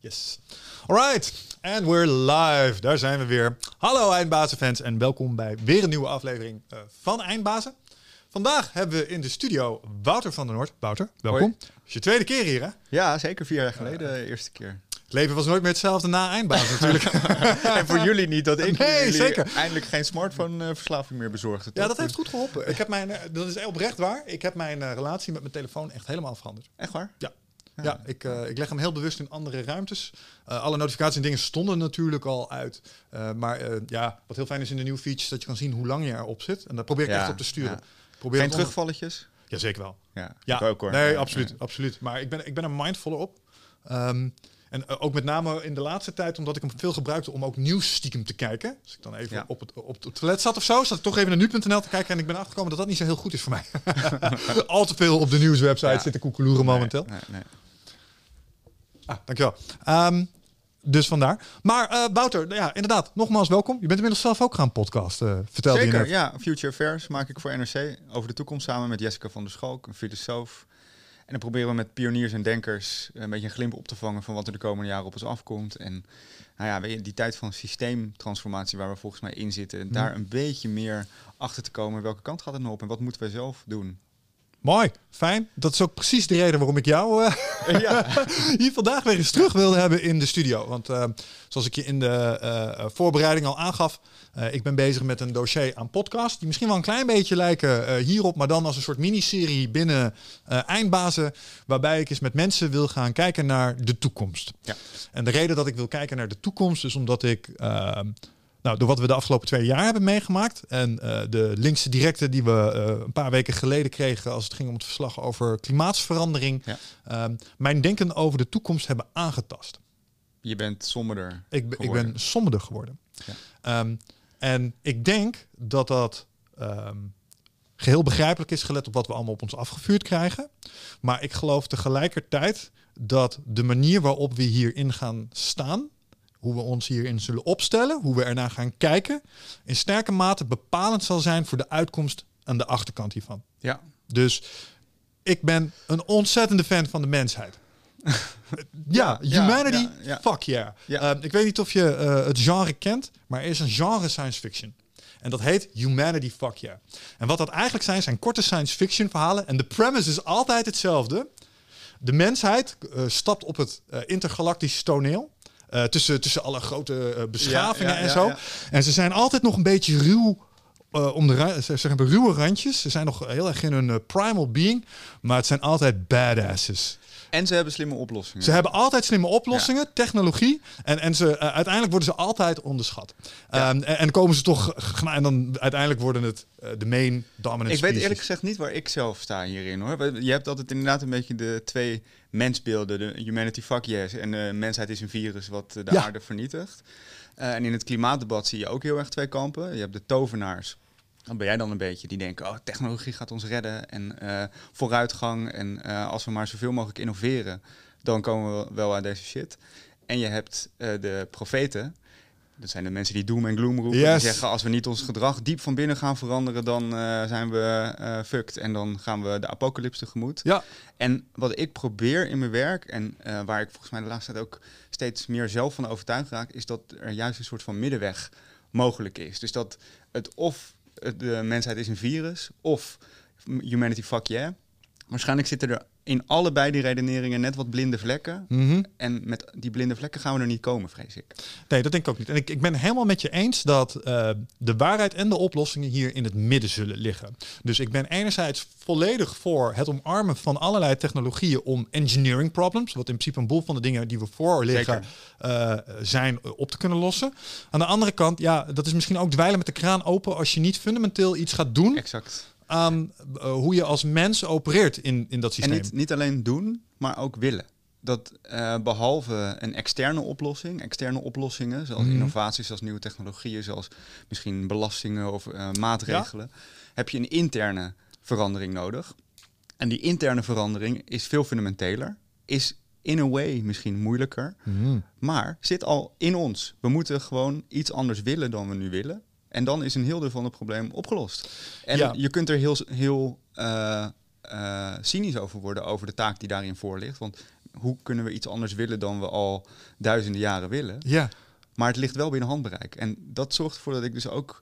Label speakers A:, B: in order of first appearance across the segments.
A: Yes. Alright, and we're live. Daar zijn we weer. Hallo Eindbazenfans en welkom bij weer een nieuwe aflevering uh, van Eindbazen. Vandaag hebben we in de studio Wouter van der Noord. Wouter, welkom.
B: Hoi.
A: Het is je tweede keer hier, hè?
B: Ja, zeker vier jaar geleden, de eerste keer.
A: Het leven was nooit meer hetzelfde na Eindbazen natuurlijk.
B: en voor jullie niet dat ik
A: Nee,
B: jullie
A: zeker.
B: eindelijk geen smartphone-verslaving meer bezorgde.
A: ja, dat heeft goed geholpen. Ik heb mijn, eh, dat is oprecht waar. Ik heb mijn eh, relatie met mijn telefoon echt helemaal veranderd.
B: Echt waar?
A: Ja. Ja, ik, eh, ik leg hem heel bewust in andere ruimtes. Eh, alle notificaties en dingen stonden natuurlijk al uit. Eh, maar ja, wat heel fijn is in de nieuwe features, dat je kan zien hoe lang je erop zit. En daar probeer ik
B: Ja,
A: echt op te sturen. Probeer
B: Geen terugvalletjes?
A: Ja, zeker wel.
B: Ja, ook hoor.
A: nee, absoluut, absoluut. Maar ik ben, ik ben er mindfuller op. Ehm, en ook met name in de laatste tijd, omdat ik hem veel gebruikte om ook nieuws stiekem te kijken. Als ik dan even
B: Ja.
A: op, het, op het toilet zat of zo, zat ik toch even naar nu.nl te kijken. En ik ben achtergekomen dat dat niet zo heel goed is voor mij. Al te veel op de nieuwswebsite
B: Ja.
A: zitten koekeloeren momenteel.
B: Nee, nee, nee.
A: Ah, dankjewel. Ehm, dus vandaar. Maar eh, Wouter, ja, inderdaad, nogmaals welkom. Je bent inmiddels zelf ook gaan podcasten, vertelde je
B: Zeker,
A: net.
B: ja. Future Affairs maak ik voor NRC over de toekomst samen met Jessica van der Schalk, een filosoof. En dan proberen we met pioniers en denkers een beetje een glimp op te vangen van wat er de komende jaren op ons afkomt. En nou ja, weet je, die tijd van systeemtransformatie waar we volgens mij in zitten, daar een beetje meer achter te komen. Welke kant gaat het nou op en wat moeten wij zelf doen?
A: Mooi, fijn. Dat is ook precies de reden waarom ik jou eh,
B: ja.
A: hier vandaag weer eens terug wilde hebben in de studio. Want eh, zoals ik je in de eh, voorbereiding al aangaf, ik ben bezig met een dossier aan podcast. Die misschien wel een klein beetje lijken hierop, maar dan als een soort miniserie binnen Eindbazen. Waarbij ik eens met mensen wil gaan kijken naar de toekomst.
B: Ja.
A: En de reden dat ik wil kijken naar de toekomst is omdat ik... nou, door wat we de afgelopen twee jaar hebben meegemaakt en eh, de linkse directe die we eh, een paar weken geleden kregen als het ging om het verslag over klimaatsverandering,
B: Ja.
A: ehm, mijn denken over de toekomst hebben aangetast.
B: Je bent somberder.
A: Ik, ben- ik
B: geworden.
A: ben somberder geworden.
B: Ja.
A: Ehm, en ik denk dat dat ehm, geheel begrijpelijk is, gelet op wat we allemaal op ons afgevuurd krijgen. Maar ik geloof tegelijkertijd dat de manier waarop we hierin gaan staan, hoe we ons hierin zullen opstellen, hoe we ernaar gaan kijken, in sterke mate bepalend zal zijn voor de uitkomst aan de achterkant hiervan.
B: Ja,
A: Dus ik ben een ontzettende fan van de mensheid. ja,
B: Ja,
A: humanity,
B: ja, ja.
A: fuck yeah.
B: Ja.
A: Ehm, ik weet niet of je eh, het genre kent, maar er is een genre science fiction. En dat heet Humanity Fuck Yeah. En wat dat eigenlijk zijn, zijn korte science fiction verhalen. En de premise is altijd hetzelfde. De mensheid eh, stapt op het eh, intergalactische toneel. Eh, tussen, tussen alle grote eh, beschavingen
B: Ja, ja,
A: en zo. En ze zijn altijd nog een beetje ruw eh, om de ze, ze hebben ruwe randjes. Ze zijn nog heel erg in hun primal being, maar het zijn altijd badasses.
B: En ze hebben slimme oplossingen.
A: Ze hebben altijd slimme oplossingen, technologie, en, en ze, eh, uiteindelijk worden ze altijd onderschat.
B: Ja.
A: Ehm, en, en komen ze toch, gena- en dan uiteindelijk worden het eh, de main dominant
B: Ik weet eerlijk gezegd niet waar ik zelf sta hierin hoor. Je hebt altijd inderdaad een beetje de twee mensbeelden. De humanity fuck yes en de mensheid is een virus wat eh, de
A: Ja.
B: aarde vernietigt. Eh, en in het klimaatdebat zie je ook heel erg twee kampen. Je hebt de tovenaars. Dan ben jij dan een beetje die denken, oh, technologie gaat ons redden en eh, vooruitgang. En eh, als we maar zoveel mogelijk innoveren, dan komen we wel aan deze shit. En je hebt eh, de profeten. Dat zijn de mensen die doom en gloom roepen.
A: Yes.
B: Die zeggen, als we niet ons gedrag diep van binnen gaan veranderen, dan zijn we fucked. En dan gaan we de apocalypse tegemoet.
A: Ja,
B: En wat ik probeer in mijn werk, en waar ik volgens mij de laatste tijd ook steeds meer zelf van overtuigd raak, is dat er juist een soort van middenweg mogelijk is. Dus dat het of de mensheid is een virus, of humanity fuck yeah. Waarschijnlijk zitten er in allebei die redeneringen net wat blinde vlekken.
A: Mhm.
B: En met die blinde vlekken gaan we er niet komen, vrees ik.
A: Nee, dat denk ik ook niet. En ik, ik ben helemaal met je eens dat eh, de waarheid en de oplossingen hier in het midden zullen liggen. Dus ik ben enerzijds volledig voor het omarmen van allerlei technologieën om engineering problems, wat in principe een boel van de dingen die we voor liggen eh, zijn, eh, op te kunnen lossen. Aan de andere kant, ja, dat is misschien ook dweilen met de kraan open als je niet fundamenteel iets gaat doen
B: Exact.
A: Aan eh, hoe je als mens opereert in, in dat
B: En
A: systeem.
B: niet, niet alleen doen, maar ook willen. Dat eh, behalve een externe oplossing, externe oplossingen, zoals
A: Mhm.
B: innovaties, zoals nieuwe technologieën, zoals misschien belastingen of eh, maatregelen, heb je een interne verandering nodig. En die interne verandering is veel fundamenteler, is in a way misschien moeilijker,
A: Mhm.
B: maar zit al in ons. We moeten gewoon iets anders willen dan we nu willen. En dan is een heel deel van het probleem opgelost. En
A: Ja.
B: je kunt er heel, heel eh, eh, cynisch over worden, over de taak die daarin voor ligt. Want hoe kunnen we iets anders willen dan we al duizenden jaren willen.
A: Ja.
B: Maar het ligt wel binnen handbereik. En dat zorgt ervoor dat ik dus ook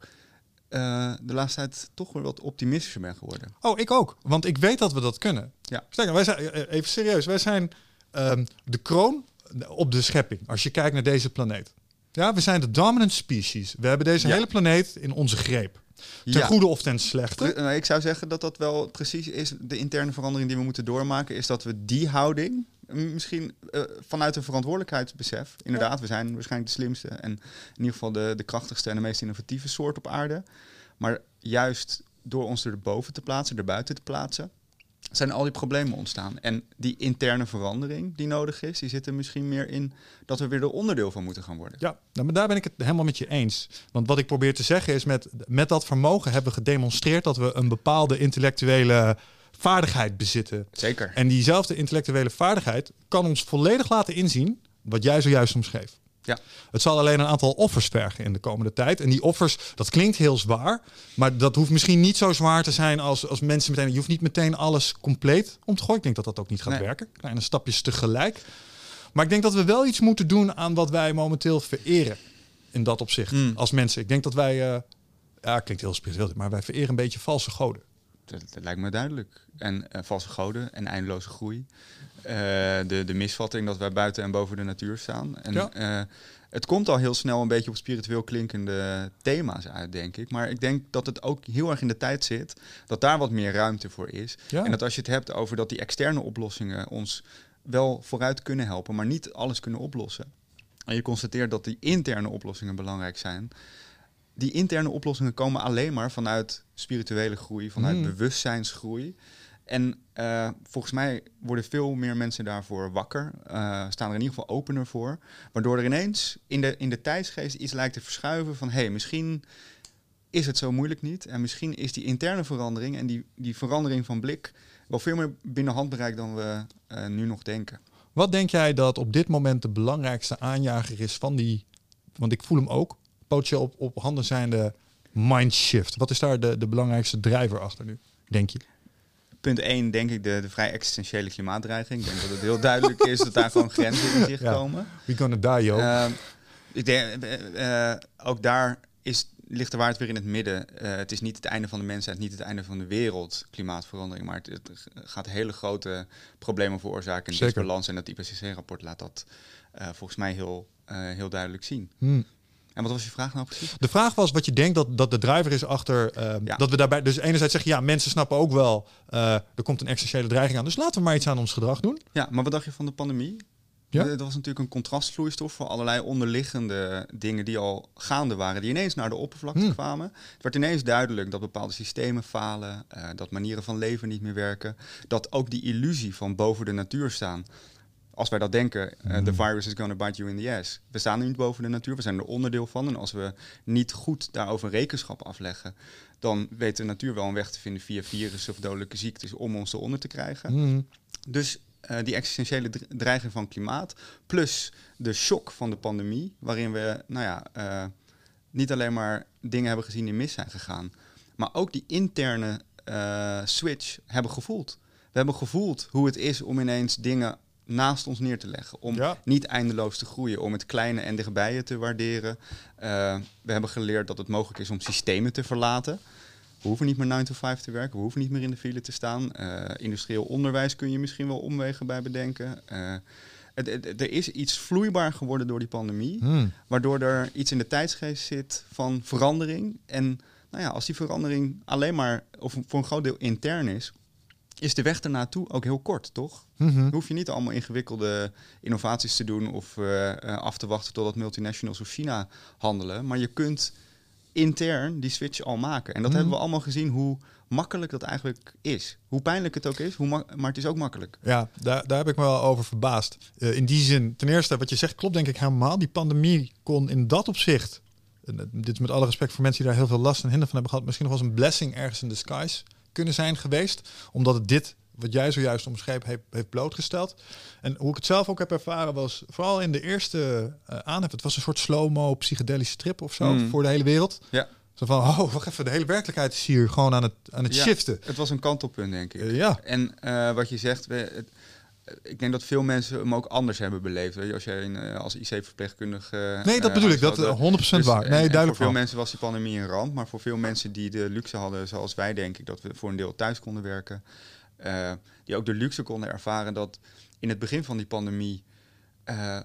B: uh, de laatste tijd toch weer wat optimistischer ben geworden.
A: Oh, ik ook. Want ik weet dat we dat kunnen.
B: Ja.
A: Sterker, wij zijn, even serieus, wij zijn um, de kroon op de schepping. Als je kijkt naar deze planeet. Ja, we zijn de dominant species. We hebben deze hele planeet in onze greep. Ten goede of ten slechte?
B: Nou, ik zou zeggen dat dat wel precies is. De interne verandering die we moeten doormaken, is dat we die houding, misschien uh, vanuit een verantwoordelijkheidsbesef, inderdaad, we zijn waarschijnlijk de slimste en in ieder geval de, de krachtigste en de meest innovatieve soort op aarde. Maar juist door ons erboven te plaatsen, erbuiten te plaatsen, zijn al die problemen ontstaan. En die interne verandering die nodig is, die zit er misschien meer in dat we weer er onderdeel van moeten gaan worden.
A: Ja, nou, maar daar ben ik het helemaal met je eens. Want wat ik probeer te zeggen is, met, met dat vermogen hebben we gedemonstreerd dat we een bepaalde intellectuele vaardigheid bezitten.
B: Zeker.
A: En diezelfde intellectuele vaardigheid kan ons volledig laten inzien wat jij zojuist omschreef.
B: Ja.
A: Het zal alleen een aantal offers vergen in de komende tijd. En die offers, dat klinkt heel zwaar. Maar dat hoeft misschien niet zo zwaar te zijn als, als mensen meteen. Je hoeft niet meteen alles compleet om te gooien. Ik denk dat dat ook niet gaat werken. Kleine stapjes tegelijk. Maar ik denk dat we wel iets moeten doen aan wat wij momenteel vereren. In dat opzicht. Mm. Als mensen. Ik denk dat wij. Uh, ja, klinkt heel spiritueel. Maar wij vereren een beetje valse goden.
B: Dat, lijkt me duidelijk. En uh, valse goden en eindeloze groei. Uh, de, de misvatting dat wij buiten en boven de natuur staan. En, ja. uh, het komt al heel snel een beetje op spiritueel klinkende thema's uit, denk ik. Maar ik denk dat het ook heel erg in de tijd zit dat daar wat meer ruimte voor is. Ja. En dat als je het hebt over dat die externe oplossingen ons wel vooruit kunnen helpen, maar niet alles kunnen oplossen. En je constateert dat die interne oplossingen belangrijk zijn die interne oplossingen komen alleen maar vanuit spirituele groei, vanuit mm. bewustzijnsgroei. En uh, volgens mij worden veel meer mensen daarvoor wakker, uh, staan er in ieder geval opener voor, waardoor er ineens in de, in de tijdsgeest iets lijkt te verschuiven van hé, hey, misschien is het zo moeilijk niet en misschien is die interne verandering en die, die verandering van blik wel veel meer binnen handbereik dan we uh, nu nog denken.
A: Wat denk jij dat op dit moment de belangrijkste aanjager is van die, want ik voel hem ook, potentieel op, op handen zijnde mindshift? Wat is daar de, de belangrijkste drijver achter nu, denk je?
B: Punt 1, denk ik, de, de vrij existentiële klimaatdreiging. Ik denk dat het heel duidelijk is dat daar gewoon grenzen in zicht komen.
A: We gonna die, joh. Uh,
B: ik denk, uh, ook daar is, ligt de waarheid weer in het midden. Uh, het is niet het einde van de mensheid, niet het einde van de wereld, klimaatverandering. Maar het, het gaat hele grote problemen veroorzaken in balans. En dat IPCC-rapport laat dat volgens mij heel, heel duidelijk zien.
A: Hmm.
B: En wat was je vraag nou precies?
A: De vraag was wat je denkt dat, dat de driver is achter uh, dat we daarbij. Dus enerzijds zeggen ja, mensen snappen ook wel, uh, er komt een existentiële dreiging aan. Dus laten we maar iets aan ons gedrag doen.
B: Ja, maar wat dacht je van de pandemie? Ja? Dat was natuurlijk een contrastvloeistof voor allerlei onderliggende dingen die al gaande waren, die ineens naar de oppervlakte hmm. kwamen. Het werd ineens duidelijk dat bepaalde systemen falen, uh, dat manieren van leven niet meer werken, dat ook die illusie van boven de natuur staan, als wij dat denken, uh, the virus is going to bite you in the ass. We staan niet boven de natuur, we zijn er onderdeel van. En als we niet goed daarover rekenschap afleggen, dan weet de natuur wel een weg te vinden via virussen of dodelijke ziektes om ons eronder te krijgen.
A: Mhm.
B: Dus uh, die existentiële dreiging van klimaat, plus de shock van de pandemie, waarin we, nou ja, uh, niet alleen maar dingen hebben gezien die mis zijn gegaan, maar ook die interne switch hebben gevoeld. We hebben gevoeld hoe het is om ineens dingen naast ons neer te leggen. Om niet eindeloos te groeien, om het kleine en dichtbijen te waarderen. Uh, we hebben geleerd dat het mogelijk is om systemen te verlaten. We hoeven niet meer 9 to 5 te werken, we hoeven niet meer in de file te staan. Uh, industrieel onderwijs kun je misschien wel omwegen bij bedenken. Uh, het, het, er is iets vloeibaar geworden door die pandemie,
A: hmm.
B: waardoor er iets in de tijdsgeest zit van verandering. En nou ja, als die verandering alleen maar, of voor een groot deel intern is, is de weg ernaartoe ook heel kort, toch?
A: Mm
B: Hoef je niet allemaal ingewikkelde innovaties te doen of uh, af te wachten totdat multinationals of China handelen. Maar je kunt intern die switch al maken. En dat mhm. hebben we allemaal gezien hoe makkelijk dat eigenlijk is. Hoe pijnlijk het ook is, hoe maar het is ook makkelijk.
A: Ja, daar, daar heb ik me wel over verbaasd. Uh, in die zin, ten eerste, wat je zegt klopt denk ik helemaal. Die pandemie kon in dat opzicht, dit is met alle respect voor mensen die daar heel veel last en hinder van hebben gehad, misschien nog wel eens een blessing ergens in disguise kunnen zijn geweest. Omdat het dit, wat jij zojuist omschreef, heeft, heeft blootgesteld. En hoe ik het zelf ook heb ervaren was, vooral in de eerste uh, aanhef, het was een soort slow-mo psychedelische trip of zo
B: mm.
A: voor de hele wereld.
B: Ja.
A: Zo van, oh, wacht even, de hele werkelijkheid is hier gewoon aan het, aan het
B: ja,
A: shiften.
B: Het was een kantelpunt, denk ik.
A: Uh, ja.
B: En uh, wat je zegt, we, het, ik denk dat veel mensen hem ook anders hebben beleefd. Weet je, als jij een, eh, als IC-verpleegkundige.
A: Nee, dat bedoel ik. Dat 100%
B: Dus,
A: waar. Nee,
B: en
A: duidelijk.
B: Voor veel
A: wel.
B: mensen was die pandemie een ramp, maar voor veel mensen die de luxe hadden, zoals wij, denk ik, dat we voor een deel thuis konden werken, eh, die ook de luxe konden ervaren dat in het begin van die pandemie eh,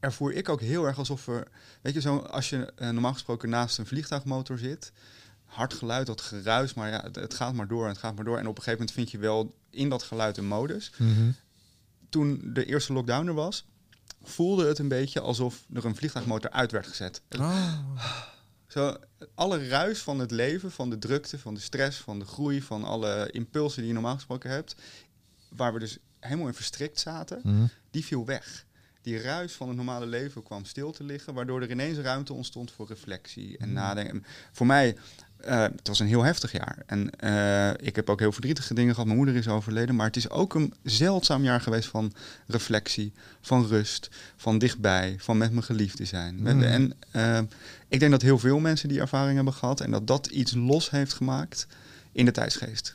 B: ervoer ik ook heel erg alsof er, weet je, zo als je eh, normaal gesproken naast een vliegtuigmotor zit, hard geluid, dat geruis, maar ja, het, het gaat maar door en het gaat maar door. En op een gegeven moment vind je wel in dat geluid een modus.
A: Mhm.
B: Toen de eerste lockdown er was, voelde het een beetje alsof er een vliegtuigmotor uit werd gezet.
A: Ah.
B: Zo, alle ruis van het leven, van de drukte, van de stress, van de groei, van alle impulsen die je normaal gesproken hebt, waar we dus helemaal in verstrikt zaten,
A: Mhm.
B: die viel weg. Die ruis van het normale leven kwam stil te liggen, waardoor er ineens ruimte ontstond voor reflectie en
A: Mm.
B: nadenken. Voor mij, eh, het was een heel heftig jaar. En eh, ik heb ook heel verdrietige dingen gehad. Mijn moeder is overleden. Maar het is ook een zeldzaam jaar geweest van reflectie, van rust, van dichtbij, van met mijn geliefde zijn. Met-
A: Mm.
B: En eh, ik denk dat heel veel mensen die ervaring hebben gehad en dat dat iets los heeft gemaakt in de tijdsgeest.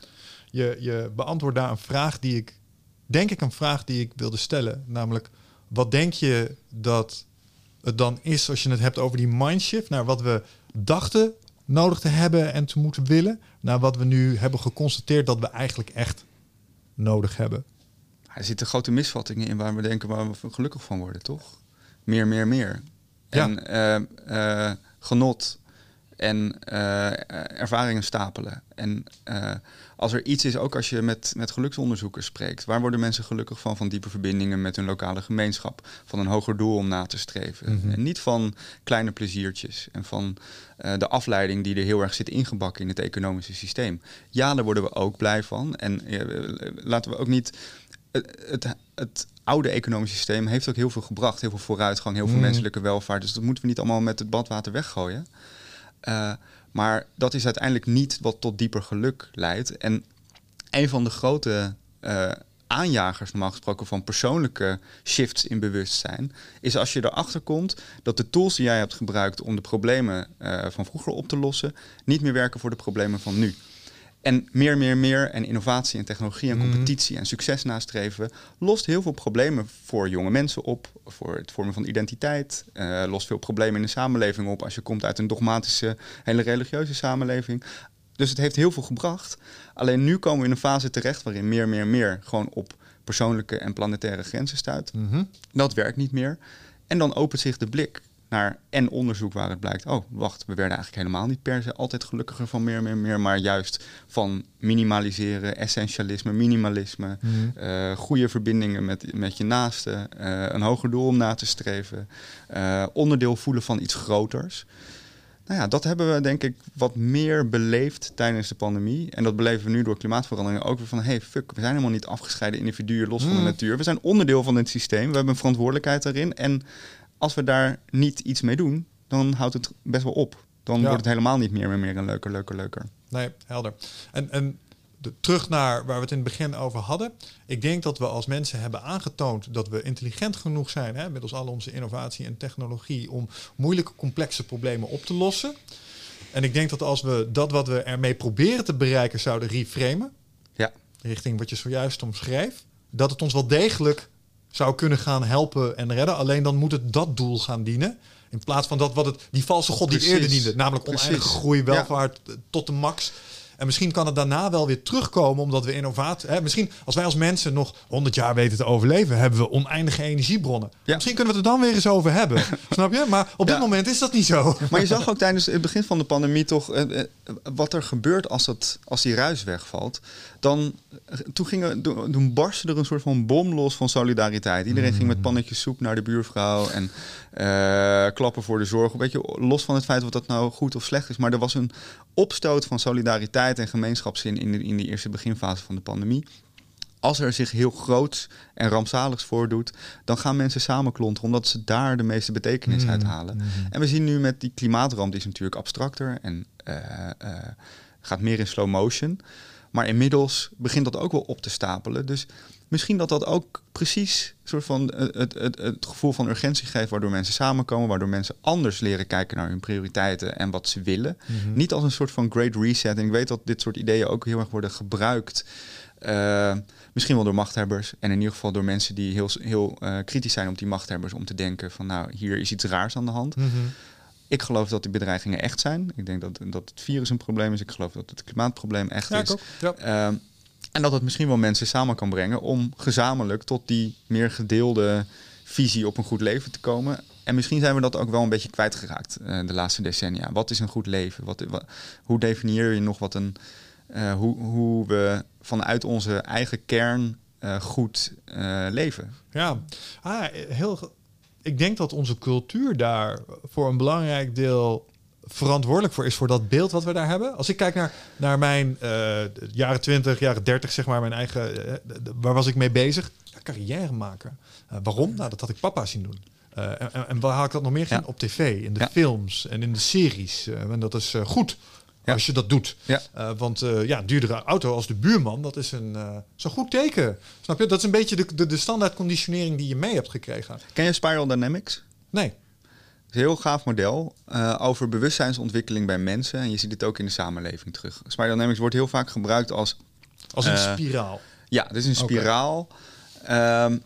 A: Je, je beantwoordt daar een vraag die ik, denk ik, een vraag die ik wilde stellen. Namelijk, wat denk je dat het dan is als je het hebt over die mindshift naar wat we dachten nodig te hebben en te moeten willen, naar wat we nu hebben geconstateerd dat we eigenlijk echt nodig hebben?
B: Er zitten grote misvattingen in waar we denken waar we gelukkig van worden, toch? Meer, meer, meer.
A: Ja.
B: En eh, eh, genot en eh, ervaringen stapelen. En als er iets is, ook als je met, met geluksonderzoekers spreekt, waar worden mensen gelukkig van? Van diepe verbindingen met hun lokale gemeenschap, van een hoger doel om na te streven.
A: Mhm.
B: En niet van kleine pleziertjes en van eh, de afleiding die er heel erg zit ingebakken in het economische systeem. Ja, daar worden we ook blij van. En eh, laten we ook niet het, het, het oude economische systeem heeft ook heel veel gebracht. Heel veel vooruitgang, heel veel
A: Mm.
B: menselijke welvaart. Dus dat moeten we niet allemaal met het badwater weggooien. Eh, maar dat is uiteindelijk niet wat tot dieper geluk leidt. En een van de grote eh, aanjagers, normaal gesproken, van persoonlijke shifts in bewustzijn, is als je erachter komt dat de tools die jij hebt gebruikt om de problemen eh, van vroeger op te lossen, niet meer werken voor de problemen van nu. En meer, meer, meer en innovatie en technologie en
A: Mhm.
B: competitie en succes nastreven lost heel veel problemen voor jonge mensen op, voor het vormen van identiteit, eh, lost veel problemen in de samenleving op als je komt uit een dogmatische, hele religieuze samenleving. Dus het heeft heel veel gebracht. Alleen nu komen we in een fase terecht waarin meer, meer, meer gewoon op persoonlijke en planetaire grenzen stuit.
A: Mhm.
B: Dat werkt niet meer. En dan opent zich de blik naar en onderzoek waar het blijkt. Oh, wacht, we werden eigenlijk helemaal niet per se altijd gelukkiger van meer, meer, meer. Maar juist van minimaliseren, essentialisme, minimalisme.
A: Mhm.
B: eh, goede verbindingen met, met je naasten. eh, een hoger doel om na te streven. eh, onderdeel voelen van iets groters. Nou ja, dat hebben we denk ik wat meer beleefd tijdens de pandemie. En dat beleven we nu door klimaatverandering ook weer van... hey, fuck, we zijn helemaal niet afgescheiden individuen los van de
A: Mm.
B: natuur. We zijn onderdeel van het systeem. We hebben een verantwoordelijkheid daarin. En als we daar niet iets mee doen, dan houdt het best wel op. Dan
A: Ja.
B: wordt het helemaal niet meer, meer, meer een leuker, leuker, leuker.
A: Nee, helder. En, en de, terug naar waar we het in het begin over hadden. Ik denk dat we als mensen hebben aangetoond dat we intelligent genoeg zijn, hè, met ons al onze innovatie en technologie, om moeilijke, complexe problemen op te lossen. En ik denk dat als we dat wat we ermee proberen te bereiken zouden reframen,
B: Ja.
A: richting wat je zojuist omschreef, dat het ons wel degelijk zou kunnen gaan helpen en redden. Alleen dan moet het dat doel gaan dienen. In plaats van dat wat het, die valse god die het eerder diende. Namelijk oneindige
B: Precies.
A: groei, welvaart eh, tot de max. En misschien kan het daarna wel weer terugkomen, omdat we innovatie. Hè, misschien als wij als mensen nog 100 jaar weten te overleven, hebben we oneindige energiebronnen.
B: Ja.
A: Misschien kunnen we het er dan weer eens over hebben. Snap je? Maar op dit
B: Ja.
A: moment is dat niet zo.
B: Maar je zag ook tijdens het begin van de pandemie toch eh, eh, wat er gebeurt als, dat, als die ruis wegvalt. Dan, toen, gingen, toen barstte er een soort van bom los van solidariteit. Iedereen ging met pannetjes soep naar de buurvrouw en eh, klappen voor de zorg. Weet je, los van het feit of dat nou goed of slecht is. Maar er was een opstoot van solidariteit en gemeenschapszin in de, in die eerste beginfase van de pandemie. Als er zich heel groots en rampzaligs voordoet, dan gaan mensen samenklonteren omdat ze daar de meeste betekenis uit halen. En we zien nu met die klimaatramp, die is natuurlijk abstracter en eh, eh, gaat meer in slow motion. Maar inmiddels begint dat ook wel op te stapelen. Dus misschien dat dat ook precies soort van het, het, het, het gevoel van urgentie geeft, waardoor mensen samenkomen, waardoor mensen anders leren kijken naar hun prioriteiten en wat ze willen. Niet als een soort van great reset. En ik weet dat dit soort ideeën ook heel erg worden gebruikt Uh, misschien wel door machthebbers. En in ieder geval door mensen die heel, heel uh, kritisch zijn op die machthebbers. Om te denken van nou, hier is iets raars aan de hand.
A: Mhm.
B: Ik geloof dat die bedreigingen echt zijn. Ik denk dat, dat het virus een probleem is. Ik geloof dat het klimaatprobleem echt
A: Ja,
B: is.
A: Ja.
B: Ehm, en dat het misschien wel mensen samen kan brengen om gezamenlijk tot die meer gedeelde visie op een goed leven te komen. En misschien zijn we dat ook wel een beetje kwijtgeraakt eh de laatste decennia. Wat is een goed leven? Wat, wa- hoe definieer je nog wat een. eh, hoe, hoe we vanuit onze eigen kern eh, goed leven?
A: Ja, ah, heel, ik denk dat onze cultuur daar voor een belangrijk deel verantwoordelijk voor is voor dat beeld wat we daar hebben. Als ik kijk naar, naar mijn eh, jaren 20, jaren 30, zeg maar, mijn eigen, eh, waar was ik mee bezig? Ja, carrière maken. Eh, waarom? Nou, dat had ik papa zien doen. En, en- waar had ik dat nog meer?
B: Ja.
A: Op tv, in de
B: Ja.
A: films en in de series. En dat is goed
B: Ja.
A: als je dat doet.
B: Ja.
A: Eh, want eh, ja, een duurdere auto als de buurman, dat is een, eh, is een goed teken. Snap je? Dat is een beetje de, de, de standaard conditionering die je mee hebt gekregen.
B: Ken je Spiral Dynamics?
A: Nee.
B: Het is een heel gaaf model eh, over bewustzijnsontwikkeling bij mensen. En je ziet het ook in de samenleving terug. Spiral Dynamics wordt heel vaak gebruikt als
A: Als een
B: Eh,
A: spiraal.
B: Ja, dit is een spiraal. Ehm,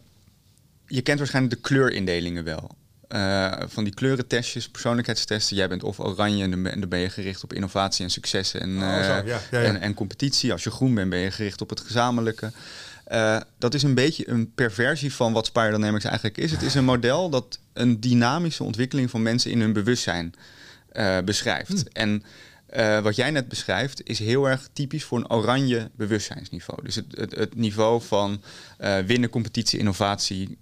B: je kent waarschijnlijk de kleurindelingen wel. Eh, van die kleurentestjes, persoonlijkheidstesten. Jij bent of oranje en dan ben, je gericht op innovatie en successen en,
A: Oh,
B: eh,
A: ja, ja, ja.
B: En, en competitie. Als je groen bent, ben je gericht op het gezamenlijke. Eh, dat is een beetje een perversie van wat Spiral Dynamics eigenlijk is. Het is een model dat een dynamische ontwikkeling van mensen in hun bewustzijn beschrijft.
A: Hmm.
B: En wat jij net beschrijft is heel erg typisch voor een oranje bewustzijnsniveau. Dus het, het, het niveau van winnen, competitie, innovatie,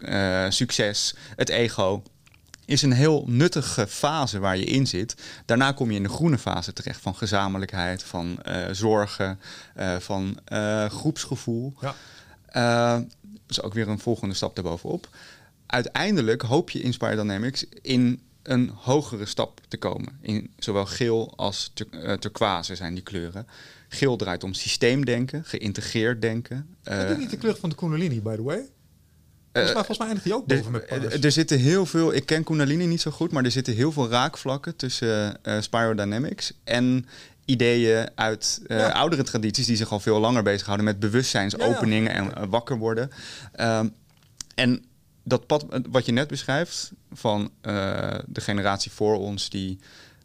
B: succes, het ego. Is een heel nuttige fase waar je in zit. Daarna kom je in de groene fase terecht van gezamenlijkheid, van eh, zorgen, eh, van eh, groepsgevoel.
A: Ja.
B: Dat is ook weer een volgende stap daarbovenop. Uiteindelijk hoop je in Spiral Dynamics in een hogere stap te komen. In zowel geel als tur turquoise zijn die kleuren. Geel draait om systeemdenken, geïntegreerd denken.
A: is
B: Eh,
A: dit niet de kleur van de Kundalini, by the way? Volgens mij, volgens mij eindigt ook boven met
B: er,
A: Paris.
B: er zitten heel veel, ik ken Kundalini niet zo goed, maar er zitten heel veel raakvlakken tussen eh Spiral Dynamics en ideeën uit eh,
A: Ja.
B: oudere tradities die zich al veel langer bezighouden met bewustzijnsopeningen en eh, wakker worden. Ehm, en dat pad eh, wat je net beschrijft van eh, de generatie voor ons die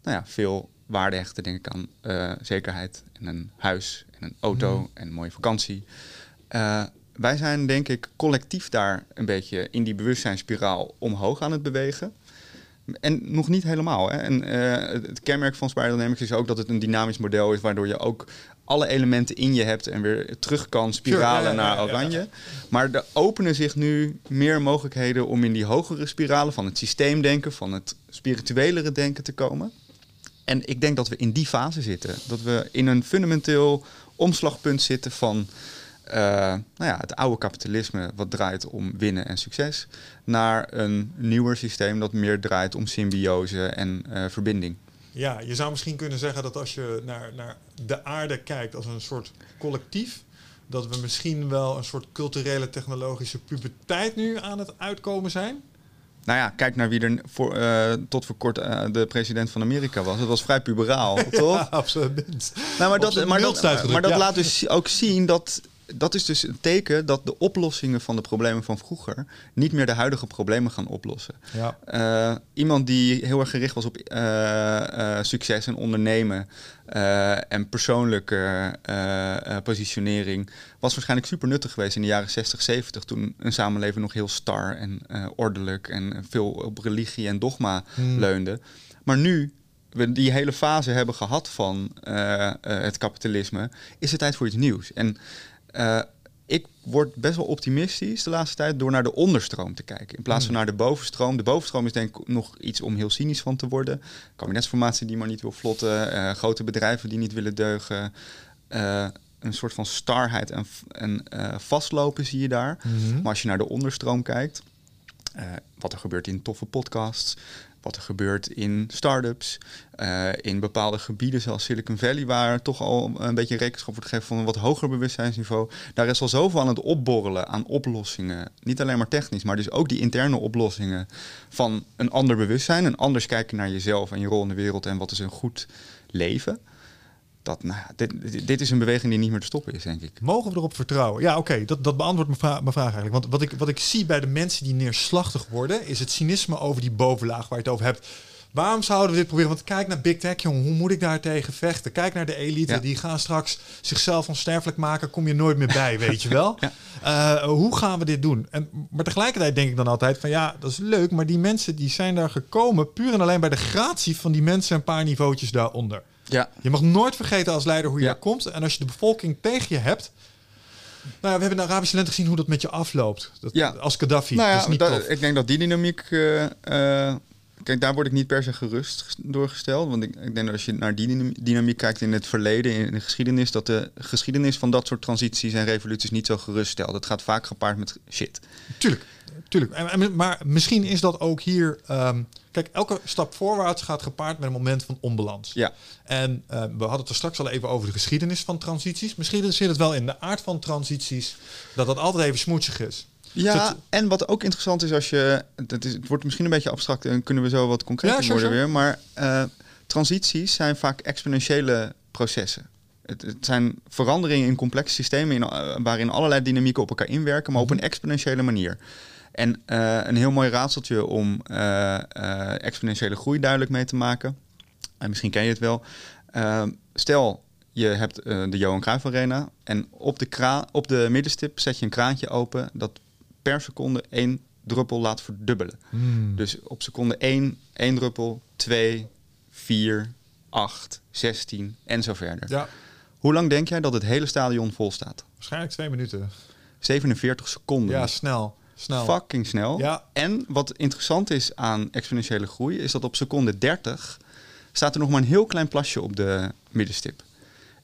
B: nou ja, veel waarde hechten, denk ik aan eh, zekerheid en een huis en een auto
A: Mhm.
B: en een mooie vakantie. Wij zijn denk ik collectief daar een beetje in die bewustzijnsspiraal omhoog aan het bewegen. En nog niet helemaal. Hè. En, eh, het kenmerk van Spiral Dynamics is ook dat het een dynamisch model is, waardoor je ook alle elementen in je hebt en weer terug kan spiralen
A: Sure, ja, ja,
B: naar
A: ja,
B: oranje. Maar er openen zich nu meer mogelijkheden om in die hogere spiralen van het systeemdenken, van het spirituelere denken te komen. En ik denk dat we in die fase zitten. Dat we in een fundamenteel omslagpunt zitten van eh, nou ja, het oude kapitalisme, wat draait om winnen en succes, naar een nieuwer systeem dat meer draait om symbiose en eh, verbinding.
A: Ja, je zou misschien kunnen zeggen dat als je naar, naar de aarde kijkt als een soort collectief, dat we misschien wel een soort culturele technologische puberteit nu aan het uitkomen zijn.
B: Nou ja, kijk naar wie er voor, eh, tot voor kort de president van Amerika was. Het was vrij puberaal, toch?
A: Ja, absoluut.
B: Nou, maar dat, maar dat, maar dat
A: ja.
B: laat dus ook zien dat. Dat is dus een teken dat de oplossingen van de problemen van vroeger niet meer de huidige problemen gaan oplossen.
A: Ja.
B: Eh, iemand die heel erg gericht was op eh, eh, succes en ondernemen en persoonlijke positionering, was waarschijnlijk super nuttig geweest in de jaren 60, 70, toen een samenleving nog heel star en ordelijk en veel op religie en dogma
A: Hmm.
B: leunde. Maar nu we die hele fase hebben gehad van het kapitalisme, is het tijd voor iets nieuws. En eh, ik word best wel optimistisch de laatste tijd door naar de onderstroom te kijken. In plaats van
A: Hmm.
B: naar de bovenstroom. De bovenstroom is denk ik nog iets om heel cynisch van te worden. Kabinetsformatie die maar niet wil vlotten. eh, grote bedrijven die niet willen deugen. eh, een soort van starheid en, en vastlopen zie je daar.
A: Mhm.
B: Maar als je naar de onderstroom kijkt, wat er gebeurt in toffe podcasts, wat er gebeurt in start-ups, eh, in bepaalde gebieden zoals Silicon Valley, waar toch al een beetje rekenschap wordt gegeven van een wat hoger bewustzijnsniveau. Daar is al zoveel aan het opborrelen aan oplossingen. Niet alleen maar technisch, maar dus ook die interne oplossingen van een ander bewustzijn, een anders kijken naar jezelf en je rol in de wereld en wat is een goed leven. Dat nou dit, dit is een beweging die niet meer te stoppen is, denk ik.
A: Mogen we erop vertrouwen? Ja, oké, dat, dat beantwoordt mijn, vra mijn, vraag eigenlijk. Want wat ik, wat ik zie bij de mensen die neerslachtig worden, is het cynisme over die bovenlaag waar je het over hebt. Waarom zouden we dit proberen? Want kijk naar Big Tech, jongen. Hoe moet ik daar tegen vechten? Kijk naar de elite. Die gaan straks zichzelf onsterfelijk maken. Kom je nooit meer bij, weet je wel? Ja. Uh, hoe gaan we dit doen? En, maar tegelijkertijd denk ik dan altijd van... ja, dat is leuk, maar die mensen die zijn daar gekomen... puur en alleen bij de gratie van die mensen... een paar niveautjes daaronder. Ja. Je mag nooit vergeten als leider hoe je daar komt. En als je de bevolking tegen je hebt... Nou ja, we hebben in de Arabische lente gezien hoe dat met je afloopt. Dat, ja. Als Gaddafi.
B: Nou
A: ja, dat dat,
B: ik denk dat die dynamiek uh, Kijk, daar word ik niet per se gerust doorgesteld. Want ik, ik denk dat als je naar die dynamiek kijkt in het verleden, in de geschiedenis, dat de geschiedenis van dat soort transities en revoluties niet zo gerust stelt. Het gaat vaak gepaard met shit.
A: Tuurlijk, tuurlijk. En, maar misschien is dat ook hier. Ehm, kijk, elke stap voorwaarts gaat gepaard met een moment van onbalans. Ja. En uh, we hadden het er straks al even over de geschiedenis van transities. Misschien zit het wel in de aard van transities dat dat altijd even smoetsig is.
B: Ja, en wat ook interessant is als je... Het, is, het wordt misschien een beetje abstract en kunnen we zo wat concreter worden weer. Maar uh, transities zijn vaak exponentiële processen. Het, het, zijn veranderingen in complexe systemen in, uh, waarin allerlei dynamieken op elkaar inwerken, maar op een mhm. exponentiële manier. En uh, een heel mooi raadseltje om exponentiële groei duidelijk mee te maken. En misschien ken je het wel. stel, je hebt de Johan Cruijff Arena en op de, kraan, op de middenstip zet je een kraantje open. Dat per seconde één druppel laat verdubbelen. Hmm. Dus op seconde 1, één druppel, 2, 4, 8, 16 en zo verder. Ja. Hoe lang denk jij dat het hele stadion vol staat?
A: Waarschijnlijk twee minuten.
B: 47 seconden.
A: Ja, snel. Snel.
B: Fucking snel. Ja. En wat interessant is aan exponentiële groei, is dat op seconde 30 staat er nog maar een heel klein plasje op de middenstip.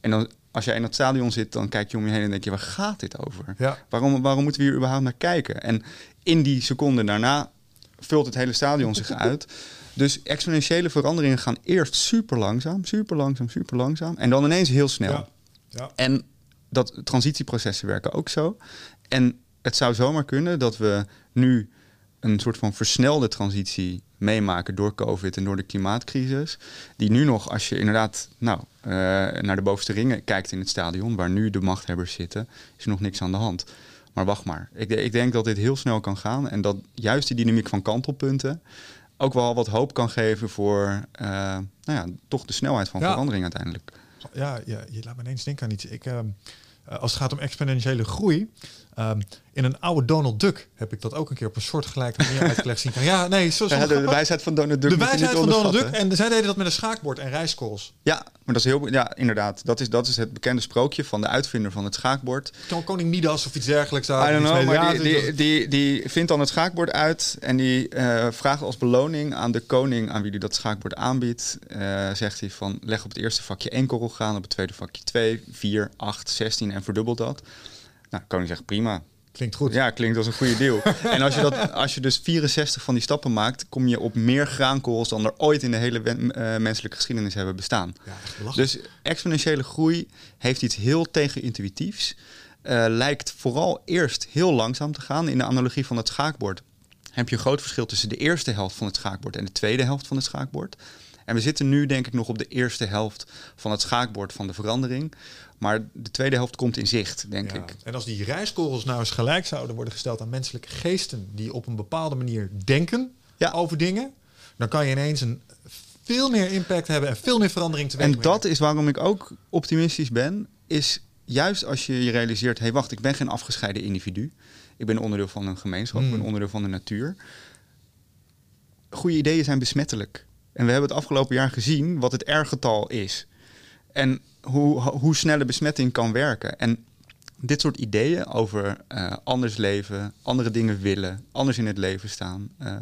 B: En dan als jij in het stadion zit, dan kijk je om je heen en denk je, waar gaat dit over? Ja. Waarom, waarom moeten we hier überhaupt naar kijken? En in die seconde daarna vult het hele stadion zich uit. Dus exponentiële veranderingen gaan eerst super langzaam, super langzaam, super langzaam. En dan ineens heel snel. Ja. Ja. En dat transitieprocessen werken ook zo. En het zou zomaar kunnen dat we nu een soort van versnelde transitie meemaken door COVID en door de klimaatcrisis. Die nu nog, als je inderdaad nou, uh, naar de bovenste ringen kijkt in het stadion, waar nu de machthebbers zitten, is er nog niks aan de hand. Maar wacht maar. Ik, ik denk dat dit heel snel kan gaan en dat juist die dynamiek van kantelpunten ook wel wat hoop kan geven voor uh, nou ja, toch de snelheid van verandering uiteindelijk.
A: Ja, ja, je laat me ineens denken aan iets. Ik, uh, als het gaat om exponentiële groei, Um, in een oude Donald Duck heb ik dat ook een keer op een soortgelijke manier uitgelegd zien. Ja, nee, zo,
B: ja, de, wijsheid van Donald Duck.
A: De wijsheid van Donald Duck. En zij deden dat met een schaakbord en rijskools.
B: Ja, maar dat is heel, ja, inderdaad. Dat is, dat is het bekende sprookje van de uitvinder van het schaakbord.
A: Koning Midas of iets dergelijks.
B: I don't know, maar die, die, die, vindt dan het schaakbord uit en die uh, vraagt als beloning aan de koning aan wie hij dat schaakbord aanbiedt. Uh, zegt hij van leg op het eerste vakje één gaan, op het tweede vakje twee, vier, acht, zestien en verdubbelt dat. Nou, koning zegt prima.
A: Klinkt goed.
B: Ja, klinkt als een goede deal. en als je, dat, als je dus 64 van die stappen maakt, kom je op meer graankools dan er ooit in de hele uh, menselijke geschiedenis hebben bestaan. Ja, dus exponentiële groei heeft iets heel tegenintuïtiefs. Uh, lijkt vooral eerst heel langzaam te gaan. In de analogie van het schaakbord heb je een groot verschil tussen de eerste helft van het schaakbord en de tweede helft van het schaakbord. En we zitten nu denk ik nog op de eerste helft van het schaakbord van de verandering. Maar de tweede helft komt in zicht, denk ik.
A: En als die rijskorrels nou eens gelijk zouden worden gesteld aan menselijke geesten die op een bepaalde manier denken over dingen, dan kan je ineens een veel meer impact hebben en veel meer verandering te
B: En dat is waarom ik ook optimistisch ben, is juist als je je realiseert, hé hey, wacht, ik ben geen afgescheiden individu. Ik ben onderdeel van een gemeenschap, ik ben hmm. onderdeel van de natuur. Goede ideeën zijn besmettelijk. En we hebben het afgelopen jaar gezien wat het R-getal is. En hoe, hoe snelle besmetting kan werken. En dit soort ideeën over uh, anders leven, andere dingen willen, anders in het leven staan, uh,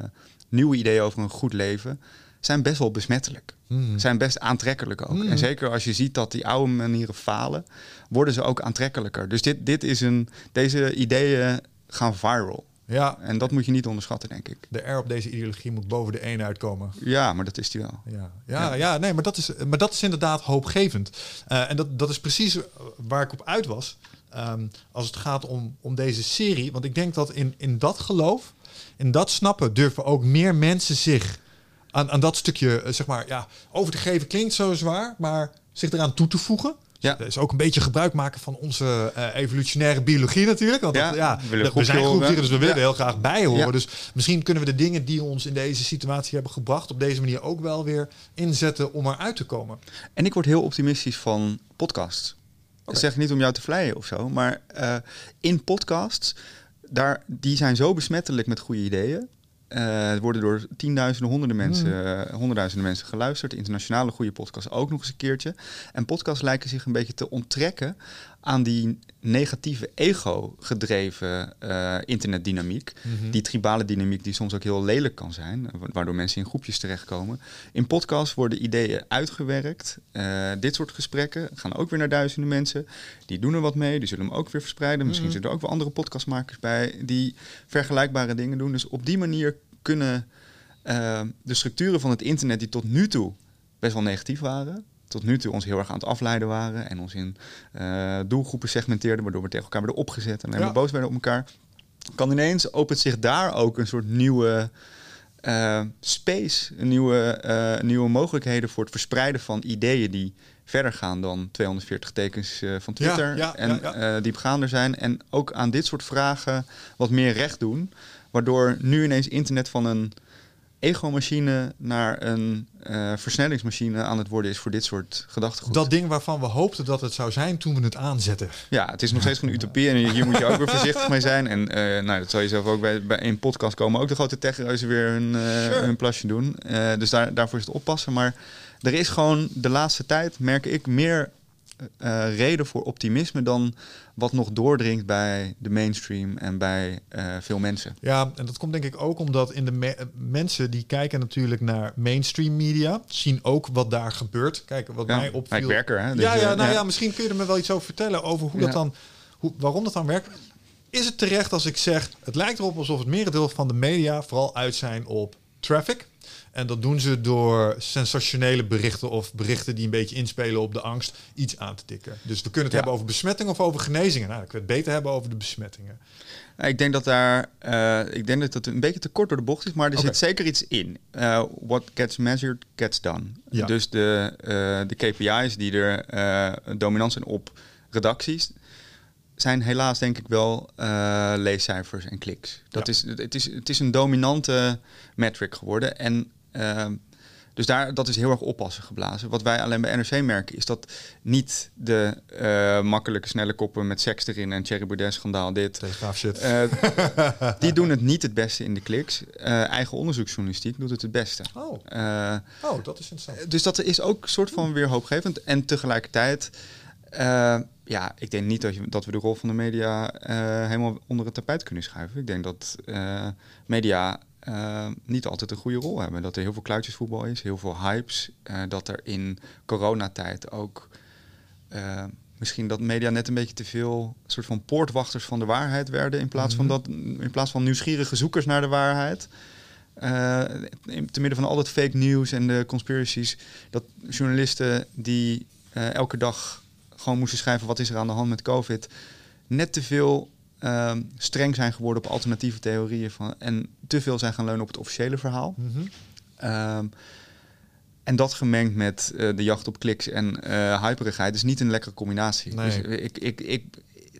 B: nieuwe ideeën over een goed leven, zijn best wel besmettelijk. Mm. Zijn best aantrekkelijk ook. En hmm. zeker als je ziet dat die oude manieren falen, worden ze ook aantrekkelijker. Dus dit, dit is een, deze ideeën gaan viral. Ja. En dat moet je niet onderschatten, denk ik.
A: De R op deze ideologie moet boven de 1 uitkomen.
B: Ja, maar dat is die wel.
A: Ja, ja, ja. nee, maar dat, is, maar dat is inderdaad hoopgevend. Uh, en dat, dat is precies waar ik op uit was. Um, als het gaat om, om deze serie. Want ik denk dat in, in dat geloof, in dat snappen, durven ook meer mensen zich aan, aan dat stukje, eh, zeg maar, ja, over te geven klinkt zo zwaar. Maar zich eraan toe te voegen.
B: Ja.
A: Dus ook een beetje gebruik maken van onze eh, evolutionaire biologie natuurlijk. Want
B: Ja,
A: dat, ja,
B: we
A: zijn groepdieren, dus we willen
B: Ja.
A: heel graag bij horen. Dus misschien kunnen we de dingen die ons in deze situatie hebben gebracht... op deze manier ook wel weer inzetten om eruit te komen.
B: En ik word heel optimistisch van podcasts. Dat zeg ik niet om jou te vleien of zo, maar eh, in podcasts, daar, die zijn zo besmettelijk met goede ideeën. Eh, er worden door tienduizenden, honderden mensen, eh, honderdduizenden mensen geluisterd. Internationale goede podcasts ook nog eens een keertje. En podcasts lijken zich een beetje te onttrekken aan die negatieve ego-gedreven eh, internetdynamiek. Die tribale dynamiek die soms ook heel lelijk kan zijn, wa- waardoor mensen in groepjes terechtkomen. In podcasts worden ideeën uitgewerkt. Eh, dit soort gesprekken gaan ook weer naar duizenden mensen. Die doen er wat mee, die zullen hem ook weer verspreiden. Misschien zitten er ook wel andere podcastmakers bij die vergelijkbare dingen doen. Dus op die manier kunnen eh, de structuren van het internet die tot nu toe best wel negatief waren. Tot nu toe ons heel erg aan het afleiden waren en ons in eh, doelgroepen segmenteerden, waardoor we tegen elkaar werden opgezet en helemaal
A: Ja.
B: boos werden op elkaar. Kan ineens opent zich daar ook een soort nieuwe eh, space, een nieuwe, eh, nieuwe mogelijkheden voor het verspreiden van ideeën die verder gaan dan 240 tekens van Twitter
A: ja,
B: en
A: ja,
B: diepgaander zijn en ook aan dit soort vragen wat meer recht doen, waardoor nu ineens internet van een ego-machine naar een eh, versnellingsmachine aan het worden is voor dit soort gedachtegoed.
A: Dat ding waarvan we hoopten dat het zou zijn toen we het aanzetten.
B: Ja, het is nog steeds een utopie en hier moet je ook weer voorzichtig mee zijn. En eh, nou, dat zal je zelf ook bij, bij in podcast komen. Ook de grote techreuzen weer hun, eh, hun plasje doen. Dus daar, daarvoor is het oppassen. Maar er is gewoon de laatste tijd, merk ik, meer eh, reden voor optimisme dan wat nog doordringt bij de mainstream en bij eh, veel mensen.
A: Ja, en dat komt denk ik ook omdat in de me- mensen die kijken natuurlijk naar mainstream media, zien ook wat daar gebeurt. Kijk, wat
B: Ja,
A: mij opviel.
B: ik werk er, hè, dus,
A: ja, ja,
B: eh,
A: nou ja.
B: ja.
A: misschien kun je er me wel iets over vertellen over hoe
B: Ja.
A: dat dan, hoe, waarom dat dan werkt. Is het terecht als ik zeg, het lijkt erop alsof het merendeel van de media vooral uit zijn op traffic. En dat doen ze door sensationele berichten of berichten die een beetje inspelen op de angst iets aan te tikken. Dus we kunnen het
B: Ja.
A: hebben over besmetting of over genezingen. Nou, ik wil het beter hebben over de besmettingen.
B: Ik denk dat daar, eh, ik denk dat het een beetje te kort door de bocht is, maar er zit zeker iets in. Eh, what gets measured, gets done.
A: Ja.
B: Dus de, eh, de KPI's die er dominant zijn op redacties, zijn helaas denk ik wel eh, leescijfers en kliks. Dat
A: Ja.
B: is, het, is, het is een dominante metric geworden. En ehm, dus daar, dat is heel erg oppassen geblazen. Wat wij alleen bij NRC merken is dat niet de eh, makkelijke snelle koppen met seks erin en Thierry Baudet schandaal dit.
A: Telegraaf shit.
B: Eh, die doen het niet het beste in de kliks. Eigen onderzoeksjournalistiek doet het het beste.
A: oh. Oh, dat is interessant.
B: dus dat is ook een soort van weer hoopgevend. En tegelijkertijd, eh, ja, ik denk niet dat, je, dat we de rol van de media eh, helemaal onder het tapijt kunnen schuiven. Ik denk dat eh, media niet altijd een goede rol hebben. Dat er heel veel kluitjesvoetbal is, heel veel hypes. dat er in coronatijd ook misschien dat media net een beetje te veel soort van poortwachters van de waarheid werden. In plaats, van,
A: Mhm.
B: dat, in plaats van nieuwsgierige zoekers naar de waarheid. In- te midden van al het fake news en de conspiracies, dat journalisten die elke dag gewoon moesten schrijven wat is er aan de hand met COVID, net te veel ehm, streng zijn geworden op alternatieve theorieën van, en te veel zijn gaan leunen op het officiële verhaal.
A: Mhm.
B: Ehm, en dat gemengd met eh, de jacht op kliks en eh hyperigheid is niet een lekkere combinatie.
A: Nee.
B: Dus ik, ik, ik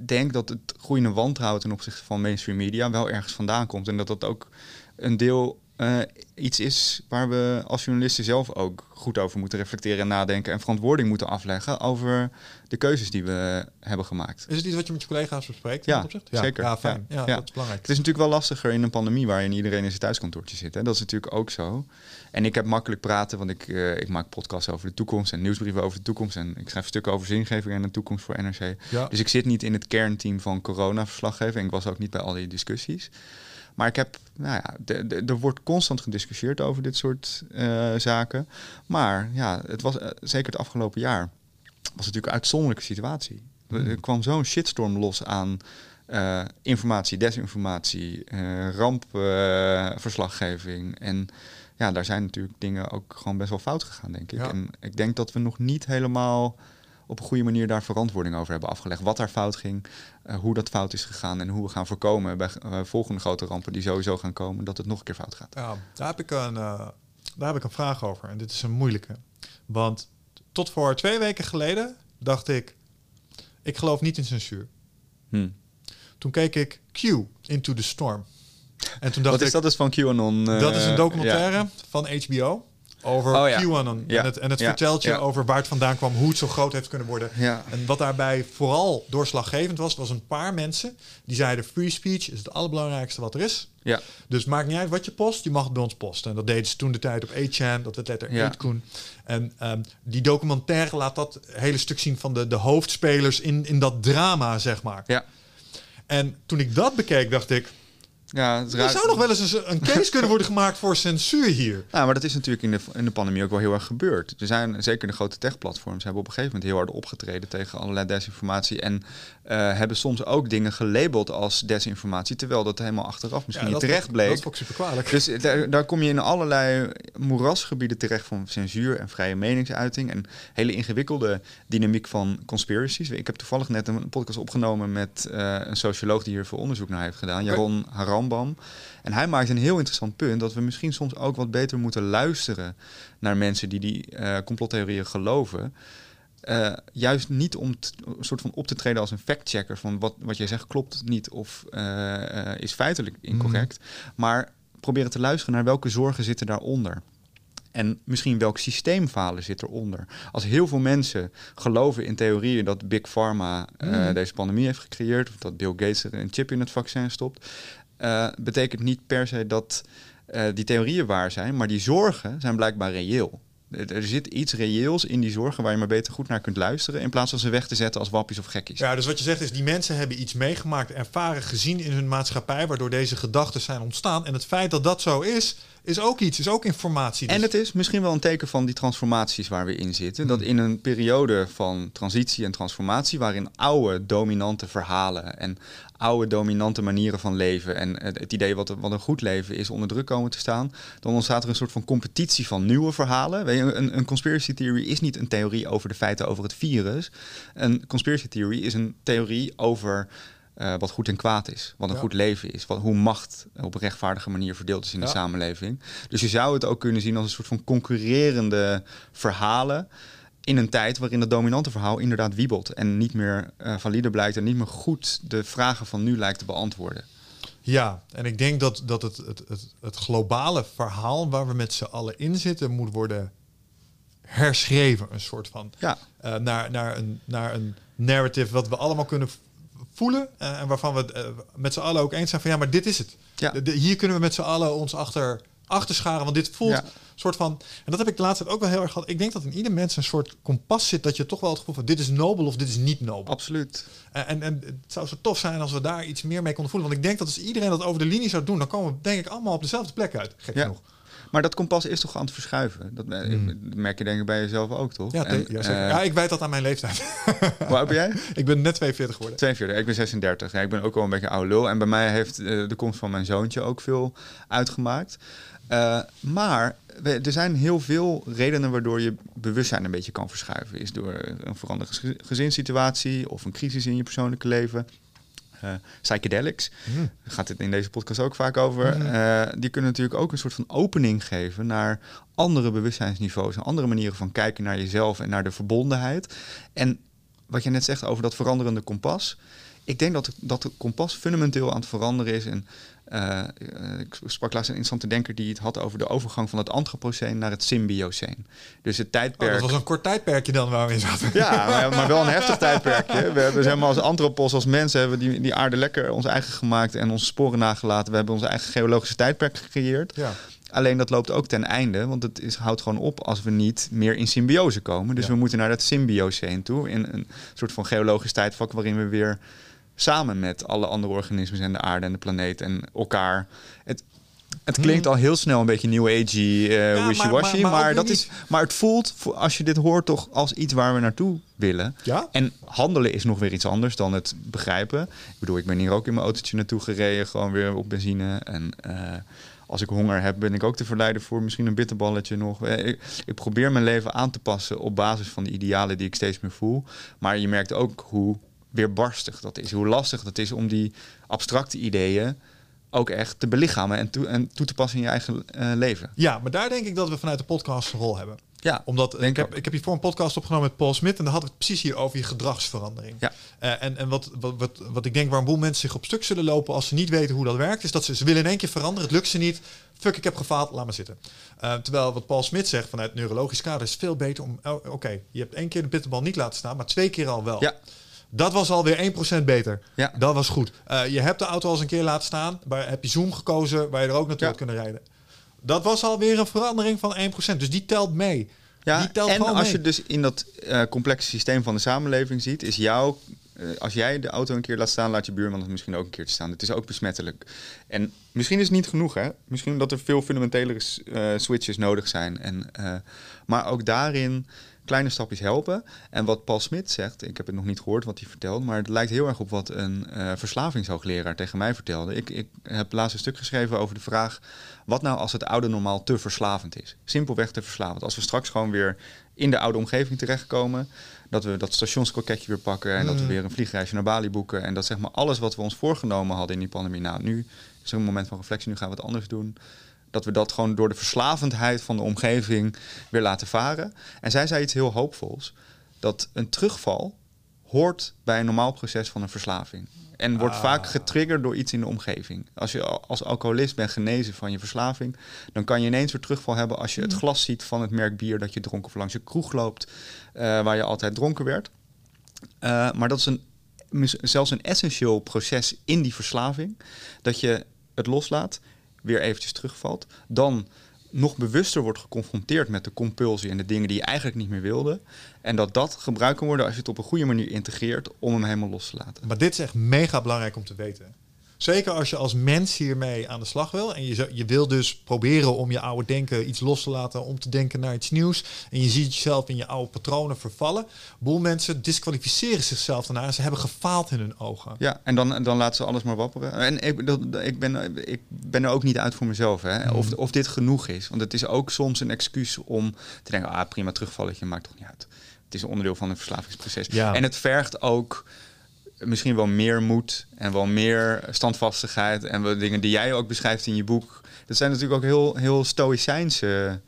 B: denk dat het groeiende wantrouwen ten opzichte van mainstream media wel ergens vandaan komt. En dat dat ook een deel eh, iets is waar we als journalisten zelf ook goed over moeten reflecteren en nadenken. En verantwoording moeten afleggen over de keuzes die we hebben gemaakt.
A: Is het iets wat je met je collega's bespreekt?
B: Ja,
A: opzicht?
B: zeker.
A: Ja, fijn. Ja,
B: Ja, ja.
A: dat is belangrijk.
B: Het is natuurlijk wel lastiger in een pandemie waarin iedereen in zijn thuiskantoortje zit. Hè? Dat is natuurlijk ook zo. En ik heb makkelijk praten, want ik, eh, ik maak podcasts over de toekomst en nieuwsbrieven over de toekomst. En ik schrijf stukken over zingeving en de toekomst voor NRC.
A: Ja.
B: Dus ik zit niet in het kernteam van corona-verslaggever. En ik was ook niet bij al die discussies. Maar ik heb, nou ja, de- de- er wordt constant gediscussieerd over dit soort eh, zaken. Maar ja, het was eh, zeker het afgelopen jaar was natuurlijk een uitzonderlijke situatie. Er- Er kwam zo'n shitstorm los aan eh, informatie, desinformatie, rampverslaggeving. en ja, daar zijn natuurlijk dingen ook gewoon best wel fout gegaan, denk ik.
A: Ja.
B: En ik denk dat we nog niet helemaal op een goede manier daar verantwoording over hebben afgelegd. Wat daar fout ging, eh, hoe dat fout is gegaan en hoe we gaan voorkomen bij eh, volgende grote rampen die sowieso gaan komen, dat het nog een keer fout gaat.
A: Ja, daar heb, ik een, eh, daar heb ik een vraag over. En dit is een moeilijke. Want tot voor twee weken geleden dacht ik, ik geloof niet in censuur.
B: Hm.
A: Toen keek ik Q, Into the Storm. En toen dacht
B: Wat is
A: ik,
B: dat dus van QAnon?
A: dat is een documentaire
B: ja.
A: van HBO over
B: Oh.
A: QAnon. En het, en het vertelt je over waar het vandaan kwam, hoe het zo groot heeft kunnen worden. En wat daarbij vooral doorslaggevend was, was een paar mensen die zeiden: free speech is het allerbelangrijkste wat er is.
B: Ja.
A: Dus maakt niet uit wat je post, je mag het bij ons posten. En dat deden ze toen de tijd op 8chan, dat werd letter
B: Ja.
A: 8kun. En ehm, die documentaire laat dat hele stuk zien van de, de hoofdspelers in, in dat drama, zeg maar.
B: Ja.
A: En toen ik dat bekeek, dacht ik,
B: Ja, het
A: er zou nog wel eens een, een case kunnen worden gemaakt voor censuur hier.
B: Nou, maar dat is natuurlijk in de, in de pandemie ook wel heel erg gebeurd. Er zijn zeker de grote techplatforms hebben op een gegeven moment heel hard opgetreden tegen allerlei desinformatie. En eh, hebben soms ook dingen gelabeld als desinformatie, terwijl dat helemaal achteraf misschien
A: Ja,
B: niet terecht bleek.
A: Dat is ook super kwalijk.
B: Dus daar, daar kom je in allerlei moerasgebieden terecht van censuur en vrije meningsuiting. En hele ingewikkelde dynamiek van conspiracies. Ik heb toevallig net een podcast opgenomen met eh, een socioloog die hier veel onderzoek naar heeft gedaan, Jaron En hij maakt een heel interessant punt dat we misschien soms ook wat beter moeten luisteren naar mensen die die eh, complottheorieën geloven. Eh, juist niet om t- een soort van op te treden als een factchecker van wat, wat jij zegt klopt niet of eh, is feitelijk incorrect. Maar proberen te luisteren naar welke zorgen zitten daaronder. En misschien welk systeemfalen zit eronder. Als heel veel mensen geloven in theorieën dat Big Pharma
A: Mhm.
B: deze pandemie heeft gecreëerd, of dat Bill Gates er een chip in het vaccin stopt, eh, betekent niet per se dat eh, die theorieën waar zijn, maar die zorgen zijn blijkbaar reëel. Er zit iets reëels in die zorgen waar je maar beter goed naar kunt luisteren, in plaats van ze weg te zetten als wappies of gekkies.
A: Ja, dus wat je zegt is, die mensen hebben iets meegemaakt, ervaren, gezien in hun maatschappij, waardoor deze gedachten zijn ontstaan. En het feit dat dat zo is, is ook iets, is ook informatie. Dus-
B: En het is misschien wel een teken van die transformaties waar we in zitten.
A: Hmm.
B: Dat in een periode van transitie en transformatie, waarin oude dominante verhalen en oude dominante manieren van leven en het, idee wat, wat een goed leven is onder druk komen te staan, dan ontstaat er een soort van competitie van nieuwe verhalen. Weet je, een, een conspiracy theory is niet een theorie over de feiten over het virus. Een conspiracy theory is een theorie over eh, wat goed en kwaad is, wat een
A: Ja.
B: goed leven is, wat, hoe macht op een rechtvaardige manier verdeeld is in
A: Ja.
B: de samenleving. Dus je zou het ook kunnen zien als een soort van concurrerende verhalen in een tijd waarin het dominante verhaal inderdaad wiebelt en niet meer eh, valide blijkt en niet meer goed de vragen van nu lijkt te beantwoorden.
A: Ja, en ik denk dat, dat het, het, het, het globale verhaal waar we met z'n allen in zitten, moet worden herschreven. Een soort van.
B: Ja,
A: eh, naar, naar, een, naar een narrative wat we allemaal kunnen voelen. eh, en waarvan we met z'n allen ook eens zijn van ja, maar dit is het.
B: Ja.
A: De- de- hier kunnen we met z'n allen ons achter, achter scharen. Want dit voelt
B: Ja.
A: Soort van. En dat heb ik de laatste tijd ook wel heel erg gehad. Ik denk dat in ieder mens een soort kompas zit dat je toch wel het gevoel van dit is nobel of dit is niet nobel.
B: absoluut.
A: En, en, en het zou zo tof zijn als we daar iets meer mee konden voelen. Want ik denk dat als iedereen dat over de linie zou doen, dan komen we denk ik allemaal op dezelfde plek uit. Gek
B: Ja.
A: genoeg.
B: Maar dat kompas is toch aan het verschuiven? Dat eh,
A: Hmm.
B: merk je denk ik bij jezelf ook, toch?
A: Ja,
B: En,
A: ja, zeker.
B: eh,
A: ja, ik weet dat aan mijn leeftijd.
B: Hoe oud ben jij?
A: ik ben net 42 geworden.
B: 42, ik ben 36. Ja, ik ben ook wel een beetje oude lul. En bij mij heeft eh, de komst van mijn zoontje ook veel uitgemaakt. Eh, maar we- er zijn heel veel redenen waardoor je bewustzijn een beetje kan verschuiven. Is door een veranderde gez- gezinssituatie of een crisis in je persoonlijke leven. Eh, psychedelics, daar gaat het in deze podcast ook vaak over.
A: Mhm.
B: Eh, die kunnen natuurlijk ook een soort van opening geven naar andere bewustzijnsniveaus. En andere manieren van kijken naar jezelf en naar de verbondenheid. En wat je net zegt over dat veranderende kompas. Ik denk dat, dat het kompas fundamenteel aan het veranderen is. En eh, eh, ik sprak laatst een interessante denker die het had over de overgang van het antropoceen naar het symbioceen. Dus het
A: Oh,
B: tijdperk.
A: dat was een kort tijdperkje dan waar we in zaten.
B: Ja, maar, maar wel een heftig tijdperkje. We hebben zeg maar, als antropos, als mensen, hebben we die, die aarde lekker ons eigen gemaakt en onze sporen nagelaten. We hebben onze eigen geologische tijdperk gecreëerd.
A: Ja.
B: Alleen dat loopt ook ten einde, want het is, houdt gewoon op als we niet meer in symbiose komen. Dus
A: Ja.
B: we moeten naar dat symbioceen toe, in een soort van geologisch tijdvak waarin we weer samen met alle andere organismen en de aarde en de planeet en elkaar. Het, het klinkt al heel snel een beetje new agey, eh
A: maar-
B: wishy-washy,
A: maar-
B: maar,
A: maar ook
B: dat is, maar het voelt, als je dit hoort, toch als iets waar we naartoe willen.
A: Ja?
B: En handelen is nog weer iets anders dan het begrijpen. Ik bedoel, ik ben hier ook in mijn autootje naartoe gereden, gewoon weer op benzine. En eh, als ik honger heb, ben ik ook te verleiden voor misschien een bitterballetje nog. Eh, Ik, ik probeer mijn leven aan te passen op basis van de idealen die ik steeds meer voel. Maar je merkt ook hoe weerbarstig dat is. Hoe lastig dat is om die abstracte ideeën ook echt te belichamen en toe, en toe te passen in je eigen eh, leven.
A: ja, maar daar denk ik dat we vanuit de podcast een rol hebben.
B: Ja,
A: Omdat ik heb,
B: ook.
A: ik heb hiervoor een podcast opgenomen met Paul Smit en daar had ik het precies hier over je gedragsverandering.
B: Ja.
A: Eh, en en wat, wat, wat, wat ik denk waar een boel mensen zich op stuk zullen lopen als ze niet weten hoe dat werkt, is dat ze, ze willen in één keer veranderen. Het lukt ze niet. Fuck, ik heb gefaald, laat maar zitten. Eh, terwijl wat Paul Smit zegt vanuit neurologisch kader is veel beter om. oh, Oké, je hebt één keer de bitterbal niet laten staan, maar twee keer al wel.
B: Ja.
A: Dat was alweer 1% beter.
B: Ja.
A: Dat was goed. Eh, je hebt de auto al eens een keer laten staan. Waar heb je Zoom gekozen waar je er ook naartoe had kunnen rijden. Dat was alweer een verandering van 1%. Dus die telt mee.
B: Ja,
A: die telt
B: en als
A: mee.
B: je dus in dat eh, complexe systeem van de samenleving ziet, is jouw. eh, als jij de auto een keer laat staan, laat je buurman het misschien ook een keer te staan. Het is ook besmettelijk. En misschien is het niet genoeg, hè? Misschien dat er veel eh, switches nodig zijn. En, maar ook daarin kleine stapjes helpen. En wat Paul Smit zegt, ik heb het nog niet gehoord wat hij vertelt, maar het lijkt heel erg op wat een eh verslavingshoogleraar tegen mij vertelde. Ik, ik heb laatst een stuk geschreven over de vraag: wat nou als het oude normaal te verslavend is? Simpelweg te verslavend. Als we straks gewoon weer in de oude omgeving terechtkomen, dat we dat stationskroketje weer pakken en dat we
A: Mm.
B: weer een vliegreisje naar Bali boeken en dat zeg maar alles wat we ons voorgenomen hadden in die pandemie. Nou, nu is er een moment van reflectie, nu gaan we het anders doen. Dat we dat gewoon door de verslavendheid van de omgeving weer laten varen. En zij zei iets heel hoopvols. Dat een terugval hoort bij een normaal proces van een verslaving. En wordt
A: Ah.
B: vaak getriggerd door iets in de omgeving. Als je al- als alcoholist bent genezen van je verslaving, dan kan je ineens weer terugval hebben als je het glas ziet van het merk bier dat je dronk of langs je kroeg loopt, eh, waar je altijd dronken werd. Eh, maar dat is een, zelfs een essentieel proces in die verslaving. Dat je het loslaat, weer eventjes terugvalt. Dan nog bewuster wordt geconfronteerd met de compulsie en de dingen die je eigenlijk niet meer wilde. En dat dat gebruikt kan worden als je het op een goede manier integreert om hem helemaal los te laten.
A: Maar dit is echt mega belangrijk om te weten. Zeker als je als mens hiermee aan de slag wil. En je, je wil dus proberen om je oude denken iets los te laten. Om te denken naar iets nieuws. En je ziet jezelf in je oude patronen vervallen. Boel mensen disqualificeren zichzelf daarna. Ze hebben gefaald in hun ogen.
B: Ja, en dan, dan laten ze alles maar wapperen. En ik, ik, ben, ik ben er ook niet uit voor mezelf. Hè?
A: Mhm.
B: Of, of dit genoeg is. Want het is ook soms een excuus om te denken... ah, prima, terugvalletje, maakt toch niet uit. Het is een onderdeel van een verslavingsproces.
A: Ja.
B: En het vergt ook misschien wel meer moed... en wel meer standvastigheid... en wel dingen die jij ook beschrijft in je boek. Dat zijn natuurlijk ook heel, heel stoïcijnse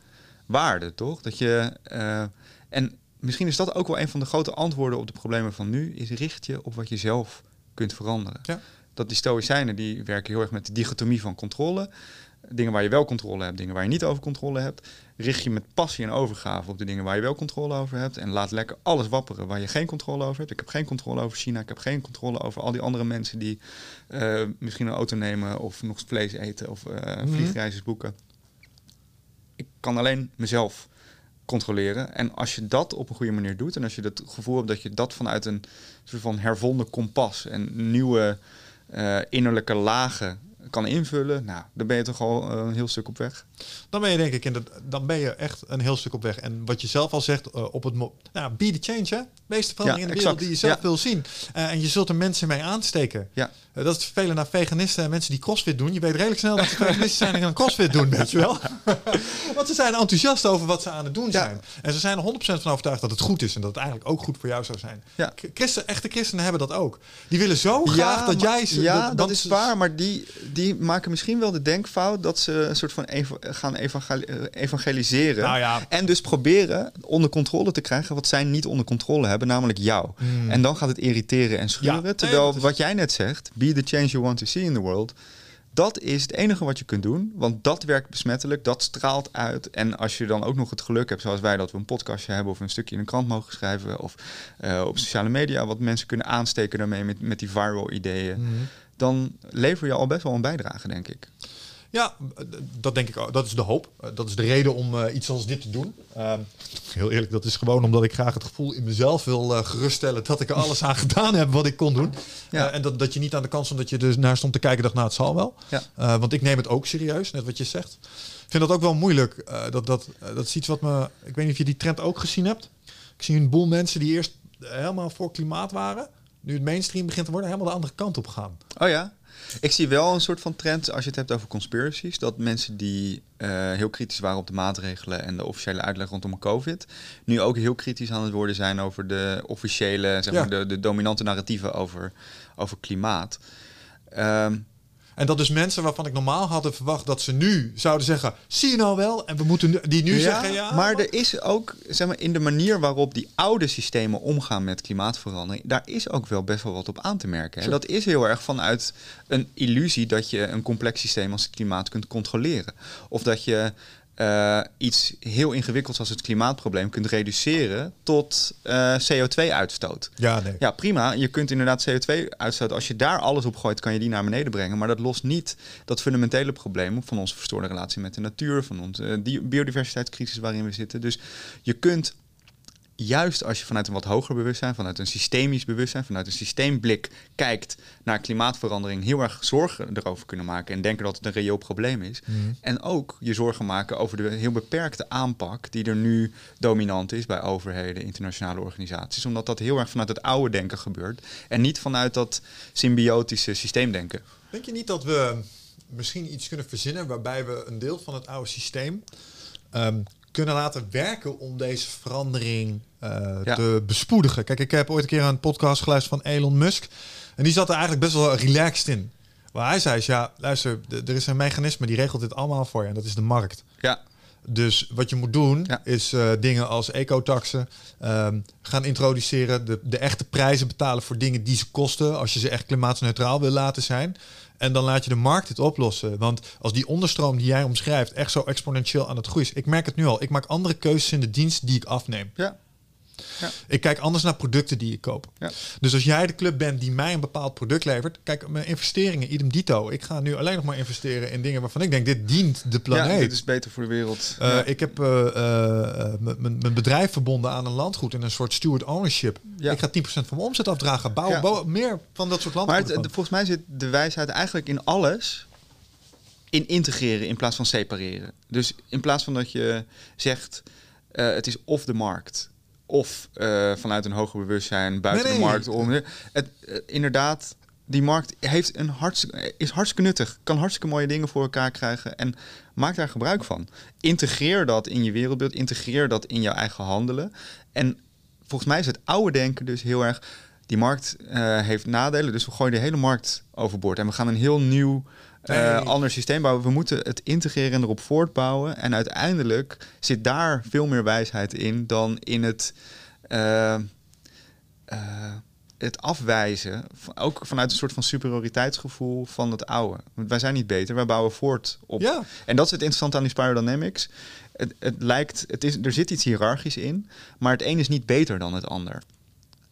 B: waarden, toch? Dat je... eh, en misschien is dat ook wel een van de grote antwoorden op de problemen van nu... is richt je op wat je zelf kunt veranderen.
A: Ja.
B: Dat die stoïcijnen die werken heel erg met de dichotomie van controle. Dingen waar je wel controle hebt, dingen waar je niet over controle hebt. Richt je met passie en overgave op de dingen waar je wel controle over hebt. En laat lekker alles wapperen waar je geen controle over hebt. Ik heb geen controle over China. Ik heb geen controle over al die andere mensen die eh, misschien een auto nemen of nog vlees eten of eh
A: Mhm.
B: vliegreizes boeken. Ik kan alleen mezelf controleren. En als je dat op een goede manier doet en als je het gevoel hebt dat je dat vanuit een soort van hervonden kompas en nieuwe eh, innerlijke lagen kan invullen, nou, dan ben je toch al eh, een heel stuk op weg.
A: Dan ben je denk ik in de, dan ben je echt een heel stuk op weg. En wat je zelf al zegt, eh, op het mo- nou, be the change, hè? Wees de verandering
B: Ja,
A: in de wereld die je zelf
B: Ja.
A: wil zien. Eh, en je zult er mensen mee aansteken.
B: Ja.
A: Eh, dat is het naar veganisten en mensen die crossfit doen. Je weet redelijk snel dat ze veganisten zijn en gaan crossfit doen, weet je wel. Want ze zijn enthousiast over wat ze aan het doen
B: Ja.
A: zijn. En ze zijn er 100% van overtuigd dat het goed is en dat het eigenlijk ook goed voor jou zou zijn.
B: Ja.
A: Christen, echte christenen hebben dat ook. Die willen zo graag dat
B: maar-
A: jij ze...
B: Ja, dat is waar, maar die, die maken misschien wel de denkfout dat ze een soort van eva- gaan eh, evangeliseren.
A: Nou ja,
B: En dus proberen onder controle te krijgen wat zij niet onder controle hebben, namelijk jou.
A: Hmm.
B: En dan gaat het irriteren en schuren.
A: Nee,
B: terwijl
A: is-
B: wat jij net zegt, be the change you want to see in the world. Dat is het enige wat je kunt doen, want dat werkt besmettelijk, dat straalt uit. En als je dan ook nog het geluk hebt, zoals wij, dat we een podcastje hebben of een stukje in een krant mogen schrijven of eh, op sociale media, wat mensen kunnen aansteken daarmee met, met die viral ideeën,
A: Mhm.
B: dan lever je al best wel een bijdrage, denk ik.
A: Ja, dat denk ik ook. Dat is de hoop. Eh, Dat is de reden om eh, iets als dit te doen. Ehm, heel eerlijk, dat is gewoon omdat ik graag het gevoel in mezelf wil eh, geruststellen dat ik er alles aan gedaan heb wat ik kon doen.
B: Ja.
A: En dat, dat je niet aan de kant stond dat je er naar stond te kijken dacht, nou het zal wel.
B: Ja.
A: Want ik neem het ook serieus, net wat je zegt. Ik vind dat ook wel moeilijk. Dat, dat, dat is iets wat me... Ik weet niet of je die trend ook gezien hebt. Ik zie een boel mensen die eerst helemaal voor klimaat waren. Nu het mainstream begint te worden, helemaal de andere kant op gaan.
B: Oh ja? Ik zie wel een soort van trend als je het hebt over conspiracies. Dat mensen die eh, heel kritisch waren op de maatregelen en de officiële uitleg rondom COVID. nu ook heel kritisch aan het worden zijn over de officiële, zeg
A: Ja.
B: maar, de, de dominante narratieven over, over klimaat. Ehm,
A: En dat dus mensen waarvan ik normaal hadden verwacht dat ze nu zouden zeggen: zie je nou wel? En we moeten nu, die nu zeggen ja.
B: Maar er is ook, zeg maar, in de manier waarop die oude systemen omgaan met klimaatverandering, daar is ook wel best wel wat op aan te merken. En dat is heel erg vanuit een illusie dat je een complex systeem als het klimaat kunt controleren. Of dat je uh, iets heel ingewikkelds als het klimaatprobleem kunt reduceren tot uh, CO2-uitstoot.
A: Ja, nee.
B: ja, prima. Je kunt inderdaad CO2-uitstoot, als je daar alles op gooit, kan je die naar beneden brengen. Maar dat lost niet dat fundamentele probleem van onze verstoorde relatie met de natuur, van onze biodiversiteitscrisis waarin we zitten. Dus je kunt juist als je vanuit een wat hoger bewustzijn, vanuit een systemisch bewustzijn, vanuit een systeemblik kijkt naar klimaatverandering, heel erg zorgen erover kunnen maken en denken dat het een reëel probleem is.
A: Mhm.
B: En ook je zorgen maken over de heel beperkte aanpak die er nu dominant is bij overheden, internationale organisaties, omdat dat heel erg vanuit het oude denken gebeurt en niet vanuit dat symbiotische systeemdenken.
A: Denk je niet dat we misschien iets kunnen verzinnen waarbij we een deel van het oude systeem ehm, kunnen laten werken om deze verandering uh, te bespoedigen. Kijk, ik heb ooit een keer een podcast geluisterd van Elon Musk. En die zat er eigenlijk best wel relaxed in. Waar hij zei, ja, luister, er is een mechanisme die regelt dit allemaal voor je. En dat is de markt.
B: Ja.
A: Dus wat je moet doen,
B: Ja.
A: is uh, dingen als ecotaxen ehm, gaan introduceren. De, de echte prijzen betalen voor dingen die ze kosten. Als je ze echt klimaatneutraal wil laten zijn. En dan laat je de markt het oplossen. Want als die onderstroom die jij omschrijft echt zo exponentieel aan het groeien is. Ik merk het nu al. Ik maak andere keuzes in de dienst die ik afneem.
B: Ja. Ja.
A: Ik kijk anders naar producten die ik koop.
B: Ja.
A: Dus als jij de club bent die mij een bepaald product levert, kijk, mijn investeringen, idem dito. Ik ga nu alleen nog maar investeren in dingen waarvan ik denk, dit dient de planeet.
B: Ja, dit is beter voor de wereld.
A: Uh,
B: ja.
A: Ik heb uh, uh, mijn bedrijf verbonden aan een landgoed in een soort steward ownership. Ik ga 10% van mijn omzet afdragen. Bouw, meer van dat soort
B: Maar
A: landgoeden.
B: het, volgens mij zit de wijsheid eigenlijk in alles in integreren in plaats van separeren. Dus in plaats van dat je zegt, eh, het is of de markt of eh, vanuit een hoger bewustzijn buiten
A: Nee,
B: de markt om. Het, eh, inderdaad, die markt heeft een hartstikke, is hartstikke nuttig, kan hartstikke mooie dingen voor elkaar krijgen en maak daar gebruik van. Integreer dat in je wereldbeeld, integreer dat in jouw eigen handelen. En volgens mij is het oude denken dus heel erg. Die markt eh, heeft nadelen, dus we gooien de hele markt overboord. En we gaan een heel nieuw,
A: Nee.
B: ander systeem bouwen. We moeten het integreren en erop voortbouwen. En uiteindelijk zit daar veel meer wijsheid in dan in het, eh, eh, het afwijzen. Ook vanuit een soort van superioriteitsgevoel van het oude. Want wij zijn niet beter, wij bouwen voort op.
A: Ja.
B: En dat is het interessante aan die Spiral Dynamics. Het, het lijkt, het is, er zit iets hiërarchisch in, maar het een is niet beter dan het ander.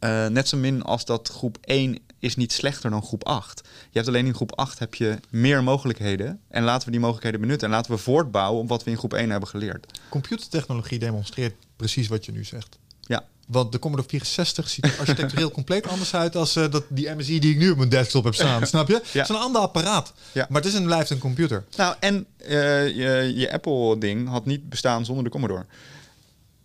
B: Eh, net zo min als dat groep 1 is niet slechter dan groep 8. Je hebt alleen in groep 8 heb je meer mogelijkheden. En laten we die mogelijkheden benutten. En laten we voortbouwen op wat we in groep 1 hebben geleerd.
A: Computertechnologie demonstreert precies wat je nu zegt.
B: Ja.
A: Want de Commodore 64 ziet er architectureel compleet anders uit als eh, dat, die MSI die ik nu op mijn desktop heb staan. Snap je? Het is een ander apparaat.
B: Ja.
A: Maar het is en blijft een computer.
B: Nou, en eh, je, je Apple-ding had niet bestaan zonder de Commodore.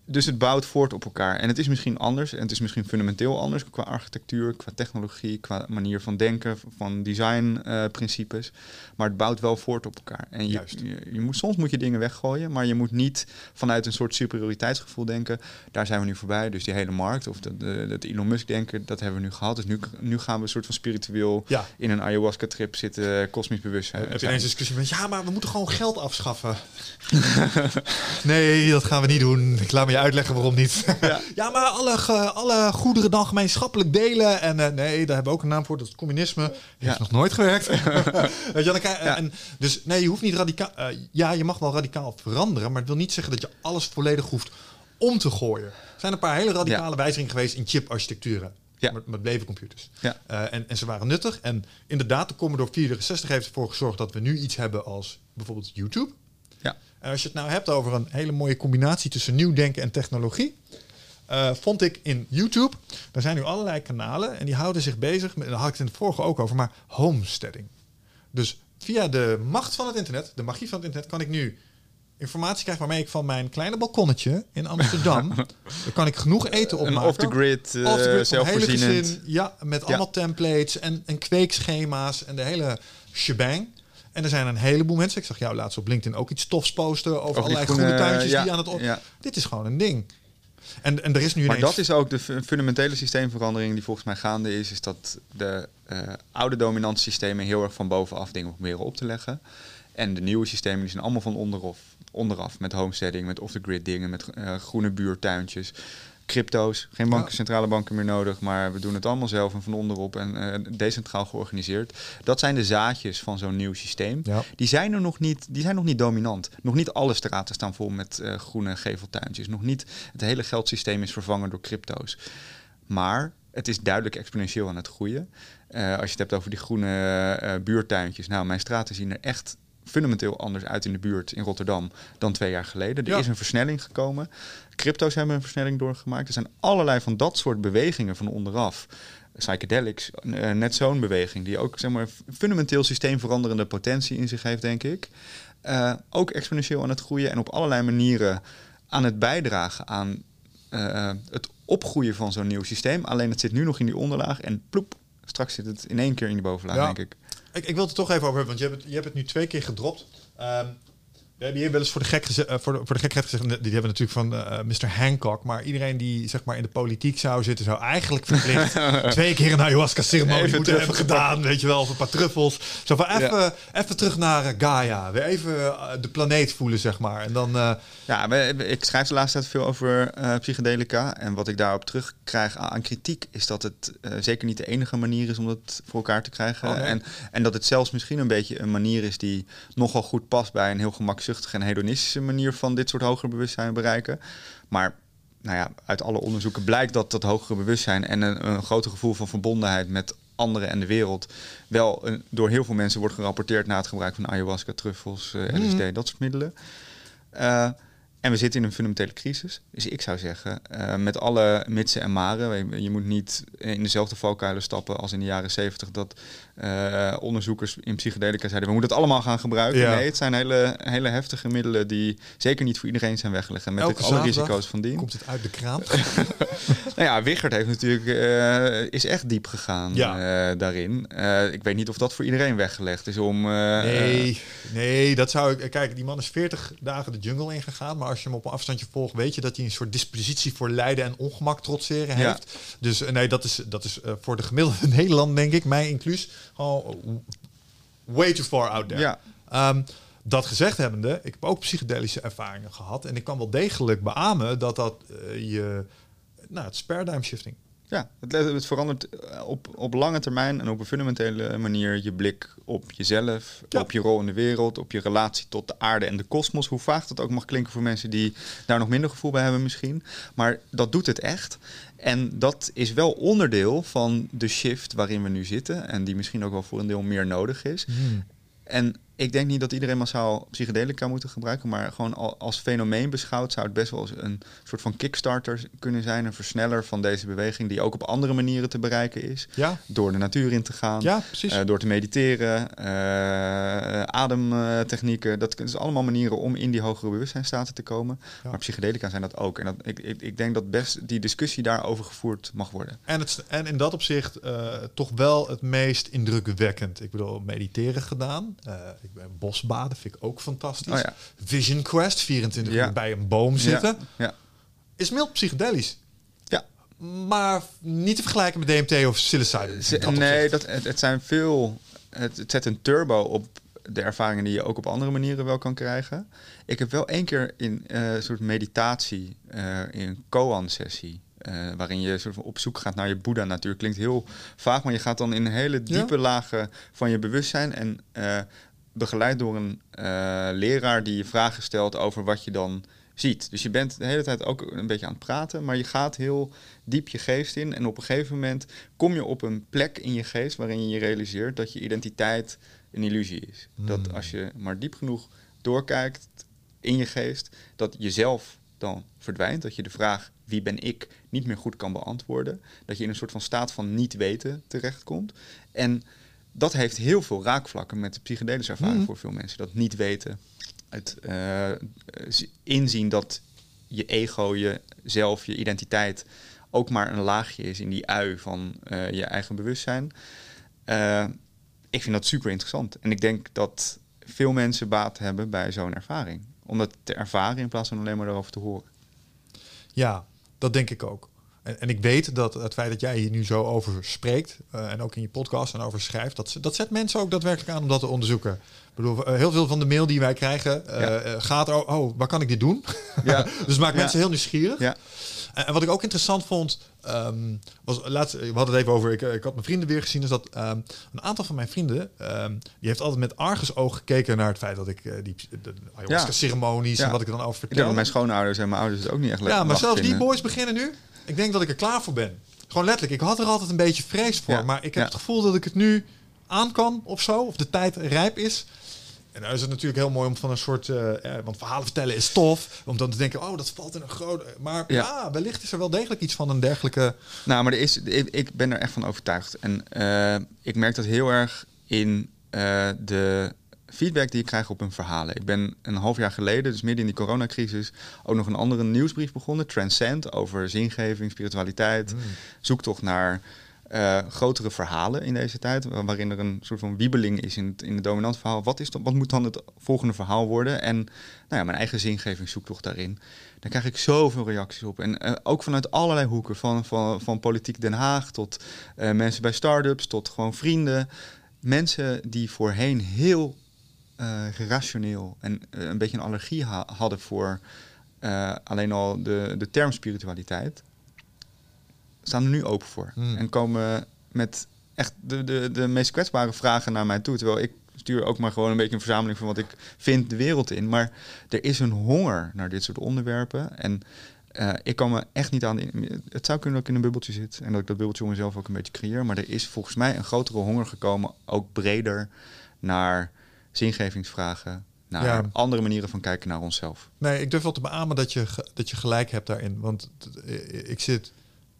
B: Dus het bouwt voort op elkaar. En het is misschien anders. En het is misschien fundamenteel anders qua architectuur, qua technologie, qua manier van denken, van designprincipes. maar het bouwt wel voort op elkaar. En je,
A: Juist.
B: je, je moet, soms moet je dingen weggooien, maar je moet niet vanuit een soort superioriteitsgevoel denken. Daar zijn we nu voorbij. Dus die hele markt of dat, Elon Musk denken, dat hebben we nu gehad. Dus nu, nu gaan we een soort van spiritueel
A: Ja.
B: in een ayahuasca-trip zitten, kosmisch bewustzijn.
A: heb je ineens een discussie met, ja, maar we moeten gewoon geld afschaffen. nee, dat gaan we niet doen. Ik laat me je uitleggen waarom niet. Ja, maar alle, alle goederen dan gemeenschappelijk delen. En eh, nee, daar hebben we ook een naam voor. Dat is communisme. Heeft
B: Ja.
A: nog nooit gewerkt. Weet je,
B: Ja.
A: en, dus nee, je hoeft niet radicaal... eh, ja, je mag wel radicaal veranderen. Maar het wil niet zeggen dat je alles volledig hoeft om te gooien. Er zijn een paar hele radicale wijzigingen geweest in chiparchitecturen.
B: Ja.
A: Met, met levencomputers.
B: Ja.
A: Eh, en, en ze waren nuttig. En inderdaad, de Commodore 64 heeft ervoor gezorgd dat we nu iets hebben als bijvoorbeeld YouTube. En als je het nou hebt over een hele mooie combinatie tussen nieuw denken en technologie, eh, vond ik in YouTube, er zijn nu allerlei kanalen en die houden zich bezig, met, daar had ik het in het vorige ook over, maar homesteading. Dus via de macht van het internet, de magie van het internet, kan ik nu informatie krijgen waarmee ik van mijn kleine balkonnetje in Amsterdam, kan ik genoeg eten opmaken.
B: Een off-the-grid,
A: Off the grid, van het hele
B: zelfvoorzienend.
A: gezin, ja, met allemaal templates en, en kweekschema's en de hele shebang. En er zijn een heleboel mensen. Ik zag jou laatst op LinkedIn ook iets tofs posten over, allerlei
B: groene,
A: groene tuintjes
B: ja,
A: die aan het op.
B: ja.
A: Dit is gewoon een ding. En, en er is nu
B: Maar
A: ineens...
B: dat is ook de fu- fundamentele systeemverandering die volgens mij gaande is. Is dat de eh, oude dominante systemen heel erg van bovenaf dingen proberen op te leggen. En de nieuwe systemen die zijn allemaal van onderaf. onderaf met homesteading, met off-the-grid dingen, met eh, groene buurtuintjes. Crypto's, geen banken,
A: Ja.
B: centrale banken meer nodig, maar we doen het allemaal zelf en van onderop en eh, decentraal georganiseerd. Dat zijn de zaadjes van zo'n nieuw systeem.
A: Ja.
B: Die zijn er nog niet, die zijn nog niet dominant. Nog niet alle straten staan vol met eh, groene geveltuintjes. Nog niet het hele geldsysteem is vervangen door crypto's. Maar het is duidelijk exponentieel aan het groeien. Eh, als je het hebt over die groene buurtuintjes. Nou, mijn straten zien er echt fundamenteel anders uit in de buurt in Rotterdam dan twee jaar geleden. Er
A: Ja.
B: is een versnelling gekomen. Crypto's hebben een versnelling doorgemaakt. Er zijn allerlei van dat soort bewegingen van onderaf. Psychedelics, eh, net zo'n beweging die ook zeg maar, fundamenteel systeemveranderende potentie in zich heeft, denk ik. Eh, ook exponentieel aan het groeien en op allerlei manieren aan het bijdragen aan eh, het opgroeien van zo'n nieuw systeem. Alleen het zit nu nog in die onderlaag en ploep, straks zit het in één keer in die bovenlaag,
A: Ja.
B: denk ik.
A: Ik, ik wil het er toch even over hebben, want je hebt het, je hebt het nu twee keer gedropt. Ehm, we hebben hier wel eens voor de, gek geze- eh, voor de, voor de gekheid gezegd, die hebben we natuurlijk van eh, Mr. Hancock, maar iedereen die zeg maar in de politiek zou zitten, zou eigenlijk verplicht twee keer een ayahuasca-ceremonie
B: Even
A: moeten hebben gedaan, weet je wel, of een paar truffels. Zo van even, even terug naar eh, Gaia, weer even de planeet voelen, zeg maar. En dan,
B: Ja, ik schrijf de laatste tijd veel over psychedelica. En wat ik daarop terugkrijg aan, aan kritiek is dat het zeker niet de enige manier is om dat voor elkaar te krijgen.
A: Oh, nee.
B: en, en dat het zelfs misschien een beetje een manier is die nogal goed past bij een heel gemakzuchtige en hedonistische manier van dit soort hoger bewustzijn bereiken. Maar nou ja, uit alle onderzoeken blijkt dat dat hogere bewustzijn en een, een groter gevoel van verbondenheid met anderen en de wereld wel een- door heel veel mensen wordt gerapporteerd na het gebruik van ayahuasca, truffels, eh,
A: Mhm.
B: LSD, dat soort middelen. Eh, en we zitten in een fundamentele crisis. Dus ik zou zeggen, eh, met alle mitsen en maren, je, moet niet in dezelfde valkuilen stappen als in de jaren zeventig dat eh, onderzoekers in psychedelica zeiden, we moeten het allemaal gaan gebruiken.
A: Ja.
B: Nee, het zijn hele, hele heftige middelen die zeker niet voor iedereen zijn weggelegd. En met
A: Elke
B: alle risico's van dien.
A: komt het uit de kraam.
B: Nou ja, Wichert heeft natuurlijk, eh, is echt diep gegaan
A: Ja.
B: daarin. Ik weet niet of dat voor iedereen weggelegd is om...
A: Nee, nee, dat zou ik. Kijk, die man is 40 dagen de jungle ingegaan. Maar als je hem op een afstandje volgt, weet je dat hij een soort dispositie voor lijden en ongemak trotseren
B: Ja.
A: heeft. Dus eh, nee, dat is, dat is eh, voor de gemiddelde Nederland, denk ik, mij inclus, gewoon way too far out there.
B: Ja.
A: Ehm, dat gezegd hebbende, ik heb ook psychedelische ervaringen gehad. En ik kan wel degelijk beamen dat dat eh, je. Nou, het is paradigm shifting.
B: Ja, het, het verandert eh, op, op lange termijn en op een fundamentele manier je blik op jezelf,
A: Ja.
B: op je rol in de wereld, op je relatie tot de aarde en de kosmos. Hoe vaag dat ook mag klinken voor mensen die daar nog minder gevoel bij hebben misschien. Maar dat doet het echt. En dat is wel onderdeel van de shift waarin we nu zitten en die misschien ook wel voor een deel meer nodig is. En ik denk niet dat iedereen massaal psychedelica moet gebruiken, maar gewoon al- als fenomeen beschouwd zou het best wel een soort van kickstarter kunnen zijn, een versneller van deze beweging die ook op andere manieren te bereiken is.
A: Ja,
B: Door de natuur in te gaan,
A: ja
B: eh, door te mediteren, eh, ademtechnieken. Dat is allemaal manieren om in die hogere bewustzijnstaten te komen.
A: Ja.
B: Maar psychedelica zijn dat ook. En dat, ik, ik, ik denk dat best die discussie daarover gevoerd mag worden.
A: En, het, en in dat opzicht eh, toch wel het meest indrukwekkend. Ik bedoel, mediteren gedaan. Ik ben bosbaden, vind ik ook fantastisch.
B: Oh ja.
A: Vision Quest, 24
B: Ja.
A: uur bij een boom zitten.
B: Ja, ja.
A: Is mild psychedelisch.
B: Ja.
A: Maar niet te vergelijken met DMT of psilocybin. Dat
B: nee, dat, het, het zijn veel. Het, het zet een turbo op de ervaringen die je ook op andere manieren wel kan krijgen. Ik heb wel één keer in eh, een soort meditatie, eh, in een koan-sessie. eh, waarin je soort van op zoek gaat naar je Boeddha-natuur. Klinkt heel vaag, maar je gaat dan in hele diepe lagen van je bewustzijn. En begeleid door een eh, leraar die je vragen stelt over wat je dan ziet. Dus je bent de hele tijd ook een beetje aan het praten, maar je gaat heel diep je geest in. En op een gegeven moment kom je op een plek in je geest waarin je je realiseert dat je identiteit een illusie is. Dat
A: Hmm.
B: als je maar diep genoeg doorkijkt in je geest, dat jezelf dan verdwijnt. Dat je de vraag wie ben ik niet meer goed kan beantwoorden. Dat je in een soort van staat van niet weten terechtkomt. En dat heeft heel veel raakvlakken met de psychedelische ervaring
A: Mhm.
B: voor veel mensen. Dat niet weten, het eh, inzien dat je ego, jezelf, je identiteit ook maar een laagje is in die ui van eh, je eigen bewustzijn. Eh, ik vind dat super interessant. En ik denk dat veel mensen baat hebben bij zo'n ervaring. Om dat te ervaren in plaats van alleen maar erover te horen.
A: Ja, Dat denk ik ook. En, en ik weet dat het feit dat jij hier nu zo over spreekt, uh, en ook in je podcast en over schrijft, dat, dat zet mensen ook daadwerkelijk aan om dat te onderzoeken. Ik bedoel, uh, heel veel van de mail die wij krijgen uh, ja. gaat er, oh, waar kan ik dit doen? Ja. dus het maakt mensen heel nieuwsgierig. Ja. En wat ik ook interessant vond, um, was laatst, we hadden het even over, ik, ik had mijn vrienden weer gezien, is dat um, een aantal van mijn vrienden, um, die heeft altijd met argusoog gekeken naar het feit dat ik uh, die de ayahuasca-ceremonies ja. en wat ik er dan over vertel.
B: Ik denk dat mijn schoonouders en mijn ouders het ook niet echt leuk
A: Ja, maar zelfs die boys beginnen nu. Ik denk dat ik er klaar voor ben. Gewoon letterlijk, ik had er altijd een beetje vrees voor, maar ik heb het gevoel dat ik het nu aan kan of zo, of de tijd rijp is. En dan is het natuurlijk heel mooi om van een soort, uh, eh, want verhalen vertellen is tof, om dan te denken, oh, dat valt in een groot. Maar ja. ja. wellicht is er wel degelijk iets van een dergelijke.
B: Nou, maar er is, ik, ik ben er echt van overtuigd. En uh, ik merk dat heel erg in uh, de feedback die ik krijg op mijn verhalen. Ik ben een half jaar geleden, dus midden in die coronacrisis, ook nog een andere nieuwsbrief begonnen, Transcend, over zingeving, spiritualiteit, mm. zoektocht naar uh, grotere verhalen in deze tijd, waarin er een soort van wiebeling is in het, in het dominant verhaal. Wat, is dan, wat moet dan het volgende verhaal worden? En nou ja, mijn eigen zingeving zoektocht daarin. Daar krijg ik zoveel reacties op. En uh, ook vanuit allerlei hoeken, van, van, van politiek Den Haag tot uh, mensen bij start-ups, tot gewoon vrienden. Mensen die voorheen heel gerationeel en een beetje een allergie ha hadden voor alleen al de, de term spiritualiteit staan er nu open voor. Hmm. En komen met echt de, de, de meest kwetsbare vragen naar mij toe. Terwijl ik stuur ook maar gewoon een beetje een verzameling van wat ik vind de wereld in. Maar er is een honger naar dit soort onderwerpen. En uh, ik kan me echt niet aan. Het zou kunnen dat ik in een bubbeltje zit en dat ik dat bubbeltje om mezelf ook een beetje creëer. Maar er is volgens mij een grotere honger gekomen, ook breder, naar zingevingsvragen. Naar andere manieren van kijken naar onszelf.
A: Nee, ik durf wel te beamen dat je, dat je gelijk hebt daarin. Want ik zit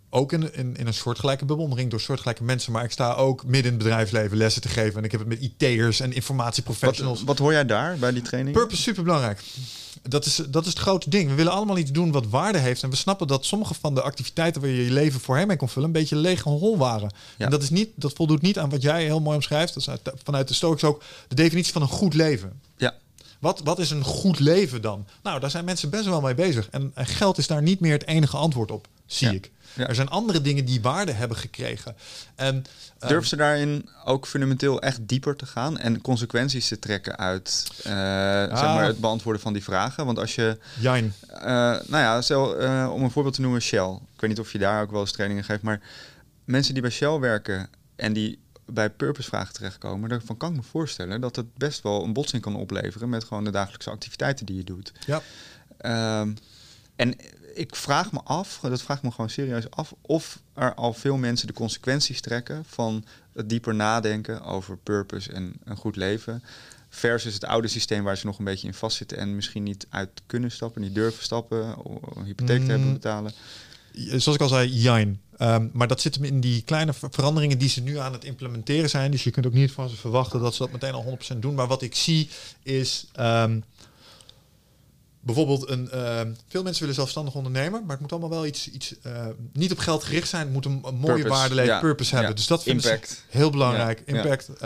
A: ook in, in, in een soortgelijke bubbel, omringd door soortgelijke mensen. Maar ik sta ook midden in het bedrijfsleven lessen te geven. En ik heb het met IT'ers en informatieprofessionals.
B: Wat, wat hoor jij daar bij die training?
A: Purpose super belangrijk. Dat is, dat is het grote ding. We willen allemaal iets doen wat waarde heeft. En we snappen dat sommige van de activiteiten waar je je leven voorheen mee kon vullen, een beetje leeg en hol waren. Ja. En dat, is niet, dat voldoet niet aan wat jij heel mooi omschrijft. Dat is uit, vanuit de Stoics ook de definitie van een goed leven.
B: Ja.
A: Wat, wat is een goed leven dan? Nou, daar zijn mensen best wel mee bezig. En, en geld is daar niet meer het enige antwoord op, zie ik. Er zijn andere dingen die waarde hebben gekregen. En,
B: ehm, Durf ze daarin ook fundamenteel echt dieper te gaan en consequenties te trekken uit uh, zeg maar het beantwoorden van die vragen? Want als je.
A: Jijn.
B: Uh, nou ja, zo, uh, om een voorbeeld te noemen, Shell. Ik weet niet of je daar ook wel eens trainingen geeft, maar mensen die bij Shell werken en die bij purpose-vragen terechtkomen, daarvan kan ik me voorstellen dat het best wel een botsing kan opleveren met gewoon de dagelijkse activiteiten die je doet.
A: Ja.
B: Um, en ik vraag me af, dat vraag ik me gewoon serieus af, of er al veel mensen de consequenties trekken van het dieper nadenken over purpose en een goed leven. Versus het oude systeem waar ze nog een beetje in vastzitten en misschien niet uit kunnen stappen, niet durven stappen, of een hypotheek te hebben mm. betalen.
A: Zoals ik al zei, jijn. Um, maar dat zit hem in die kleine veranderingen die ze nu aan het implementeren zijn. Dus je kunt ook niet van ze verwachten dat ze dat meteen al 100% doen. Maar wat ik zie is. Um, bijvoorbeeld een. Uh, veel mensen willen zelfstandig ondernemen, maar het moet allemaal wel iets, iets uh, niet op geld gericht zijn. Het moet een, een mooie purpose, waarde, ja. purpose hebben. Dus dat vind ik heel belangrijk. Impact. Uh,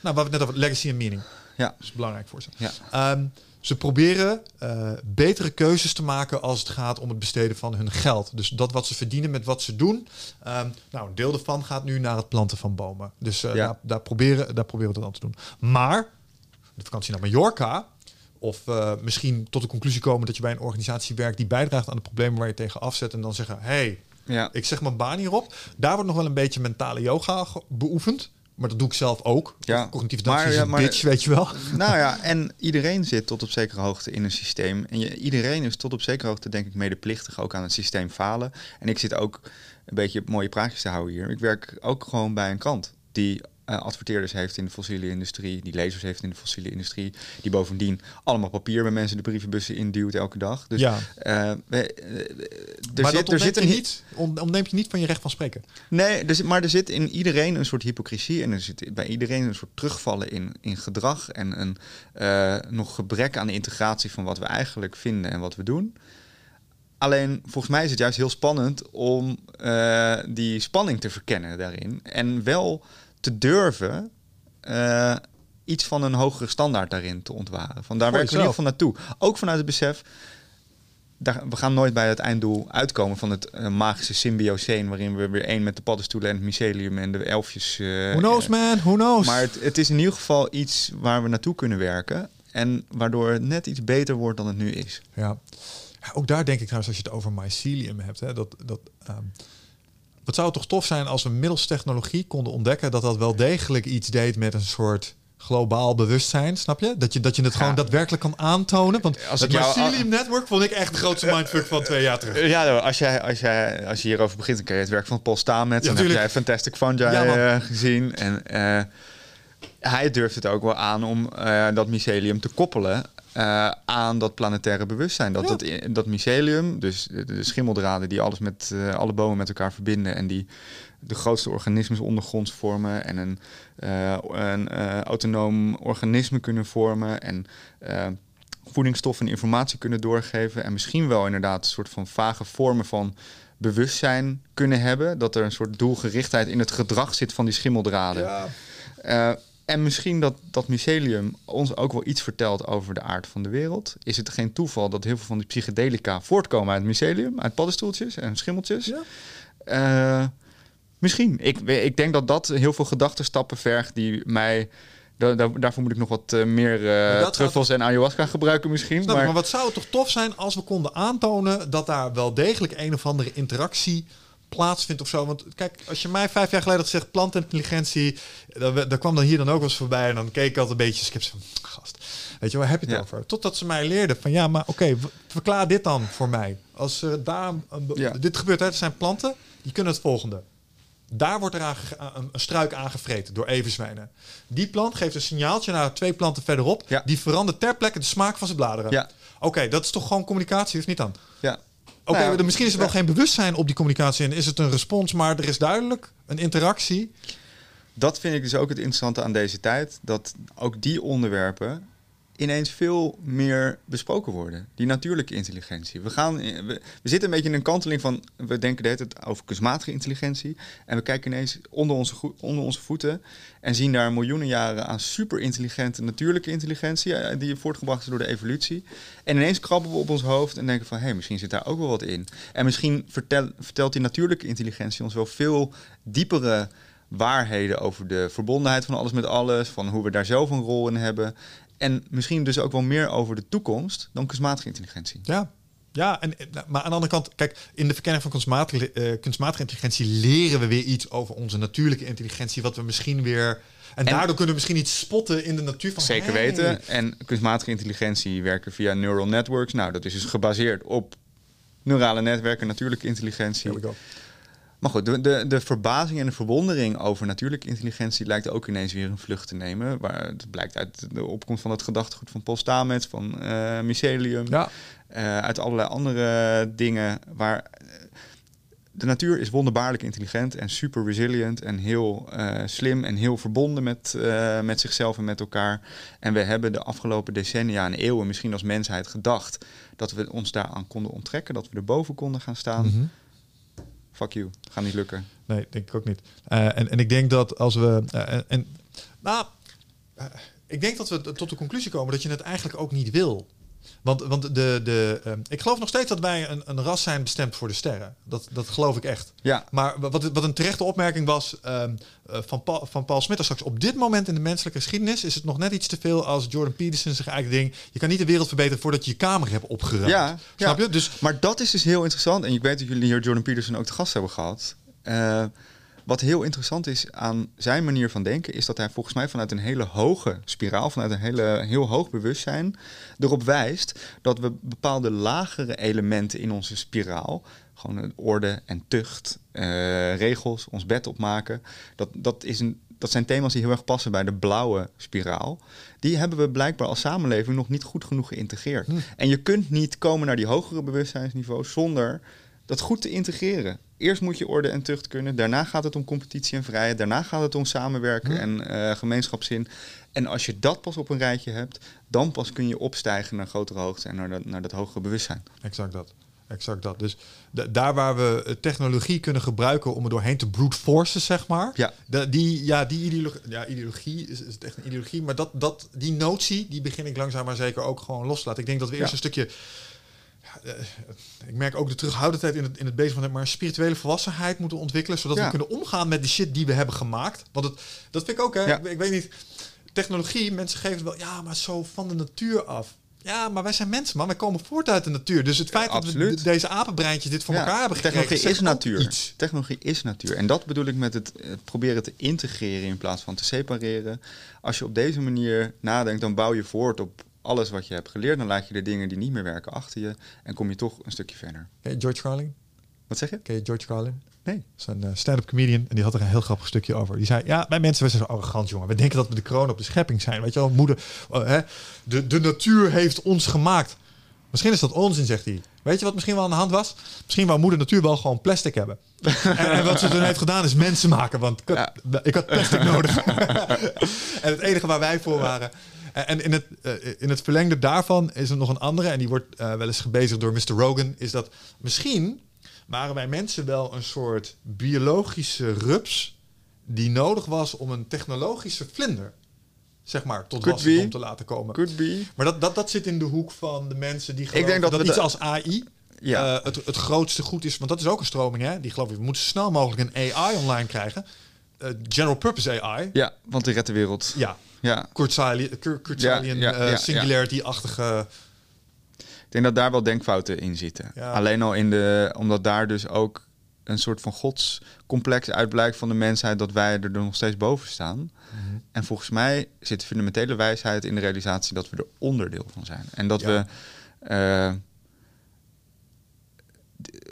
A: nou, waar we net over legacy en meaning.
B: Ja,
A: dat is belangrijk voor ze. Ja. Um, ze proberen uh, betere keuzes te maken als het gaat om het besteden van hun geld. Dus dat wat ze verdienen met wat ze doen. Um, nou, een deel daarvan gaat nu naar het planten van bomen. Dus uh, ja. daar, daar, proberen, daar proberen we dat aan te doen. Maar de vakantie naar Mallorca of uh, misschien tot de conclusie komen dat je bij een organisatie werkt die bijdraagt aan de problemen waar je tegen afzet. En dan zeggen, hey, ja. ik zeg mijn baan hierop. Daar wordt nog wel een beetje mentale yoga beoefend. Maar dat doe ik zelf ook. Ja. Cognitief maar, ja, maar, bitch, weet je wel.
B: Nou ja, en iedereen zit tot op zekere hoogte in een systeem. En je, iedereen is tot op zekere hoogte, denk ik, medeplichtig ook aan het systeem falen. En ik zit ook een beetje mooie praatjes te houden hier. Ik werk ook gewoon bij een krant die uh, adverteerders heeft in de fossiele industrie, die lezers heeft in de fossiele industrie, die bovendien allemaal papier bij mensen de brievenbussen induwt elke dag. Dus
A: ja.
B: Uh, we,
A: uh, maar zit, er zit een niet, ontneemt je niet van je recht van spreken.
B: Nee, er zit, maar er zit in iedereen een soort hypocrisie en er zit bij iedereen een soort terugvallen in, in gedrag en een nog gebrek aan de integratie van wat we eigenlijk vinden en wat we doen. Alleen volgens mij is het juist heel spannend om die spanning te verkennen daarin. En wel te durven uh, iets van een hogere standaard daarin te ontwaren. Van daar werken we in ieder geval naartoe. Ook vanuit het besef, daar, we gaan nooit bij het einddoel uitkomen van het uh, magische symbioseen, waarin we weer één met de paddenstoelen en het mycelium en de elfjes. Uh,
A: who knows, man? Who knows?
B: Maar het, het, is in ieder geval iets waar we naartoe kunnen werken. En waardoor het net iets beter wordt dan het nu is.
A: Ja. ja ook daar denk ik trouwens, als je het over mycelium hebt, hè, dat. dat um, wat zou het toch tof zijn als we middels technologie konden ontdekken dat dat wel degelijk iets deed met een soort globaal bewustzijn, snap je? Dat je, dat je het gewoon daadwerkelijk kan aantonen. Want als het Mycelium Network vond ik echt de grootste mindfuck van twee jaar terug.
B: Ja, als, jij, als, jij, als je hierover begint, dan kun je het werk van Paul Stamets. Ja, dan heb jij Fantastic Fungi ja, uh, gezien. En uh, hij durft het ook wel aan om uh, dat mycelium te koppelen uh, aan dat planetaire bewustzijn. Dat, ja. dat, dat mycelium, dus de, de, schimmeldraden die alles met uh, alle bomen met elkaar verbinden en die de grootste organismes ondergronds vormen en een, uh, een autonoom organisme kunnen vormen en voedingsstoffen en informatie kunnen doorgeven en misschien wel inderdaad een soort van vage vormen van bewustzijn kunnen hebben. Dat er een soort doelgerichtheid in het gedrag zit van die schimmeldraden. Ja. En misschien dat dat mycelium ons ook wel iets vertelt over de aard van de wereld. Is het geen toeval dat heel veel van die psychedelica voortkomen uit mycelium, uit paddenstoeltjes en schimmeltjes? Ja. Uh, misschien. Ik, ik denk dat dat heel veel gedachtenstappen vergt die mij daarvoor moet ik nog wat uh, meer uh, truffels en ayahuasca gebruiken misschien.
A: maar... maar... wat zou het toch tof zijn als we konden aantonen dat daar wel degelijk een of andere interactie plaatsvindt of zo. Want kijk, als je mij vijf jaar geleden had gezegd plantintelligentie, dan, dan kwam dan hier dan ook wel eens voorbij en dan keek ik altijd een beetje sceptisch van, gast, weet je, waar heb je het over? Totdat ze mij leerden van, ja, maar oké, verklaar dit dan voor mij. Als er daar, dit gebeurt, hè, er zijn planten, die kunnen het volgende. Daar wordt er een, een struik aangevreten door everzwijnen. Die plant geeft een signaaltje naar twee planten verderop. Ja. Die verandert ter plekke de smaak van zijn bladeren. Ja. Oké, dat is toch gewoon communicatie, of niet dan?
B: Ja.
A: Oké, nou misschien is er wel geen bewustzijn op die communicatie en is het een respons, maar er is duidelijk een interactie.
B: Dat vind ik dus ook het interessante aan deze tijd. Dat ook die onderwerpen ineens veel meer besproken worden. Die natuurlijke intelligentie. We, gaan, we, we zitten een beetje in een kanteling van... we denken de hele tijd over kunstmatige intelligentie... en we kijken ineens onder onze, onder onze voeten... en zien daar miljoenen jaren aan super intelligente natuurlijke intelligentie... Eh, die voortgebracht is door de evolutie. En ineens krabben we op ons hoofd en denken van... hé, hey, misschien zit daar ook wel wat in. En misschien vertel, vertelt die natuurlijke intelligentie ons wel veel diepere waarheden over de verbondenheid van alles met alles, van hoe we daar zelf een rol in hebben. En misschien dus ook wel meer over de toekomst dan kunstmatige intelligentie.
A: Ja, ja, en, maar aan de andere kant, kijk, in de verkenning van kunstmatige, uh, kunstmatige intelligentie leren we weer iets over onze natuurlijke intelligentie, wat we misschien weer. En, daardoor kunnen we misschien iets spotten in de natuur van.
B: Zeker weten. En kunstmatige intelligentie werken via neural networks. Nou, dat is dus gebaseerd op neurale netwerken, natuurlijke intelligentie. Maar goed, de, de, de, verbazing en de verwondering over natuurlijke intelligentie lijkt ook ineens weer een vlucht te nemen. Waar het blijkt uit de opkomst van het gedachtegoed van Paul Stamets, van uh, mycelium, ja. uh, uit allerlei andere dingen. Waar eh, de natuur is wonderbaarlijk intelligent en super resilient en heel uh, slim en heel verbonden met, met zichzelf en met elkaar. En we hebben de afgelopen decennia en eeuwen misschien als mensheid gedacht dat we ons daaraan konden onttrekken, dat we erboven konden gaan staan. Mm -hmm fuck you, gaat niet lukken.
A: Nee, denk ik ook niet. Uh, en, en ik denk dat als we. Uh, en, nou, uh, ik denk dat we tot de conclusie komen dat je het eigenlijk ook niet wil. Want, want de, de, uh, ik geloof nog steeds dat wij een, een ras zijn bestemd voor de sterren. Dat, dat geloof ik echt.
B: Ja.
A: Maar wat, wat een terechte opmerking was uh, van, Paul, van Paul straks. Op dit moment in de menselijke geschiedenis is het nog net iets te veel als Jordan Peterson zich eigenlijk ding. Je kan niet de wereld verbeteren voordat je je kamer hebt opgeruimd. Ja, Snap je?
B: Dus, maar dat is dus heel interessant. En ik weet dat jullie hier Jordan Peterson ook te gast hebben gehad. Uh, wat heel interessant is aan zijn manier van denken, is dat hij volgens mij vanuit een hele hoge spiraal, vanuit een hele, heel hoog bewustzijn, erop wijst dat we bepaalde lagere elementen in onze spiraal, gewoon orde en tucht, uh, regels, ons bed opmaken, dat, dat, is een, dat zijn thema's die heel erg passen bij de blauwe spiraal. Die hebben we blijkbaar als samenleving nog niet goed genoeg geïntegreerd. Hm. En je kunt niet komen naar die hogere bewustzijnsniveaus zonder dat goed te integreren. Eerst moet je orde en tucht kunnen. Daarna gaat het om competitie en vrijheid. Daarna gaat het om samenwerken hm. en uh, gemeenschapszin. En als je dat pas op een rijtje hebt, dan pas kun je opstijgen naar grotere hoogte en naar dat, naar dat hogere bewustzijn.
A: Exact dat. Exact dat. Dus daar waar we eh, technologie kunnen gebruiken om er doorheen te brute forces, zeg maar.
B: Ja.
A: die, ja, die ideologie, ja, ideologie is, is echt een ideologie. Maar dat, dat, die notie, die begin ik langzaam maar zeker ook gewoon los te laten. Ik denk dat we eerst een stukje eh, ik merk ook de terughoudendheid in het, in het bezig van maar spirituele volwassenheid moeten ontwikkelen, zodat
B: Ja.
A: we kunnen omgaan met de shit die we hebben gemaakt. Want het, dat vind ik ook, hè.
B: Ja.
A: Ik, ik weet niet, technologie, mensen geven het wel, ja, maar zo van de natuur af. Ja, maar wij zijn mensen, man. Wij komen voort uit de natuur. Dus het feit dat we deze apenbreintjes dit voor elkaar hebben gekregen,
B: Technologie is natuur.
A: iets.
B: Technologie is natuur. En dat bedoel ik met het proberen te integreren in plaats van te separeren. Als je op deze manier nadenkt, dan bouw je voort op alles wat je hebt geleerd. Dan laat je de dingen die niet meer werken achter je. En kom je toch een stukje verder.
A: Ken je George Carlin?
B: Wat zeg je?
A: Ken je George Carlin?
B: Nee.
A: Dat is een eh, stand-up comedian en die had er een heel grappig stukje over. Die zei, ja, wij mensen, we zijn zo arrogant, jongen. We denken dat we de kroon op de schepping zijn. Weet je wel, moeder, oh, hè? De, de natuur heeft ons gemaakt. Misschien is dat onzin, zegt hij. Weet je wat misschien wel aan de hand was? Misschien wou moeder natuur wel gewoon plastic hebben. en, en wat ze toen heeft gedaan is mensen maken, want ik had, ik had plastic nodig. en het enige waar wij voor waren... En in het, eh, in het verlengde daarvan is er nog een andere, en die wordt eh, wel eens gebezigd door Mr. Rogan, is dat misschien waren wij mensen wel een soort biologische rups die nodig was om een technologische vlinder, zeg maar, tot wasdom te laten komen.
B: Could be.
A: Maar dat, dat, dat zit in de hoek van de mensen die geloven
B: denk dat
A: iets
B: de-
A: als AI
B: Ja.
A: eh, het, het grootste goed is. Want dat is ook een stroming, hè? Die geloof ik, we moeten zo snel mogelijk een AI online krijgen. Eh, general purpose AI.
B: Ja, want die redt de wereld.
A: Ja,
B: Ja.
A: Kurzweilian,
B: Ja, ja,
A: eh, singularity-achtige...
B: Ik denk dat daar wel denkfouten in zitten. Alleen al in de, omdat daar dus ook een soort van godscomplex uitblijkt van de mensheid dat wij er nog steeds boven staan.
A: Mhm.
B: En volgens mij zit de fundamentele wijsheid in de realisatie dat we er onderdeel van zijn. En dat we. eh,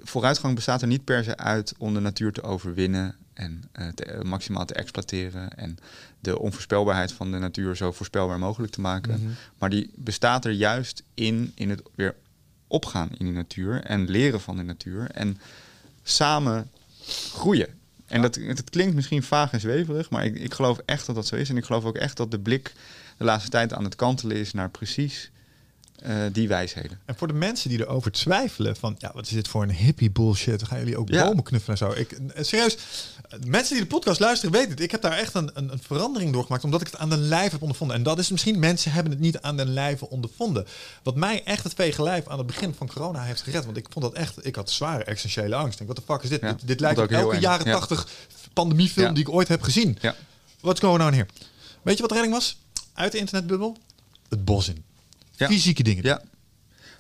B: vooruitgang bestaat er niet per se uit om de natuur te overwinnen en te- eh, maximaal te exploiteren en de onvoorspelbaarheid van de natuur zo voorspelbaar mogelijk te maken.
A: Mhm.
B: Maar die bestaat er juist in, in het weer opgaan in die natuur en leren van de natuur en samen groeien. En dat, het klinkt misschien vaag en zweverig, maar ik, ik geloof echt dat dat zo is. En ik geloof ook echt dat de blik de laatste tijd aan het kantelen is naar precies eh, die wijsheden.
A: En voor de mensen die erover twijfelen van, ja, wat is dit voor een hippie bullshit? Gaan jullie ook
B: Ja.
A: bomen knuffelen en zo? Ik, eh, serieus, mensen die de podcast luisteren weten het. Ik heb daar echt een, een, een verandering doorgemaakt, omdat ik het aan de lijf heb ondervonden. En dat is misschien, mensen hebben het niet aan de lijve ondervonden. Wat mij echt het vege lijf aan het begin van corona heeft gered. Want ik vond dat echt, ik had zware essentiële angst. Ik denk, wat de fuck is dit?
B: Ja,
A: dit? Lijkt op elke jaren
B: Ja.
A: tachtig pandemiefilm
B: Ja.
A: die ik ooit heb gezien.
B: Ja.
A: What's going on here? Weet je wat de redding was? Uit de internetbubbel? Het bos in.
B: Ja.
A: Fysieke dingen.
B: Ja,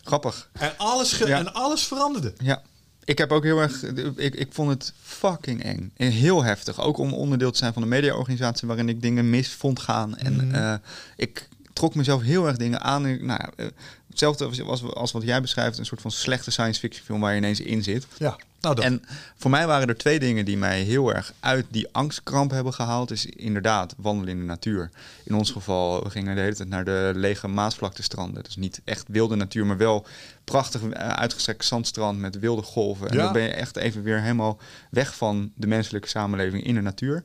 B: grappig.
A: En alles, ge-
B: Ja.
A: en alles veranderde.
B: Ja. Ik heb ook heel erg. Ik, ik vond het fucking eng. En heel heftig. Ook om onderdeel te zijn van een mediaorganisatie waarin ik dingen mis vond gaan. En
A: Mhm.
B: eh, ik trok mezelf heel erg dingen aan. En, nou, ja, eh, hetzelfde als, als, als wat jij beschrijft, een soort van slechte science fiction film waar je ineens in zit.
A: Ja, nou.
B: En voor mij waren er twee dingen die mij heel erg uit die angstkramp hebben gehaald. Is inderdaad wandelen in de natuur. In ons geval, we gingen de hele tijd naar de lege Maasvlaktestranden. Dus niet echt wilde natuur, maar wel prachtig eh, uitgestrekt zandstrand met wilde golven. En
A: Ja.
B: dan ben je echt even weer helemaal weg van de menselijke samenleving in de natuur.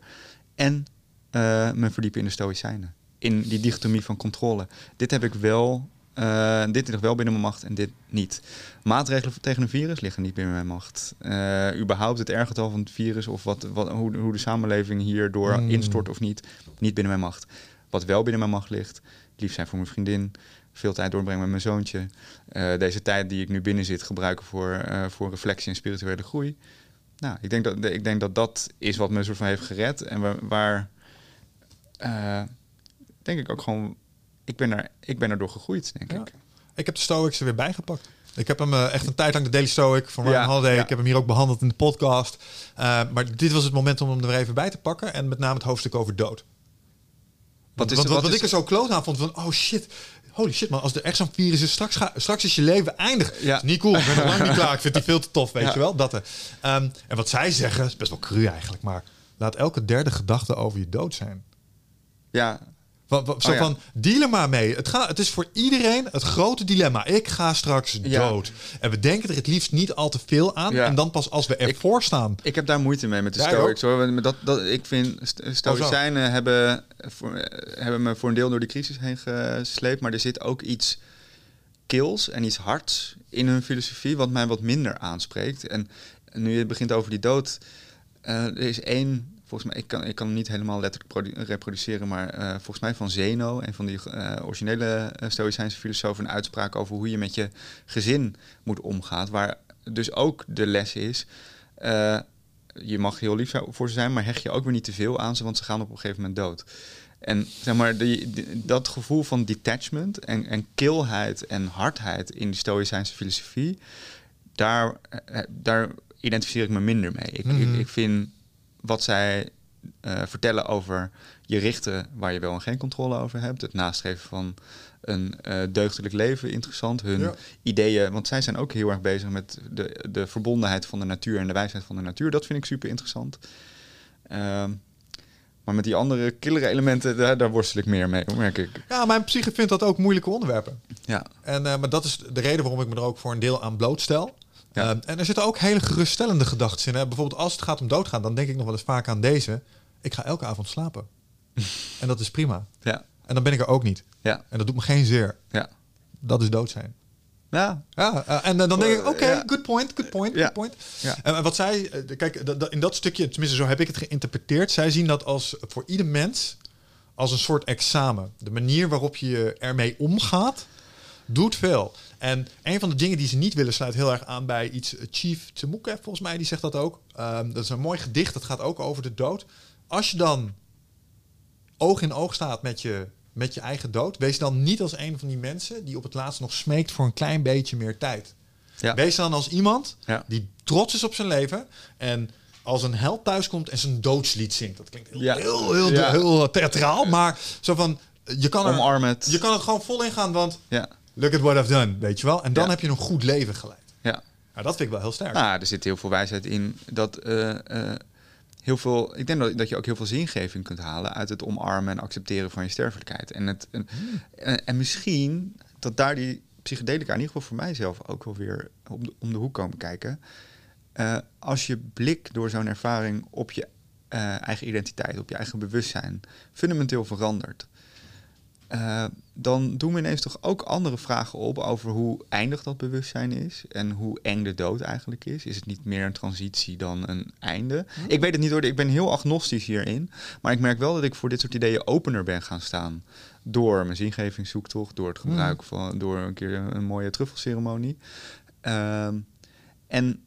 B: En eh me verdiepen in de stoïcijnen. In die dichotomie van controle. Dit heb ik wel... eh, dit ligt wel binnen mijn macht en dit niet. Maatregelen tegen een virus liggen niet binnen mijn macht. Eh, überhaupt het R-getal van het virus of wat, wat, hoe, hoe de samenleving hierdoor
A: Mm.
B: instort of niet, niet binnen mijn macht. Wat wel binnen mijn macht ligt, lief zijn voor mijn vriendin, veel tijd doorbrengen met mijn zoontje. Eh, deze tijd die ik nu binnen zit gebruiken voor, voor reflectie en spirituele groei. Nou, ik denk, dat, ik denk dat dat is wat me soort van heeft gered. En waar, waar denk ik ook gewoon, ik ben, er, ik ben erdoor gegroeid, denk
A: Ja.
B: ik.
A: Ik heb de Stoics er weer bijgepakt. Ik heb hem eh, echt een tijd lang, de Daily Stoic van Ryan
B: Ja,
A: Holiday.
B: ja.
A: Ik heb hem hier ook behandeld in de podcast. Eh, maar dit was het moment om hem er even bij te pakken. En met name het hoofdstuk over dood. Want,
B: is-
A: want,
B: wat
A: wat
B: is-
A: ik er zo kloot aan vond, van oh shit, holy shit man, als er echt zo'n virus is, straks, ga, straks is je leven eindig.
B: Ja.
A: Is niet cool, ik ben nog lang niet klaar. Ik vind die veel te tof, weet je wel. Dat. Ehm, en wat zij zeggen, is best wel cru eigenlijk, maar laat elke derde gedachte over je dood zijn.
B: Ja,
A: Zo
B: Oh ja.
A: van, deal er maar mee. Het, gaat, het is voor iedereen het grote dilemma. Ik ga straks
B: Ja.
A: dood. En we denken er het liefst niet al te veel aan.
B: Ja.
A: En dan pas als we ervoor staan.
B: Ik heb daar moeite mee met de Stoics hoor. Dat, dat, ik vind st-
A: Oh,
B: Stoïcijnen hebben, voor, hebben me voor een deel door die crisis heen gesleept. Maar er zit ook iets kils en iets hards in hun filosofie, wat mij wat minder aanspreekt. En nu je het begint over die dood, eh, er is één volgens mij, ik kan, ik kan hem niet helemaal letterlijk reproduceren, maar eh, volgens mij van Zeno, een van die uh, originele uh, Stoïcijnse filosofen, een uitspraak over hoe je met je gezin moet omgaan. Waar dus ook de les is, je mag heel lief voor ze zijn, maar hecht je ook weer niet te veel aan ze, want ze gaan op een gegeven moment dood. En zeg maar, die, dat gevoel van detachment en, en kilheid en hardheid in de Stoïcijnse filosofie, daar, daar identificeer ik me minder mee. Ik, ik,
A: Mhm.
B: ik vind wat zij eh, vertellen over je richten waar je wel en geen controle over hebt. Het nastreven van een eh, deugdelijk leven interessant. Hun
A: Ja.
B: ideeën, want zij zijn ook heel erg bezig met de, de verbondenheid van de natuur en de wijsheid van de natuur. Dat vind ik super interessant. Ehm, maar met die andere killere elementen, daar, daar worstel ik meer mee, merk ik.
A: Ja, mijn psyche vindt dat ook moeilijke onderwerpen.
B: Ja,
A: En, eh, maar dat is de reden waarom ik me er ook voor een deel aan blootstel.
B: Ja.
A: Eh, en er zitten ook hele geruststellende gedachten in. Hè? Bijvoorbeeld als het gaat om doodgaan, dan denk ik nog wel eens vaak aan deze. Ik ga elke avond slapen. en dat is prima.
B: ja,
A: En dan ben ik er ook niet.
B: ja,
A: En dat doet me geen zeer.
B: ja.
A: Dat is dood zijn.
B: Ja,
A: Ja, eh, en eh, dan denk ik, oké,
B: Ja.
A: good point, good point,
B: Ja.
A: good point.
B: Ja.
A: En wat zij, eh, kijk, in dat stukje, tenminste zo heb ik het geïnterpreteerd. Zij zien dat als voor ieder mens als een soort examen. De manier waarop je ermee omgaat, doet veel. En een van de dingen die ze niet willen sluit heel erg aan bij iets. eh, Chief Temuke, volgens mij, die zegt dat ook. Ehm, dat is een mooi gedicht, dat gaat ook over de dood. Als je dan oog in oog staat met je, met je eigen dood, wees dan niet als een van die mensen die op het laatst nog smeekt voor een klein beetje meer tijd.
B: ja.
A: Wees dan als iemand
B: Ja.
A: die trots is op zijn leven en als een held thuiskomt en zijn doodslied zingt. Dat klinkt heel,
B: Ja.
A: heel, heel, theatraal, maar zo van, je kan er,
B: Omarm het.
A: je kan het gewoon vol ingaan, want
B: Ja,
A: look at what I've done, weet je wel. En dan
B: Ja.
A: heb je een goed leven geleid.
B: ja.
A: Nou, dat vind ik wel heel sterk.
B: Nou, er zit heel veel wijsheid in dat eh, eh, heel veel. Ik denk dat, dat je ook heel veel zingeving kunt halen uit het omarmen en accepteren van je sterfelijkheid. En, het, en, en, en misschien dat daar die psychedelica, in ieder geval voor mijzelf, ook wel weer om de, om de hoek komen kijken. Eh, als je blik door zo'n ervaring op je eigen identiteit, op je eigen bewustzijn, fundamenteel verandert. Dan doen we ineens toch ook andere vragen op over hoe eindig dat bewustzijn is en hoe eng de dood eigenlijk is. Is het niet meer een transitie dan een einde? Ik weet het niet hoor, ik ben heel agnostisch hierin, maar ik merk wel dat ik voor dit soort ideeën opener ben gaan staan door mijn zingevingszoektocht, door het gebruik van, door een keer een mooie truffelceremonie. Ehm, en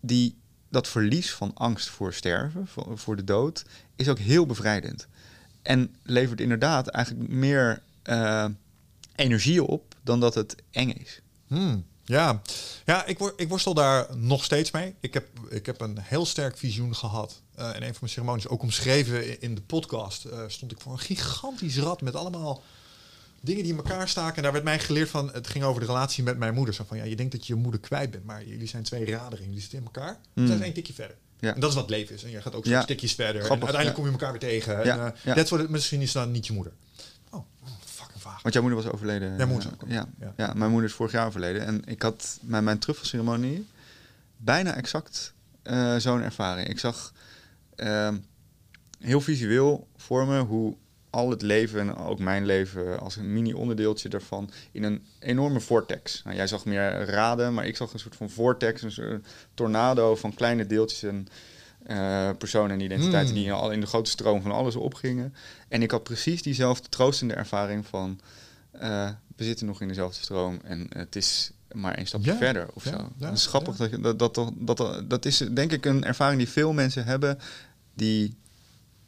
B: die, dat verlies van angst voor sterven, voor, voor de dood, is ook heel bevrijdend. En levert inderdaad eigenlijk meer eh, energie op dan dat het eng is.
A: Hmm, ja, ja ik, wor, ik worstel daar nog steeds mee. Ik heb, ik heb een heel sterk visioen gehad. Eh in een van mijn ceremonies, ook omschreven in, in de podcast, eh, stond ik voor een gigantisch rad met allemaal dingen die in elkaar staken. En daar werd mij geleerd van, het ging over de relatie met mijn moeder. Zo van, ja, je denkt dat je je moeder kwijt bent, maar jullie zijn twee raderen, jullie zitten in elkaar.
B: Hmm.
A: Zijn ze één tikje verder.
B: Ja.
A: En dat is wat leven is. En je gaat ook zo
B: Ja.
A: stukjes verder.
B: Grappig,
A: en uiteindelijk
B: ja.
A: kom je elkaar weer tegen. En, what it- misschien is dan niet je moeder. Oh, oh, fucking vaag.
B: Want jouw moeder was overleden.
A: Mijn moeder ook
B: ja,
A: ja.
B: ja. mijn moeder is vorig jaar overleden. En ik had bij mijn truffelceremonie bijna exact eh, zo'n ervaring. Ik zag ehm, heel visueel voor me hoe al het leven, en ook mijn leven als een mini-onderdeeltje daarvan, in een enorme vortex. Nou, jij zag meer raden, maar ik zag een soort van vortex, een soort tornado van kleine deeltjes en eh, personen en identiteiten
A: Hmm.
B: die al in de grote stroom van alles opgingen. En ik had precies diezelfde troostende ervaring van eh, we zitten nog in dezelfde stroom en het is maar één stapje
A: Ja,
B: verder of
A: ja,
B: zo.
A: ja,
B: dat is grappig dat, je- dat, dat, dat, dat is denk ik een ervaring die veel mensen hebben die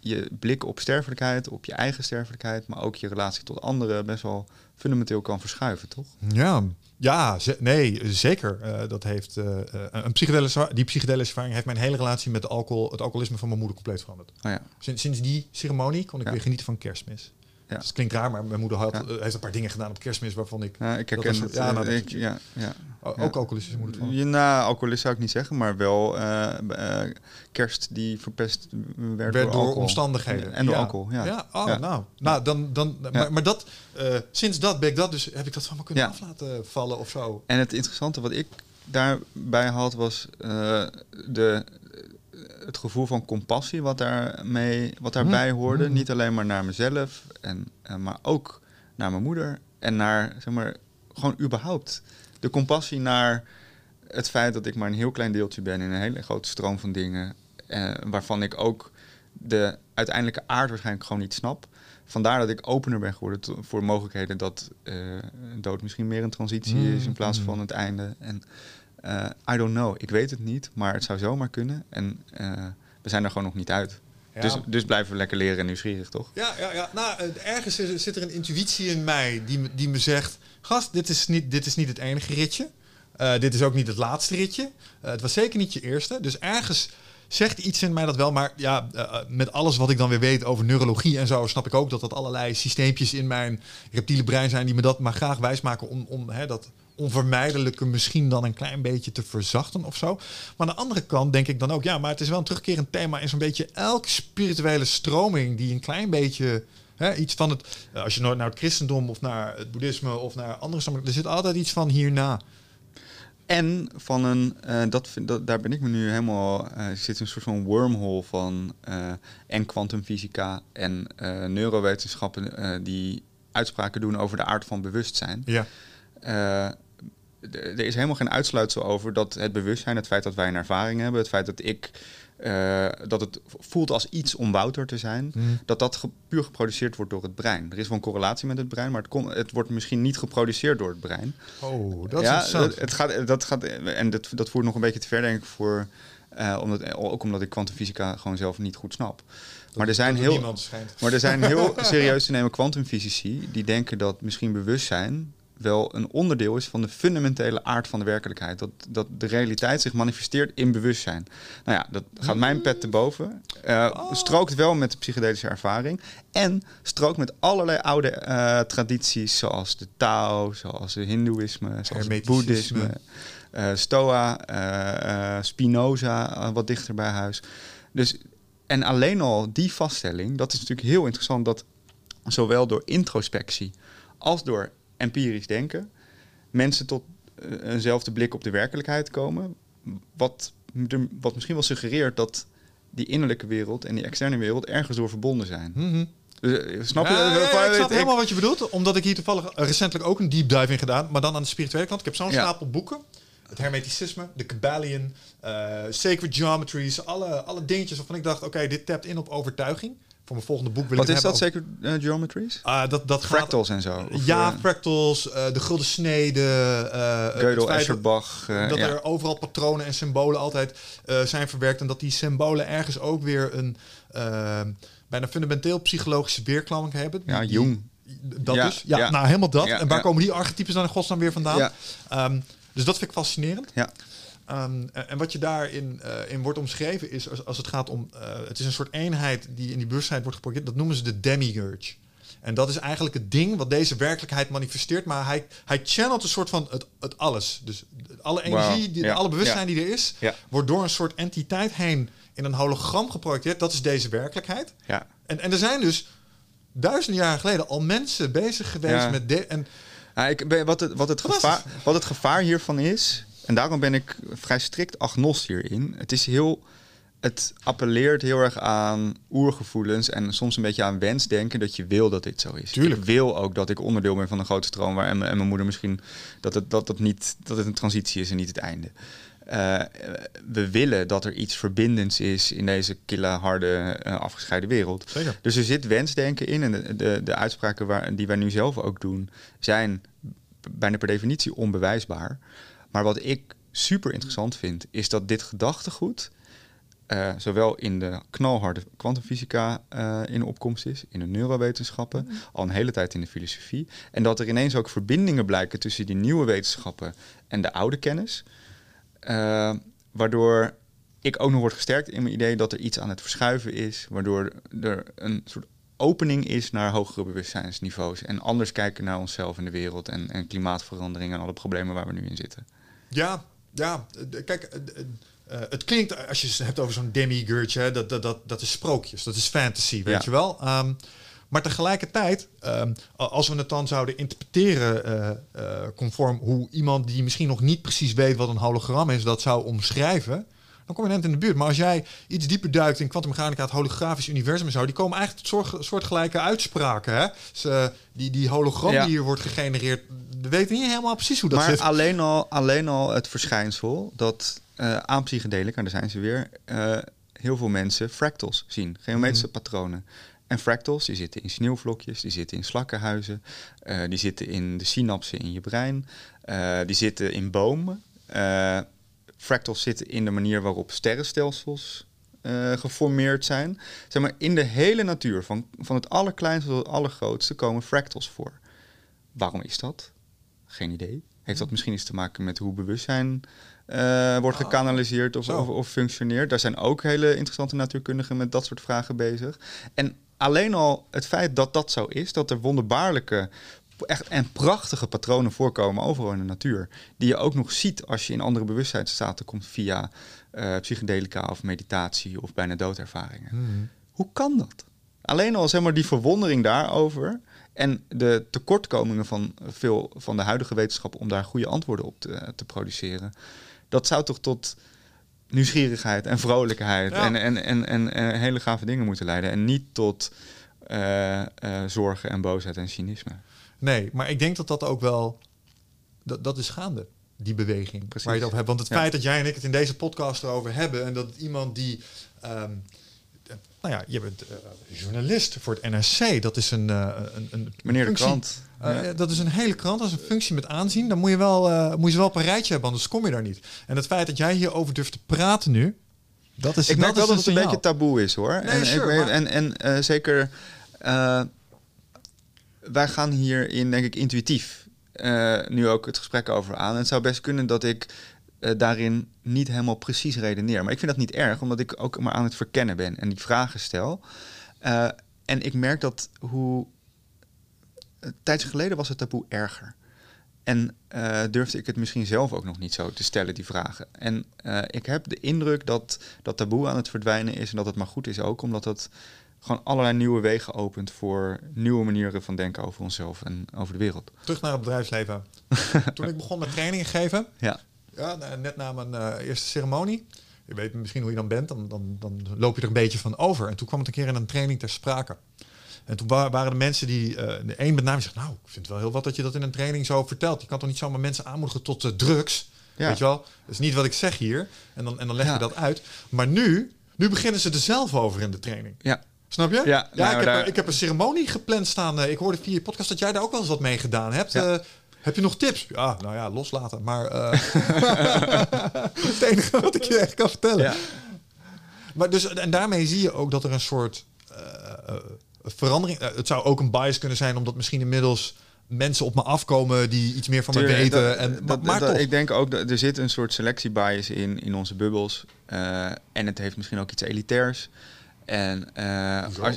B: je blik op sterfelijkheid, op je eigen sterfelijkheid, maar ook je relatie tot anderen best wel fundamenteel kan verschuiven, toch?
A: Ja, ja nee, zeker. Eh, dat heeft, eh, eh, een psychedelische, die psychedelische ervaring heeft mijn hele relatie met de alcohol, het alcoholisme van mijn moeder compleet veranderd.
B: Oh ja.
A: Sinds, sinds die ceremonie kon ik
B: Ja.
A: weer genieten van kerstmis.
B: Ja.
A: Dus het klinkt raar, maar mijn moeder had,
B: Ja.
A: eh, heeft een paar dingen gedaan op kerstmis waarvan ik...
B: Ja, ik herken het.
A: ja,
B: eh,
A: nou, dat-
B: ik, ja, ja. Ja.
A: Ook alcoholistische moeder van.
B: Je, nou, alcoholist zou ik niet zeggen, maar wel eh, kerst die verpest werd,
A: werd door, omstandigheden.
B: En door
A: ja.
B: alcohol, ja.
A: Ja, oh,
B: Ja.
A: nou. nou dan, dan, maar, maar dat, sinds dat ben ik dat dus, heb ik dat van me kunnen
B: Ja.
A: af laten vallen of zo.
B: En het interessante wat ik daarbij had was de, het gevoel van compassie wat, daarmee, wat daarbij
A: Mm.
B: hoorde.
A: Mm.
B: Niet alleen maar naar mezelf, en, eh, maar ook naar mijn moeder. En naar, zeg maar, gewoon überhaupt. De compassie naar het feit dat ik maar een heel klein deeltje ben in een hele grote stroom van dingen. eh, waarvan ik ook de uiteindelijke aard waarschijnlijk gewoon niet snap. Vandaar dat ik opener ben geworden voor mogelijkheden dat eh, dood misschien meer een transitie
A: Mm,
B: is in plaats
A: mm.
B: van het einde. En eh, I don't know, ik weet het niet, maar het zou zomaar kunnen. En eh, we zijn er gewoon nog niet uit.
A: Ja.
B: Dus, dus blijven we lekker leren en nieuwsgierig, toch?
A: Ja, ja, ja. Nou, eh, ergens is- zit er een intuïtie in mij die, me- die me zegt... Gast, dit is niet, dit is niet het enige ritje. Dit is ook niet het laatste ritje. Het was zeker niet je eerste. Dus ergens zegt iets in mij dat wel. Maar ja, met alles wat ik dan weer weet over neurologie en zo... snap ik ook dat dat allerlei systeempjes in mijn reptiele brein zijn... die me dat maar graag wijsmaken om, om hè, dat onvermijdelijke misschien dan een klein beetje te verzachten of zo. Maar aan de andere kant denk ik dan ook... ja, maar het is wel een terugkerend thema... in zo'n beetje elke spirituele stroming... die een klein beetje... Hè, iets van het, eh, als je nooit naar het christendom of naar het boeddhisme of naar andere stromingen, er zit altijd iets van hierna.
B: En van een, eh, dat, vind- dat, daar ben ik me nu helemaal, er zit een soort van wormhole van eh, en kwantumfysica en neurowetenschappen die uitspraken doen over de aard van bewustzijn.
A: Ja.
B: Eh, er is helemaal geen uitsluitsel over dat het bewustzijn, het feit dat wij een ervaring hebben, het feit dat ik eh, dat het voelt als iets om Wouter te zijn, dat dat ge- puur geproduceerd wordt door het brein. Er is wel een correlatie met het brein, maar het, het wordt misschien niet geproduceerd door het brein.
A: Oh, dat is
B: ja, dat, het gaat, dat gaat, en dat, dat voert nog een beetje te ver, denk ik, voor, eh, omdat, ook omdat ik kwantumfysica gewoon zelf niet goed snap. Maar er zijn
A: Dat
B: heel, maar er zijn heel serieus te nemen kwantumfysici die denken dat misschien bewustzijn wel een onderdeel is van de fundamentele aard van de werkelijkheid. Dat, dat de realiteit zich manifesteert in bewustzijn. Nou ja, dat gaat mijn pet te boven. Eh, Strookt wel met de psychedelische ervaring. En strookt met allerlei oude eh, tradities, zoals de Tao, zoals het Hindoeïsme, zoals het. Boeddhisme, eh, Stoa, Spinoza, wat dichter bij huis. Dus, en alleen al die vaststelling, dat is natuurlijk heel interessant, dat zowel door introspectie als door empirisch denken mensen tot eh, eenzelfde blik op de werkelijkheid komen. Wat, wat misschien wel suggereert dat die innerlijke wereld en die externe wereld ergens door verbonden zijn.
A: Mhm.
B: Dus, eh, snap je?
A: Ja, ja, ja,
B: Van,
A: ik snap
B: ik-
A: helemaal wat je bedoelt. Omdat ik hier toevallig recentelijk ook een deep dive in gedaan. Maar dan aan de spirituele kant. Ik heb zo'n stapel boeken. Het Hermeticisme, de Kabbalion, eh, Sacred Geometries. Alle, alle dingetjes waarvan ik dacht, oké, dit tapt in op overtuiging. Voor mijn volgende boek wil
B: Wat
A: ik
B: is dat, zeker eh, geometries?
A: Ah, dat, dat gaat
B: Fractals en zo. Of,
A: ja,
B: eh,
A: fractals, eh, de gulden snede.
B: Gödel, Escherbach.
A: dat
B: ja.
A: er overal patronen en symbolen altijd zijn verwerkt. En dat die symbolen ergens ook weer een bijna fundamenteel psychologische weerklank hebben.
B: Ja, Jung.
A: Dat
B: Ja,
A: dus. Ja,
B: ja.
A: nou helemaal dat. En waar komen die archetypes dan in godsnaam weer vandaan?
B: Ja.
A: Ehm, dus dat vind ik fascinerend.
B: Ja.
A: Ehm, en, wat je daarin eh, in wordt omschreven is, als, als het gaat om, eh, het is een soort eenheid die in die bewustzijn wordt geprojecteerd, dat noemen ze de demiurge. En dat is eigenlijk het ding wat deze werkelijkheid manifesteert, maar hij, hij channelt een soort van het, het alles. Dus alle energie, die,
B: ja,
A: alle bewustzijn
B: ja.
A: die er is,
B: Ja.
A: wordt door een soort entiteit heen in een hologram geprojecteerd. Dat is deze werkelijkheid.
B: Ja.
A: En, en er zijn dus duizenden jaren geleden al mensen bezig geweest met... De, en
B: ik wat, het, wat, het gevaar, wat het gevaar hiervan is, en daarom ben ik vrij strikt agnost hierin. Het is heel. Het appelleert heel erg aan oergevoelens en soms een beetje aan wensdenken dat je wil dat dit zo is.
A: Tuurlijk.
B: Ik wil ook dat ik onderdeel ben van een grote stroom waar en, mijn- en mijn moeder misschien dat het, dat, het niet, dat het een transitie is en niet het einde. Eh, we willen dat er iets verbindends is in deze kille, harde, eh, afgescheiden wereld.
A: Zeker.
B: Dus er zit wensdenken in. En de, de, de uitspraken waar, die wij nu zelf ook doen, zijn bijna per definitie onbewijsbaar. Maar wat ik super interessant vind, is dat dit gedachtegoed. eh, zowel in de knalharde kwantumfysica eh, in opkomst is, in de neurowetenschappen, al een hele tijd in de filosofie. En dat er ineens ook verbindingen blijken tussen die nieuwe wetenschappen en de oude kennis. Eh, waardoor ik ook nog word gesterkt in mijn idee dat er iets aan het verschuiven is, waardoor er een soort opening is naar hogere bewustzijnsniveaus en anders kijken naar onszelf en de wereld en, en klimaatverandering en alle problemen waar we nu in zitten.
A: Ja, ja. eh, Kijk, eh, eh, eh, het klinkt, als je het hebt over zo'n demigurge, hè, dat, dat, dat, dat is sprookjes, dat is fantasy, weet
B: Ja.
A: je wel. Ehm, maar tegelijkertijd, ehm, als we het dan zouden interpreteren eh, conform hoe iemand die misschien nog niet precies weet wat een hologram is, dat zou omschrijven, dan kom je net in de buurt. Maar als jij iets dieper duikt in kwantummechanica, het holografisch universum en zo, die komen eigenlijk tot soort, soortgelijke uitspraken. Hè? Dus, die, die hologram
B: Ja.
A: die hier wordt gegenereerd, we weten niet helemaal precies hoe dat
B: maar
A: zit.
B: alleen al, alleen al het verschijnsel dat eh aan psychedelica, daar zijn ze weer, eh, heel veel mensen fractals zien, geometrische
A: Mhm.
B: patronen. En fractals die zitten in sneeuwvlokjes, die zitten in slakkenhuizen, eh, die zitten in de synapsen in je brein, die zitten in bomen. Fractals zitten in de manier waarop sterrenstelsels geformeerd zijn. Zeg maar, in de hele natuur, van, van het allerkleinste tot het allergrootste, komen fractals voor. Waarom is dat? Geen idee. Heeft dat misschien iets te maken met hoe bewustzijn eh, wordt
A: Ah,
B: gekanaliseerd of, of, of functioneert? Daar zijn ook hele interessante natuurkundigen met dat soort vragen bezig. En alleen al het feit dat dat zo is, dat er wonderbaarlijke echt en prachtige patronen voorkomen overal in de natuur, die je ook nog ziet als je in andere bewustzijnsstaten komt via eh, psychedelica of meditatie of bijna doodervaringen.
A: Mhm.
B: Hoe kan dat? Alleen al zeg maar die verwondering daarover en de tekortkomingen van veel van de huidige wetenschap om daar goede antwoorden op te, te produceren, dat zou toch tot nieuwsgierigheid en vrolijkheid
A: Ja.
B: en, en, en, en, en hele gave dingen moeten leiden en niet tot eh, eh, zorgen en boosheid en cynisme.
A: Nee, maar ik denk dat dat ook wel... Dat, dat is gaande, die beweging
B: Precies.
A: waar je het over hebt. Want het
B: Ja.
A: feit dat jij en ik het in deze podcast erover hebben... en dat iemand die... ehm, eh, nou ja, je bent eh, journalist voor het NRC. Dat is een, eh, een, een
B: Meneer de krant.
A: Eh,
B: Ja.
A: Dat is een hele krant, dat is een functie met aanzien. Dan moet je, wel, eh, moet je ze wel op een rijtje hebben, anders kom je daar niet. En het feit dat jij hierover durft te praten nu, dat is
B: Ik merk
A: dat
B: wel
A: is
B: dat het een beetje taboe is hoor.
A: Nee,
B: en,
A: sure,
B: ik weet-
A: maar-
B: en, en eh, zeker, eh, wij gaan hierin denk ik intuïtief eh, nu ook het gesprek over aan. En het zou best kunnen dat ik eh, daarin niet helemaal precies redeneer. Maar ik vind dat niet erg, omdat ik ook maar aan het verkennen ben en die vragen stel. Eh, en ik merk dat hoe... Tijdje geleden was het taboe erger. En eh, durfde ik het misschien zelf ook nog niet zo te stellen, die vragen. En ik heb de indruk dat dat taboe aan het verdwijnen is. En dat het maar goed is ook, omdat het gewoon allerlei nieuwe wegen opent voor nieuwe manieren van denken over onszelf en over de wereld.
A: Terug naar het bedrijfsleven. Toen ik begon met trainingen geven,
B: Ja,
A: ja, nou, net na mijn eh, eerste ceremonie, je weet misschien hoe je dan bent, dan, dan, dan loop je er een beetje van over. En toen kwam het een keer in een training ter sprake. En toen wa- waren de mensen die, eh de een met name zegt, nou, ik vind het wel heel wat dat je dat in een training zo vertelt. Je kan toch niet zomaar mensen aanmoedigen tot eh, drugs?
B: Ja.
A: Weet je wel? Dat is niet wat ik zeg hier. En dan, en dan leg je
B: Ja.
A: dat uit. Maar nu, nu beginnen ze er zelf over in de training.
B: ja.
A: Snap je?
B: Ja, nou,
A: ik, heb,
B: daar-
A: ik heb een ceremonie gepland staan. Ik hoorde via je podcast dat jij daar ook wel eens wat mee gedaan hebt.
B: Ja.
A: Heb je nog tips? Ja, nou ja, loslaten. Maar eh, het enige wat ik je echt kan vertellen.
B: ja.
A: Maar dus, en daarmee zie je ook dat er een soort eh, eh, verandering... het zou ook een bias kunnen zijn, omdat misschien inmiddels mensen op me afkomen die iets meer van me
B: Tuurlijk,
A: weten.
B: dat-
A: en,
B: dat-
A: maar maar
B: dat-
A: toch.
B: Ik denk ook dat er zit een soort selectiebias in, in onze bubbels. En het heeft misschien ook iets elitairs. En als,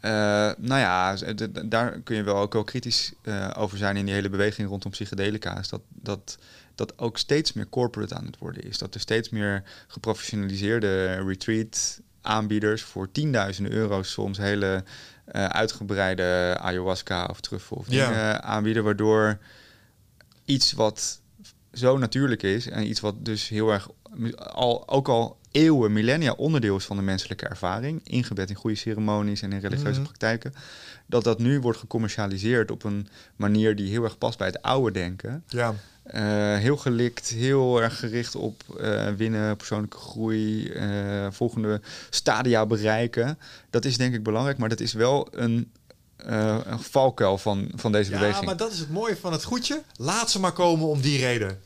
B: eh, nou ja, daar kun je wel ook wel kritisch eh, over zijn in die hele beweging rondom psychedelica. Is dat, dat dat ook steeds meer corporate aan het worden is. Dat er steeds meer geprofessionaliseerde retreat aanbieders voor tienduizenden euro's soms hele eh, uitgebreide ayahuasca of truffel of
A: Ja.
B: dingen aanbieden, waardoor iets wat zo natuurlijk is en iets wat dus heel erg al, ook al eeuwen, millennia onderdeel is van de menselijke ervaring, ingebed in goede ceremonies en in religieuze
A: Mhm.
B: praktijken, dat dat nu wordt gecommercialiseerd op een manier die heel erg past bij het oude denken.
A: ja.
B: Eh, heel gelikt, heel erg gericht op eh, winnen, persoonlijke groei, eh, volgende stadia bereiken. Dat is denk ik belangrijk, maar dat is wel een, een valkuil van, van deze
A: ja,
B: beweging.
A: maar dat is het mooie van het goedje. Laat ze maar komen om die reden.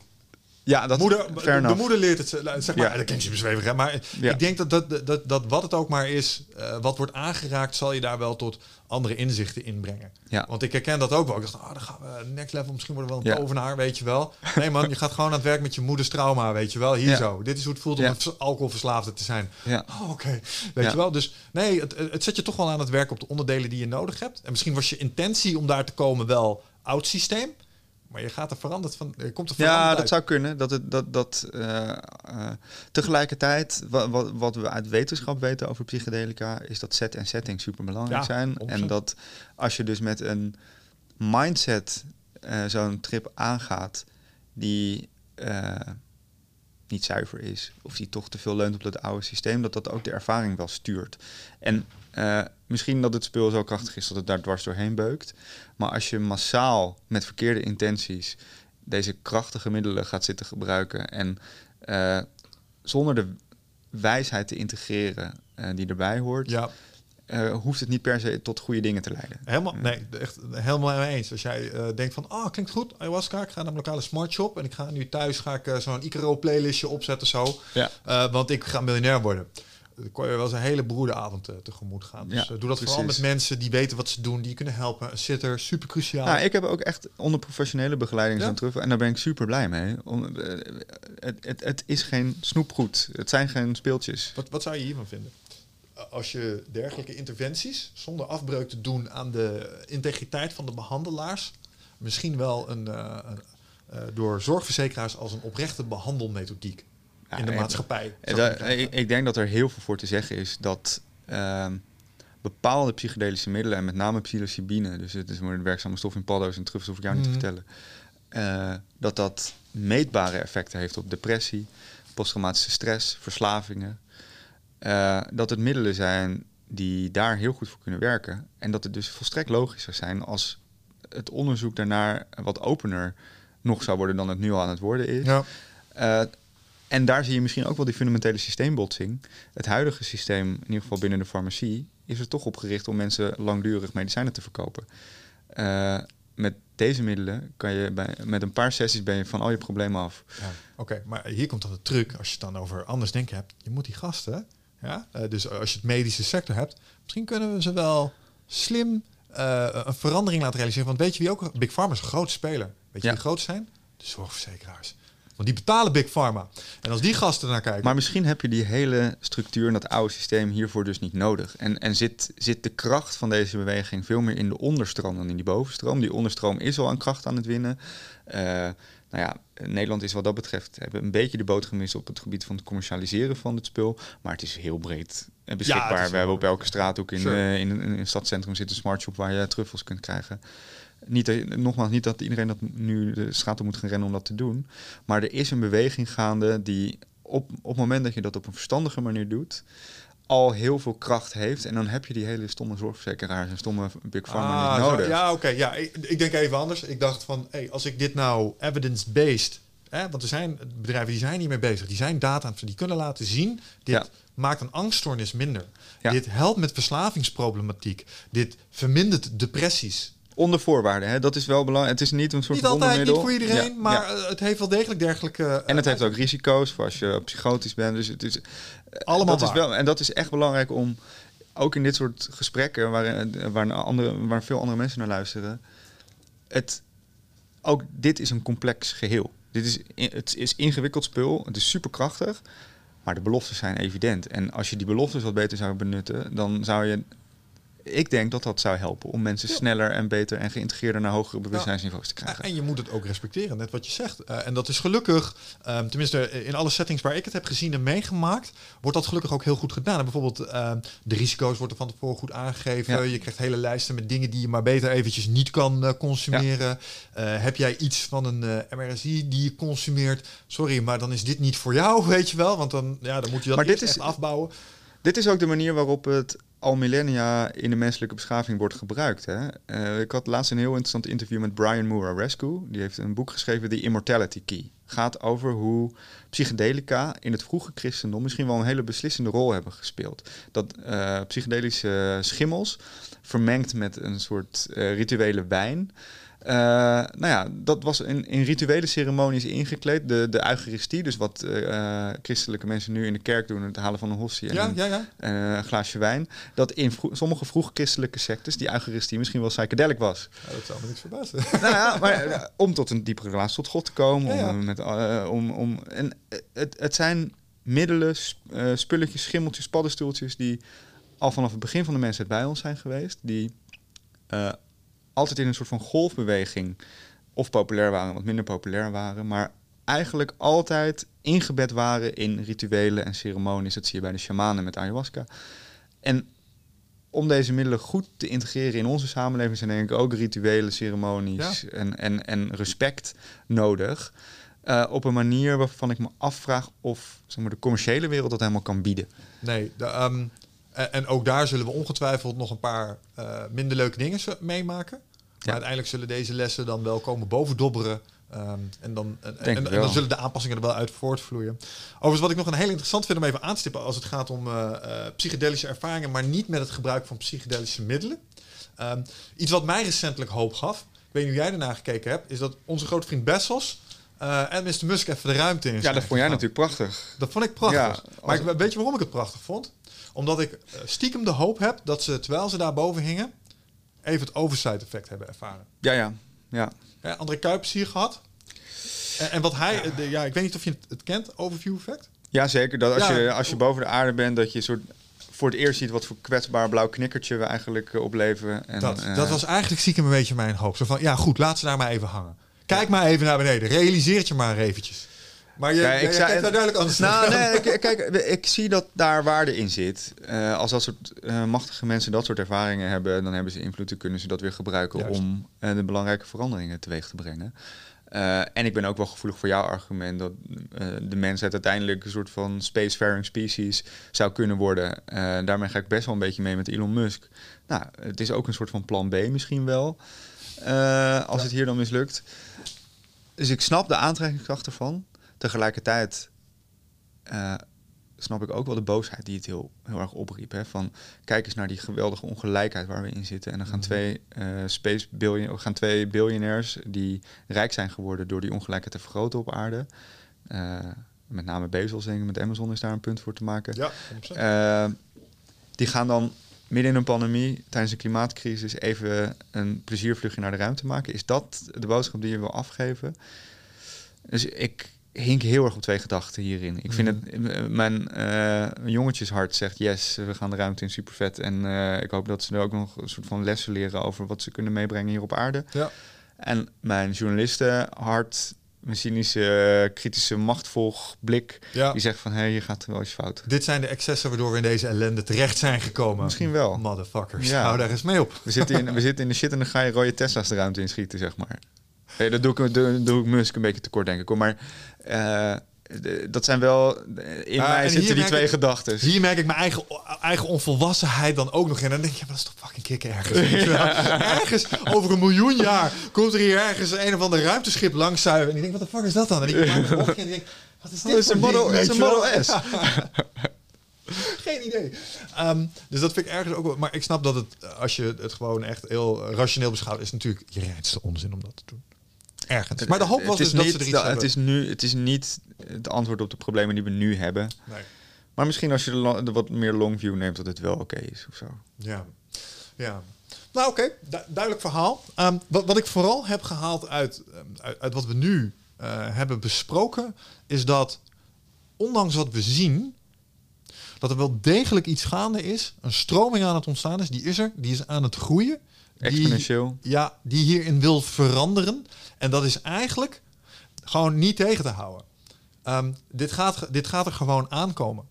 B: Ja, dat
A: moeder,
B: fair
A: de, moeder leert het, ze- zeg maar,
B: Ja.
A: dat klinkt super zweverig, hè, maar
B: Ja.
A: ik denk dat, dat, dat, dat, wat het ook maar is, eh, wat wordt aangeraakt, zal je daar wel tot andere inzichten inbrengen.
B: Ja.
A: Want ik herken dat ook wel. Ik dacht, ah, dan gaan we next level, misschien worden we wel een
B: Ja.
A: tovenaar, weet je wel. Nee man, je gaat gewoon aan het werk met je moeders trauma, weet je wel. Hier zo. Dit is hoe het voelt om een vers- alcoholverslaafde te zijn.
B: Ja.
A: Oh, oké. Weet je wel? Dus nee, het, het zet je toch wel aan het werk op de onderdelen die je nodig hebt. En misschien was je intentie om daar te komen wel oud systeem. Maar je gaat er veranderd van. Je komt er veranderd
B: Ja,
A: uit.
B: dat zou kunnen. Dat het, dat, dat, eh, eh, tegelijkertijd, wat, wat, wat we uit wetenschap weten over psychedelica, is dat set en setting super belangrijk
A: Ja,
B: zijn.
A: 100%.
B: En dat als je dus met een mindset eh, zo'n trip aangaat die niet zuiver is, of die toch te veel leunt op het oude systeem, dat dat ook de ervaring wel stuurt. En eh, misschien dat het spul zo krachtig is dat het daar dwars doorheen beukt. Maar als je massaal met verkeerde intenties deze krachtige middelen gaat zitten gebruiken en eh, zonder de wijsheid te integreren uh, die erbij hoort,
A: Ja,
B: uh, hoeft het niet per se tot goede dingen te leiden.
A: helemaal, nee, echt helemaal mee eens. Als jij eh, denkt van, ah, klinkt goed, ayahuasca, ik ga naar mijn lokale smart shop en ik ga nu thuis ga ik eh, zo'n Icaro playlistje opzetten zo,
B: Ja.
A: Eh, want ik ga miljonair worden. Dan kon je wel eens een hele beroerde avond eh, tegemoet gaan. Dus
B: Ja,
A: eh, doe dat vooral met mensen die weten wat ze doen, die je kunnen helpen. Een sitter, super cruciaal.
B: Nou, ik heb ook echt onder professionele begeleiding
A: Ja.
B: zo'n truffel. En daar ben ik super blij mee. Om, eh, het, het, het is geen snoepgoed. Het zijn geen speeltjes.
A: Wat, wat zou je hiervan vinden? Als je dergelijke interventies, zonder afbreuk te doen aan de integriteit van de behandelaars, misschien wel een, eh, eh, door zorgverzekeraars als een oprechte behandelmethodiek
B: Ja,
A: in de
B: en-
A: maatschappij.
B: En ik, ik denk dat er heel veel voor te zeggen is dat ehm, bepaalde psychedelische middelen, en met name psilocybine, dus het is een werkzame stof in paddo's en truffels, hoef ik jou niet
A: Mhm.
B: te vertellen, eh, dat dat meetbare effecten heeft op depressie, posttraumatische stress, verslavingen. Eh, dat het middelen zijn die daar heel goed voor kunnen werken. En dat het dus volstrekt logisch zou zijn als het onderzoek daarnaar wat opener nog zou worden dan het nu al aan het worden is.
A: Ja.
B: Eh, en daar zie je misschien ook wel die fundamentele systeembotsing. Het huidige systeem, in ieder geval binnen de farmacie, is er toch op gericht om mensen langdurig medicijnen te verkopen. Eh, met deze middelen kan je bij, met een paar sessies ben je van al je problemen af.
A: Ja, Oké, maar hier komt dan de truc. Als je het dan over anders denken hebt, je moet die gasten, ja, eh, dus als je het medische sector hebt, misschien kunnen we ze wel slim eh, een verandering laten realiseren. Want weet je wie ook Big Pharma is een grote speler. Weet je
B: Ja.
A: wie groot zijn? De zorgverzekeraars. Want die betalen Big Pharma. En als die gasten naar kijken,
B: Maar misschien heb je die hele structuur en dat oude systeem hiervoor dus niet nodig. En, en zit, zit de kracht van deze beweging veel meer in de onderstroom dan in die bovenstroom. Die onderstroom is al aan kracht aan het winnen. Eh, nou ja, Nederland is wat dat betreft hebben een beetje de boot gemist op het gebied van het commercialiseren van het spul. Maar het is heel breed en beschikbaar. We hebben op elke straathoek in,
A: Sure.
B: eh, in, zit een smartshop waar je truffels kunt krijgen. Niet, dat- nogmaals, niet dat iedereen dat nu de straat op moet gaan rennen om dat te doen. Maar er is een beweging gaande die op, op het moment dat je dat op een verstandige manier doet, al heel veel kracht heeft. En dan heb je die hele stomme zorgverzekeraars en stomme Big Pharma
A: Ah,
B: niet
A: zo-
B: nodig.
A: ja, oké. ja, ik, ik denk even anders. Ik dacht van, hey, als ik dit nou evidence-based... Hè, want er zijn bedrijven die zijn hiermee bezig. Die zijn data, aan het- die kunnen laten zien... dit
B: Ja.
A: maakt een angststoornis minder.
B: Ja.
A: Dit helpt met verslavingsproblematiek. Dit vermindert depressies.
B: Onder voorwaarden, hè? dat is wel belangrijk. Het is niet een soort
A: Niet altijd, niet voor iedereen,
B: Ja,
A: maar
B: ja.
A: eh, het heeft wel degelijk dergelijke... eh,
B: En het heeft ook risico's voor als je psychotisch bent. Dus het is
A: allemaal
B: dat is
A: waar.
B: wel, en dat is echt belangrijk om, ook in dit soort gesprekken, waar, waar, andere, waar veel andere mensen naar luisteren, het, ook dit is een complex geheel. Dit is, het is ingewikkeld spul, het is superkrachtig, maar de beloftes zijn evident. En als je die beloftes wat beter zou benutten, dan zou je, ik denk dat dat zou helpen om mensen
A: Ja.
B: sneller en beter en geïntegreerder naar hogere bewustzijnsniveaus te krijgen.
A: en je moet het ook respecteren, net wat je zegt. Eh, en dat is gelukkig, ehm, tenminste in alle settings waar ik het heb gezien en meegemaakt, wordt dat gelukkig ook heel goed gedaan. En bijvoorbeeld ehm, de risico's worden van tevoren goed aangegeven.
B: Ja.
A: Je krijgt hele lijsten met dingen die je maar beter eventjes niet kan eh, consumeren. Eh, heb jij iets van een eh, MRSI die je consumeert? Sorry, maar dan is dit niet voor jou, weet je wel. Want dan, ja, dan moet je dat
B: Maar dit
A: eerst
B: is-
A: echt afbouwen.
B: Dit is ook de manier waarop het al millennia in de menselijke beschaving wordt gebruikt. Hè? Eh, ik had laatst een heel interessant interview met Brian Murarescu. Die heeft een boek geschreven, The Immortality Key. Gaat over hoe psychedelica in het vroege christendom misschien wel een hele beslissende rol hebben gespeeld. Dat eh, psychedelische schimmels vermengd met een soort eh, rituele wijn. Eh, nou ja, dat was in, in rituele ceremonies ingekleed. De, de eucharistie, dus wat eh, christelijke mensen nu in de kerk doen, het halen van een hostie en
A: Ja,
B: een,
A: ja, ja.
B: eh, een glaasje wijn. Dat in vro- sommige vroeg-christelijke sectes die eucharistie misschien wel psychedelic was.
A: Dat zou me niks verbazen.
B: nou ja, maar eh, om tot een diepere relatie tot God te komen. Om, met, eh, om, om, en eh, het, het zijn middelen, sp- eh, spulletjes, schimmeltjes, paddenstoeltjes... die al vanaf het begin van de mensheid bij ons zijn geweest. Die eh, altijd in een soort van golfbeweging of populair waren, wat minder populair waren. Maar eigenlijk altijd ingebed waren in rituelen en ceremonies. Dat zie je bij de shamanen met ayahuasca. En om deze middelen goed te integreren in onze samenleving zijn denk ik ook rituele ceremonies en, en, en respect nodig. Eh, op een manier waarvan ik me afvraag of zeg maar, de commerciële wereld dat helemaal kan bieden.
A: Nee, de, ehm, en, en ook daar zullen we ongetwijfeld nog een paar eh, minder leuke dingen meemaken. Maar
B: Ja.
A: uiteindelijk zullen deze lessen dan wel komen bovendobberen Ehm, en, dan, en, dan zullen de aanpassingen er wel uit voortvloeien. Overigens, wat ik nog een heel interessant vind om even aan te stippen als het gaat om eh, eh, psychedelische ervaringen, maar niet met het gebruik van psychedelische middelen. Ehm, iets wat mij recentelijk hoop gaf, ik weet niet hoe jij ernaar gekeken hebt, is dat onze grote vriend Bessos eh, en Mr. Musk even de ruimte in
B: Ja, dat vond jij natuurlijk prachtig.
A: Dat vond ik prachtig.
B: Ja,
A: maar ik, weet je waarom ik het prachtig vond? Omdat ik eh, stiekem de hoop heb dat ze, terwijl ze daar boven hingen, even het oversight effect hebben ervaren.
B: Ja, ja. ja.
A: Ja, André Kuipers hier gehad. En, en wat hij, eh, de- ja, ik weet niet of je het, het kent, overview effect.
B: Ja, zeker. Dat als,
A: Ja.
B: je, als je boven de aarde bent, dat je soort voor het eerst ziet wat voor kwetsbaar blauw knikkertje we eigenlijk eh, opleven. En,
A: dat,
B: eh,
A: dat was eigenlijk stiekem een beetje mijn hoop. Zo van, ja goed, laat ze daar maar even hangen. Kijk maar even naar beneden. Realiseer het je maar eventjes. Maar je,
B: ja, ik
A: daar duidelijk anders
B: Nou, nee, ik- kijk, ik zie dat daar waarde in zit. Eh, als dat soort eh, machtige mensen dat soort ervaringen hebben, dan hebben ze invloed en kunnen ze dat weer gebruiken
A: Juist.
B: om eh, de belangrijke veranderingen teweeg te brengen. En ik ben ook wel gevoelig voor jouw argument dat de mensheid uiteindelijk een soort van spacefaring species zou kunnen worden. Daarmee ga ik best wel een beetje mee met Elon Musk. Nou, het is ook een soort van plan B misschien wel, als
A: Ja.
B: het hier dan mislukt. Dus ik snap de aantrekkingskracht ervan. Tegelijkertijd eh, snap ik ook wel de boosheid die het heel, heel erg opriep. Hè? Van kijk eens naar die geweldige ongelijkheid waar we in zitten. En dan gaan
A: Mhm.
B: twee, eh space billion, gaan twee biljonairs die rijk zijn geworden door die ongelijkheid te vergroten op aarde. Eh, met name Bezos, denk ik, met Amazon is daar een punt voor te maken.
A: Ja, 100%.
B: Die gaan dan midden in een pandemie, tijdens een klimaatcrisis, even een pleziervluchtje naar de ruimte maken. Is dat de boodschap die je wil afgeven? Dus ik hink heel erg op twee gedachten hierin. Ik vind
A: Mhm.
B: het, mijn eh, jongetjeshart zegt yes, we gaan de ruimte in, super vet. En eh, ik hoop dat ze er ook nog een soort van lessen leren over wat ze kunnen meebrengen hier op aarde.
A: ja.
B: En mijn journalistenhart, mijn cynische, kritische, machtvolg blik,
A: ja.
B: die zegt van hé, hey, hier gaat er wel iets fout.
A: Dit zijn de excessen waardoor we in deze ellende terecht zijn gekomen.
B: Misschien wel.
A: Motherfuckers.
B: Ja.
A: Hou daar eens mee op.
B: We zitten, in, we zitten in de shit en dan ga je rode Tesla's de ruimte inschieten, zeg maar. Nee, dat doe ik, doe, doe ik Musk een beetje tekort, denk ik. hoor. Maar eh, de- dat zijn wel... In
A: Ja,
B: mij zitten die twee gedachten.
A: Hier merk ik mijn eigen, eigen onvolwassenheid dan ook nog in. En dan denk je, maar dat is toch fucking kicken ergens. Ergens over een miljoen jaar komt er hier ergens een of ander ruimteschip langs zuiven. En ik denk, wat de fuck is dat dan? En ik maak me op en ik denk, wat is dit
B: Dat is een Model-
A: ding,
B: is een? Model S.
A: Geen idee. Ehm, dus dat vind ik ergens ook wel. Maar ik snap dat het, eh, als je het gewoon echt heel rationeel beschouwt, is natuurlijk je reinste onzin om dat te doen. Ergens. Maar de hoop was
B: het is
A: dus dat
B: niet,
A: ze er iets
B: het is nu, Het is niet het antwoord op de problemen die we nu hebben.
A: Nee.
B: Maar misschien als je de, wat meer long view neemt, dat het wel oké is of zo.
A: Ja, ja. Nou oké, du- duidelijk verhaal. Ehm, wat, wat ik vooral heb gehaald uit, ehm, uit, uit wat we nu eh, hebben besproken, is dat ondanks wat we zien, dat er wel degelijk iets gaande is, een stroming aan het ontstaan is, die is er, die is aan het groeien. Die,
B: Exponentieel.
A: ja, die hierin wil veranderen. En dat is eigenlijk gewoon niet tegen te houden. Ehm, dit, gaat, dit gaat er gewoon aankomen.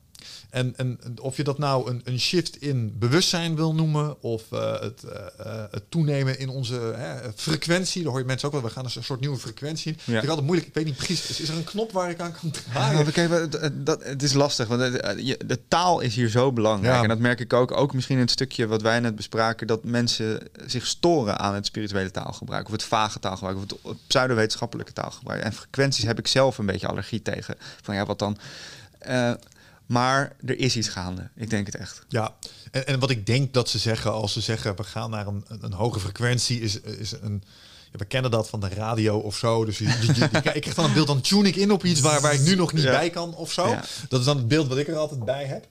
A: En, en of je dat nou een, een shift in bewustzijn wil noemen, of eh, het, eh, eh, het toenemen in onze hè, frequentie, daar hoor je mensen ook wel, we gaan een soort nieuwe frequentie in.
B: Ja.
A: Ik altijd moeilijk, ik weet niet precies, is, is er een knop waar ik aan kan draaien?
B: Ja, dat, dat, het is lastig, want het- de taal is hier zo belangrijk.
A: Ja.
B: En dat merk ik ook, ook misschien in het stukje wat wij net bespraken, dat mensen zich storen aan het spirituele taalgebruik, of het vage taalgebruik, of het pseudowetenschappelijke taalgebruik. En frequenties heb ik zelf een beetje allergie tegen. Van ja, wat dan? Maar er is iets gaande. Ik denk het echt.
A: Ja, en, en wat ik denk dat ze zeggen als ze zeggen we gaan naar een, een, een hoge frequentie, is, is een. Ja, we kennen dat van de radio of zo. Dus je, je, je- je- ik krijg dan een beeld, dan tune ik in op iets waar, waar ik nu nog niet
B: Ja.
A: bij kan of zo.
B: Ja.
A: Dat is dan het beeld wat ik er altijd bij heb.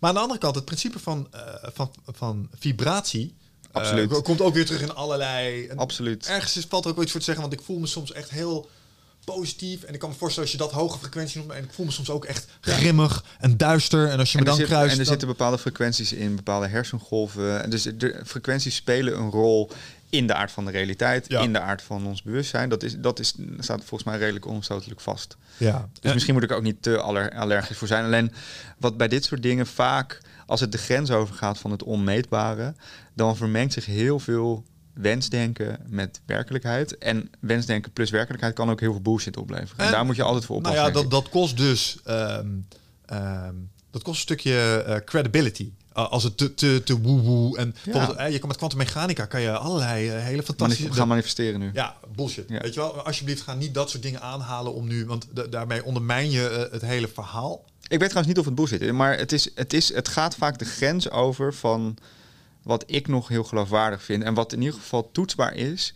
A: Maar aan de andere kant, het principe van, eh, van, van vibratie. eh,
B: Absoluut.
A: komt ook weer terug in allerlei.
B: Absoluut.
A: Ergens is, valt er ook wel iets voor te zeggen, want ik voel me soms echt heel positief. En ik kan me voorstellen als je dat hoge frequentie noemt. En ik voel me soms ook echt grimmig en duister. En als je me
B: En er,
A: dan
B: zit-
A: kruist.
B: en er
A: dan-
B: zitten bepaalde frequenties in, bepaalde hersengolven. En Dus de frequenties spelen een rol in de aard van de realiteit,
A: Ja.
B: in de aard van ons bewustzijn. Dat, is, dat is, staat volgens mij redelijk onomstotelijk vast.
A: ja.
B: Dus misschien moet ik er ook niet te aller, allergisch voor zijn. Alleen wat bij dit soort dingen vaak, als het de grens overgaat van het onmeetbare, dan vermengt zich heel veel wensdenken met werkelijkheid. En wensdenken plus werkelijkheid kan ook heel veel bullshit opleveren. En,
A: En-
B: daar moet je altijd voor
A: Nou
B: oppassen.
A: ja,
B: denk
A: dat, dat kost dus. ehm, ehm, dat kost een stukje eh, credibility. Uh, als het te, te, te woe-woe. En
B: Ja.
A: je kan met kwantummechanica kan je allerlei eh, hele fantastische...
B: Manif- gaan manifesteren nu.
A: Ja, bullshit.
B: Ja.
A: Weet je wel, alsjeblieft ga niet dat soort dingen aanhalen om nu, want da- daarmee ondermijn je eh, het hele verhaal.
B: Ik weet trouwens niet of het bullshit is, maar het, is, het, is, het gaat vaak de grens over van wat ik nog heel geloofwaardig vind en wat in ieder geval toetsbaar is.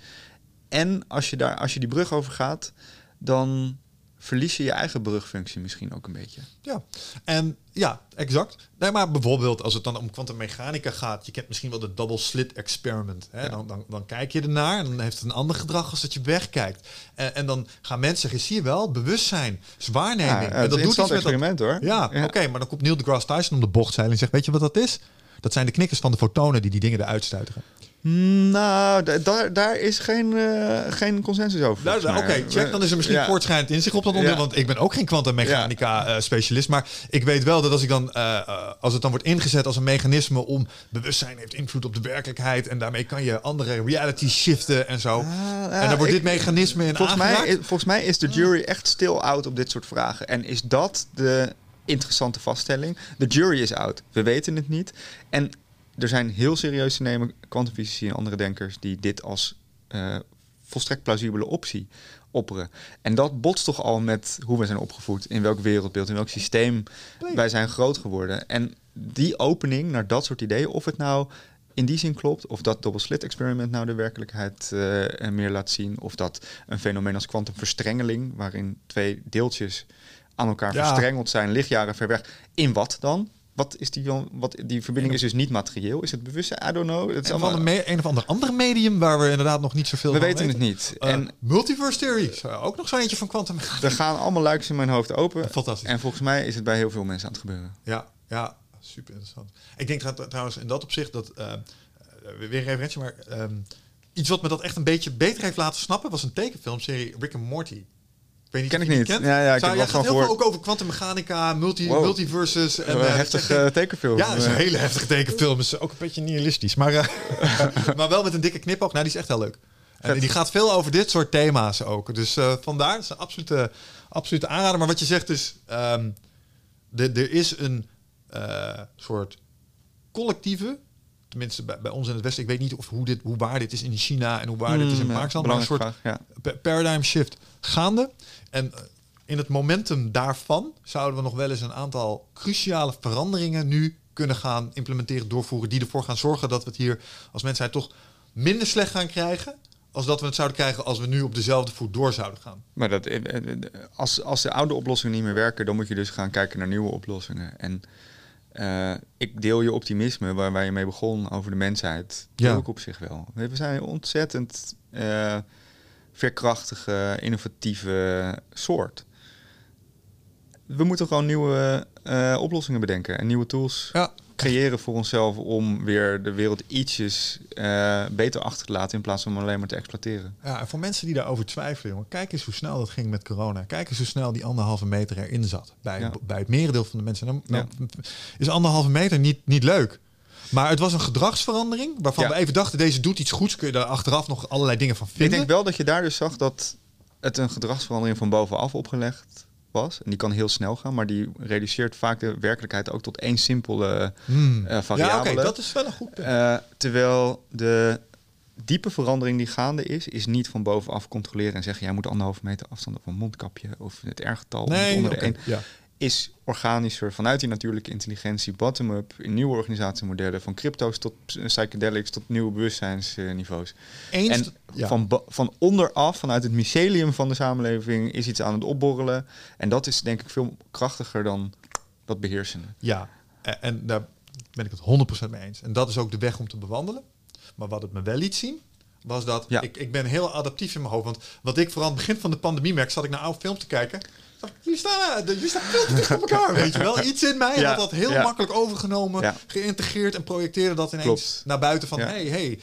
B: En als je, daar, als je die brug over gaat, dan verlies je je eigen brugfunctie misschien ook een beetje.
A: Ja, en ja, exact. Nee, maar bijvoorbeeld als het dan om kwantummechanica gaat, je kent misschien wel de double slit experiment. Hè?
B: Ja.
A: Dan, dan, dan kijk je ernaar en dan heeft het een ander gedrag als dat je wegkijkt. En, en dan gaan mensen zeggen, zie je wel, bewustzijn, is waarneming.
B: Ja,
A: en dat doet iets met dat,
B: experiment hoor.
A: Ja, oké, maar dan komt Neil deGrasse Tyson om de bocht zeilen en zegt, weet je wat dat is? Dat zijn de knikkers van de fotonen die die dingen eruit stuiteren.
B: Nou, da- daar, daar is geen, eh, geen consensus over.
A: Nou,
B: volgens
A: Oké, check. Dan is er misschien
B: Ja.
A: voortschrijdend inzicht op dat onderdeel.
B: Ja.
A: Want ik ben ook geen kwantummechanica eh, specialist. Maar ik weet wel dat als ik dan, eh, eh, als het dan wordt ingezet als een mechanisme om bewustzijn heeft invloed op de werkelijkheid. En daarmee kan je andere reality shiften en zo.
B: Ah,
A: en dan wordt
B: ik-
A: dit mechanisme in
B: Volgens mij, is- volgens mij is de jury echt stil out op dit soort vragen. En is dat de interessante vaststelling? De jury is out. We weten het niet. En er zijn heel serieus te nemen kwantumfysici en andere denkers die dit als eh, volstrekt plausibele optie opperen. En dat botst toch al met hoe we zijn opgevoed, in welk wereldbeeld, in welk systeem wij zijn groot geworden. En die opening naar dat soort ideeën, of het nou in die zin klopt, of dat double slit experiment nou de werkelijkheid eh, meer laat zien, of dat een fenomeen als kwantumverstrengeling, waarin twee deeltjes aan elkaar
A: Ja.
B: verstrengeld zijn, lichtjaren ver weg, in wat dan? Wat is die, dan- wat, die verbinding is dus niet materieel. Is het bewustzijn? I don't know. Het is allemaal,
A: een, me- een of ander andere medium waar we inderdaad nog niet zoveel
B: we
A: van
B: weten het niet.
A: Eh,
B: en
A: multiverse theory. Zou Ook nog zo eentje van kwantummechanica.
B: er gaan allemaal luikjes in mijn hoofd open.
A: Fantastisch.
B: En volgens mij is het bij heel veel mensen aan het gebeuren.
A: Ja, ja, super interessant. Ik denk trouw- trouwens in dat opzicht dat, eh, weer een referentie, maar ehm, iets wat me dat echt een beetje beter heeft laten snappen, was een tekenfilmserie Rick and Morty. Ik weet niet
B: Ken ik niet.
A: kent.
B: Ja, ja, ik
A: Zou,
B: heb wel
A: heel veel ook over kwantummechanica, multi,
B: Wow.
A: multiverses. En,
B: Een
A: eh,
B: heftige
A: dat-
B: tekenfilm.
A: ja, is een hele heftige tekenfilm. Is ook een beetje nihilistisch. Maar, eh, maar wel met een dikke knipoog. Nou, die is echt heel leuk. En die gaat veel over dit soort thema's ook. Dus eh, vandaar, is een absolute, absolute aanrader. Maar wat je zegt is, ehm, er is een soort collectieve, tenminste bij, bij ons in het Westen, ik weet niet of hoe, dit, hoe waar dit is in China en hoe waar dit is in
B: Mm, ja,
A: Pakistan, maar een soort
B: vraag, ja.
A: paradigm shift gaande. En eh, in het momentum daarvan zouden we nog wel eens een aantal cruciale veranderingen nu kunnen gaan implementeren, doorvoeren, die ervoor gaan zorgen dat we het hier als mensheid toch minder slecht gaan krijgen, als dat we het zouden krijgen als we nu op dezelfde voet door zouden gaan.
B: Maar dat, eh, eh, als, als de oude oplossingen niet meer werken, dan moet je dus gaan kijken naar nieuwe oplossingen. En ik deel je optimisme waar, waar je mee begon over de mensheid.
A: Ja.
B: Ook op zich wel. We zijn ontzettend veerkrachtige, innovatieve soort. We moeten gewoon nieuwe eh, oplossingen bedenken en nieuwe tools
A: Ja,
B: creëren voor onszelf om weer de wereld ietsjes eh, beter achter te laten in plaats van alleen maar te exploiteren.
A: Ja, en voor mensen die daarover twijfelen, jongen, kijk eens hoe snel dat ging met corona. Kijk eens hoe snel die anderhalve meter erin zat bij,
B: Ja.
A: bij het merendeel van de mensen. Dan, dan is anderhalve meter niet, niet leuk. Maar het was een gedragsverandering waarvan
B: Ja.
A: we even dachten, deze doet iets goeds. Kun je daar achteraf nog allerlei dingen van vinden?
B: Ik denk wel dat je daar dus zag dat het een gedragsverandering van bovenaf opgelegd was. En die kan heel snel gaan, maar die reduceert vaak de werkelijkheid ook tot één simpele
A: Hmm.
B: eh,
A: ja,
B: variabele.
A: oké, dat is wel een goed punt.
B: Eh, terwijl de diepe verandering die gaande is, is niet van bovenaf controleren en zeggen: jij moet anderhalve meter afstand of een mondkapje of het R-getal
A: nee,
B: onder de één.
A: ja.
B: Is organischer vanuit die natuurlijke intelligentie, bottom-up, in nieuwe organisatiemodellen, van crypto's tot psychedelics tot nieuwe bewustzijnsniveaus.
A: Eens,
B: En
A: ja.
B: van, van onderaf, vanuit het mycelium van de samenleving, is iets aan het opborrelen. En dat is denk ik veel krachtiger dan dat beheersende.
A: Ja, en, en daar ben ik het 100% mee eens. En dat is ook de weg om te bewandelen. Maar wat het me wel liet zien, was dat
B: Ja.
A: ik, ik ben heel adaptief in mijn hoofd. Want wat ik vooral aan het begin van de pandemie merk, zat ik naar oude films te kijken. Jullie staan, eh, de- jullie staan veel te dicht op elkaar, weet je wel. Iets in mij
B: Ja,
A: had dat heel
B: ja.
A: makkelijk overgenomen,
B: Ja.
A: geïntegreerd en projecteerde dat ineens
B: Klopt.
A: naar buiten van, hey, hey.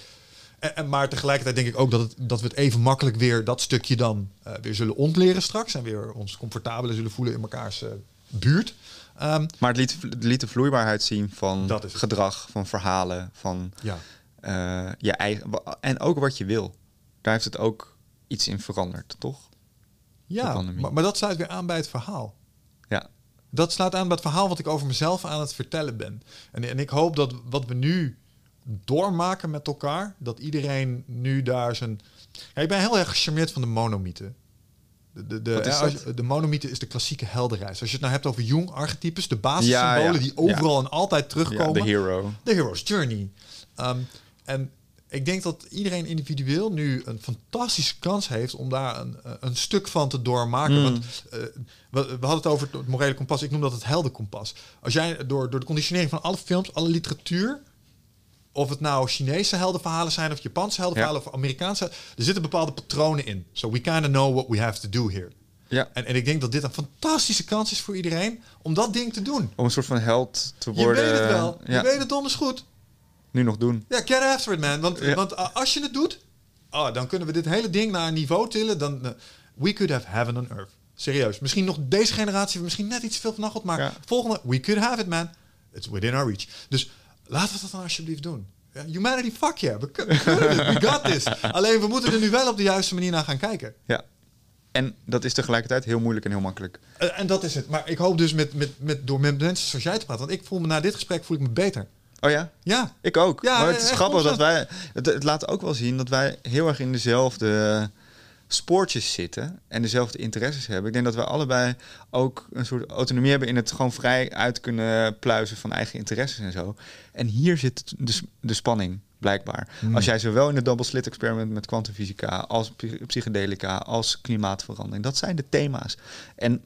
A: En, en, maar tegelijkertijd denk ik ook dat, het, dat we het even makkelijk weer dat stukje dan eh, weer zullen ontleren straks. En weer ons comfortabeler zullen voelen in mekaars eh, buurt. Ehm,
B: Maar het liet, het liet de vloeibaarheid zien van gedrag, van verhalen, van
A: ja.
B: eh, je eigen. En ook wat je wil. Daar heeft het ook iets in veranderd, toch? De
A: Ja, maar, maar dat sluit weer aan bij het verhaal.
B: Ja.
A: Dat slaat aan bij het verhaal wat ik over mezelf aan het vertellen ben. En, en ik hoop dat wat we nu doormaken met elkaar, dat iedereen nu daar zijn. Ja, ik ben heel erg gecharmeerd van de monomythe. De, de, de, ja, als de monomythe is de klassieke heldenreis. Als je het nou hebt over jong archetypes, de basissymbolen
B: Ja,
A: die overal en altijd terugkomen.
B: De hero.
A: The Hero's Journey. Um, en ik denk dat iedereen individueel nu een fantastische kans heeft om daar een, een stuk van te doormaken.
B: Mm.
A: Want eh, we, we hadden het over het morele kompas. Ik noem dat het heldenkompas. Als jij door, door de conditionering van alle films, alle literatuur, of het nou Chinese heldenverhalen zijn of Japanse heldenverhalen of Amerikaanse, er zitten bepaalde patronen in. So we kind of know what we have to do here.
B: Ja,
A: En, en ik denk dat dit een fantastische kans is voor iedereen om dat ding te doen.
B: om een soort van held te
A: Je
B: worden.
A: weet het wel.
B: Ja,
A: Je weet het donders goed.
B: Nu nog doen.
A: Ja, get after it, man. Want,
B: Ja.
A: want uh, als je het doet, oh, dan kunnen we dit hele ding naar een niveau tillen. Dan, uh, we could have heaven on earth. Serieus. Misschien nog deze generatie, misschien net iets veel vanachteld, maar
B: Ja.
A: volgende, we could have it, man. It's within our reach. Dus laten we dat dan alsjeblieft doen. Humanity, fuck yeah. We, we kunnen het. We got this. Alleen we moeten er nu wel op de juiste manier naar gaan kijken.
B: Ja. En dat is tegelijkertijd heel moeilijk en heel makkelijk.
A: Uh, en dat is het. Maar ik hoop dus met, met, met, door met mensen zoals jij te praten. Want ik voel me na dit gesprek voel ik me beter.
B: Oh ja?
A: Ja.
B: Ik ook.
A: Ja,
B: maar het is
A: echt
B: grappig dat wij... Het, het laat ook wel zien dat wij heel erg in dezelfde spoortjes zitten en dezelfde interesses hebben. Ik denk dat wij allebei ook een soort autonomie hebben in het gewoon vrij uit kunnen pluizen van eigen interesses en zo. En hier zit de, de spanning, blijkbaar.
A: Hmm.
B: Als jij zowel in het double slit experiment met kwantumfysica als psy- psychedelica als klimaatverandering, dat zijn de thema's. En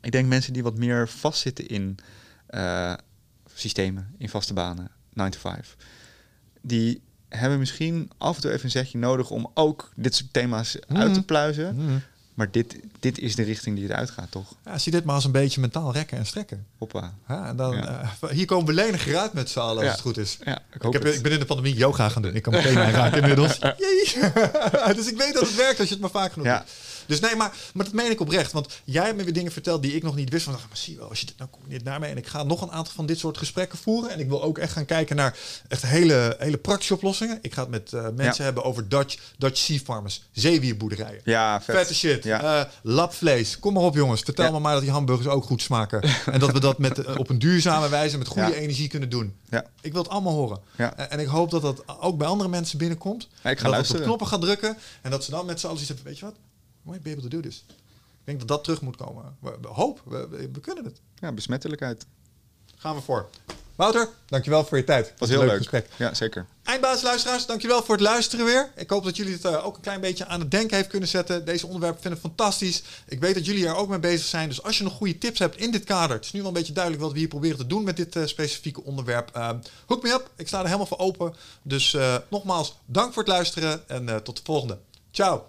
B: ik denk mensen die wat meer vastzitten in eh, systemen, in vaste banen, 9 to 5, die hebben misschien af en toe even een zetje nodig om ook dit soort thema's uit te
A: Mhm.
B: pluizen.
A: Mm.
B: Maar dit, dit is de richting die het uitgaat, toch?
A: Ja, zie dit maar als een beetje mentaal rekken en strekken.
B: Hoppa.
A: Ja, en dan,
B: Ja.
A: eh, hier komen we leniger uit met z'n allen als
B: Ja.
A: het goed is.
B: Ja, ik
A: heb,
B: het.
A: ik ben in de pandemie yoga gaan doen. Ik kan meteen raken inmiddels. Dus ik weet dat het werkt als je het maar vaak genoeg
B: Ja.
A: doet. Dus nee, maar, maar dat meen ik oprecht. Want jij hebt me weer dingen verteld die ik nog niet wist. Van, maar zie je wel, als je dit nou combineert daarmee. En ik ga nog een aantal van dit soort gesprekken voeren. En ik wil ook echt gaan kijken naar echt hele, hele praktische oplossingen. Ik ga het met eh, mensen
B: Ja.
A: hebben over Dutch, Dutch sea farmers. Zeewierboerderijen.
B: Ja, vet.
A: Vette shit.
B: Ja.
A: Eh, labvlees. Kom maar op, jongens. Vertel
B: Ja.
A: me maar dat die hamburgers ook goed smaken. en dat we dat met, eh, op een duurzame wijze met goede energie kunnen doen.
B: Ja.
A: Ik wil het allemaal horen.
B: Ja.
A: En, en ik hoop dat dat ook bij andere mensen binnenkomt.
B: Ik ga
A: dat
B: luisteren.
A: op knoppen gaan drukken. En dat ze dan met z'n allen zeggen, weet je wat? Might be able to do this. Ik denk dat dat terug moet komen. We, we- hoop, we, we, we kunnen het.
B: Ja, besmettelijkheid.
A: Gaan we voor. Wouter, dankjewel voor je tijd.
B: Was
A: een
B: heel leuk.
A: gesprek.
B: Ja, zeker.
A: Eindbaasluisteraars, dankjewel voor het luisteren weer. Ik hoop dat jullie het eh, ook een klein beetje aan het denken heeft kunnen zetten. Deze onderwerpen vind ik fantastisch. Ik weet dat jullie er ook mee bezig zijn. Dus als je nog goede tips hebt in dit kader. Het is nu wel een beetje duidelijk wat we hier proberen te doen met dit eh, specifieke onderwerp. eh, hook me up. Ik sta er helemaal voor open. Dus eh, nogmaals, dank voor het luisteren en tot de volgende. Ciao.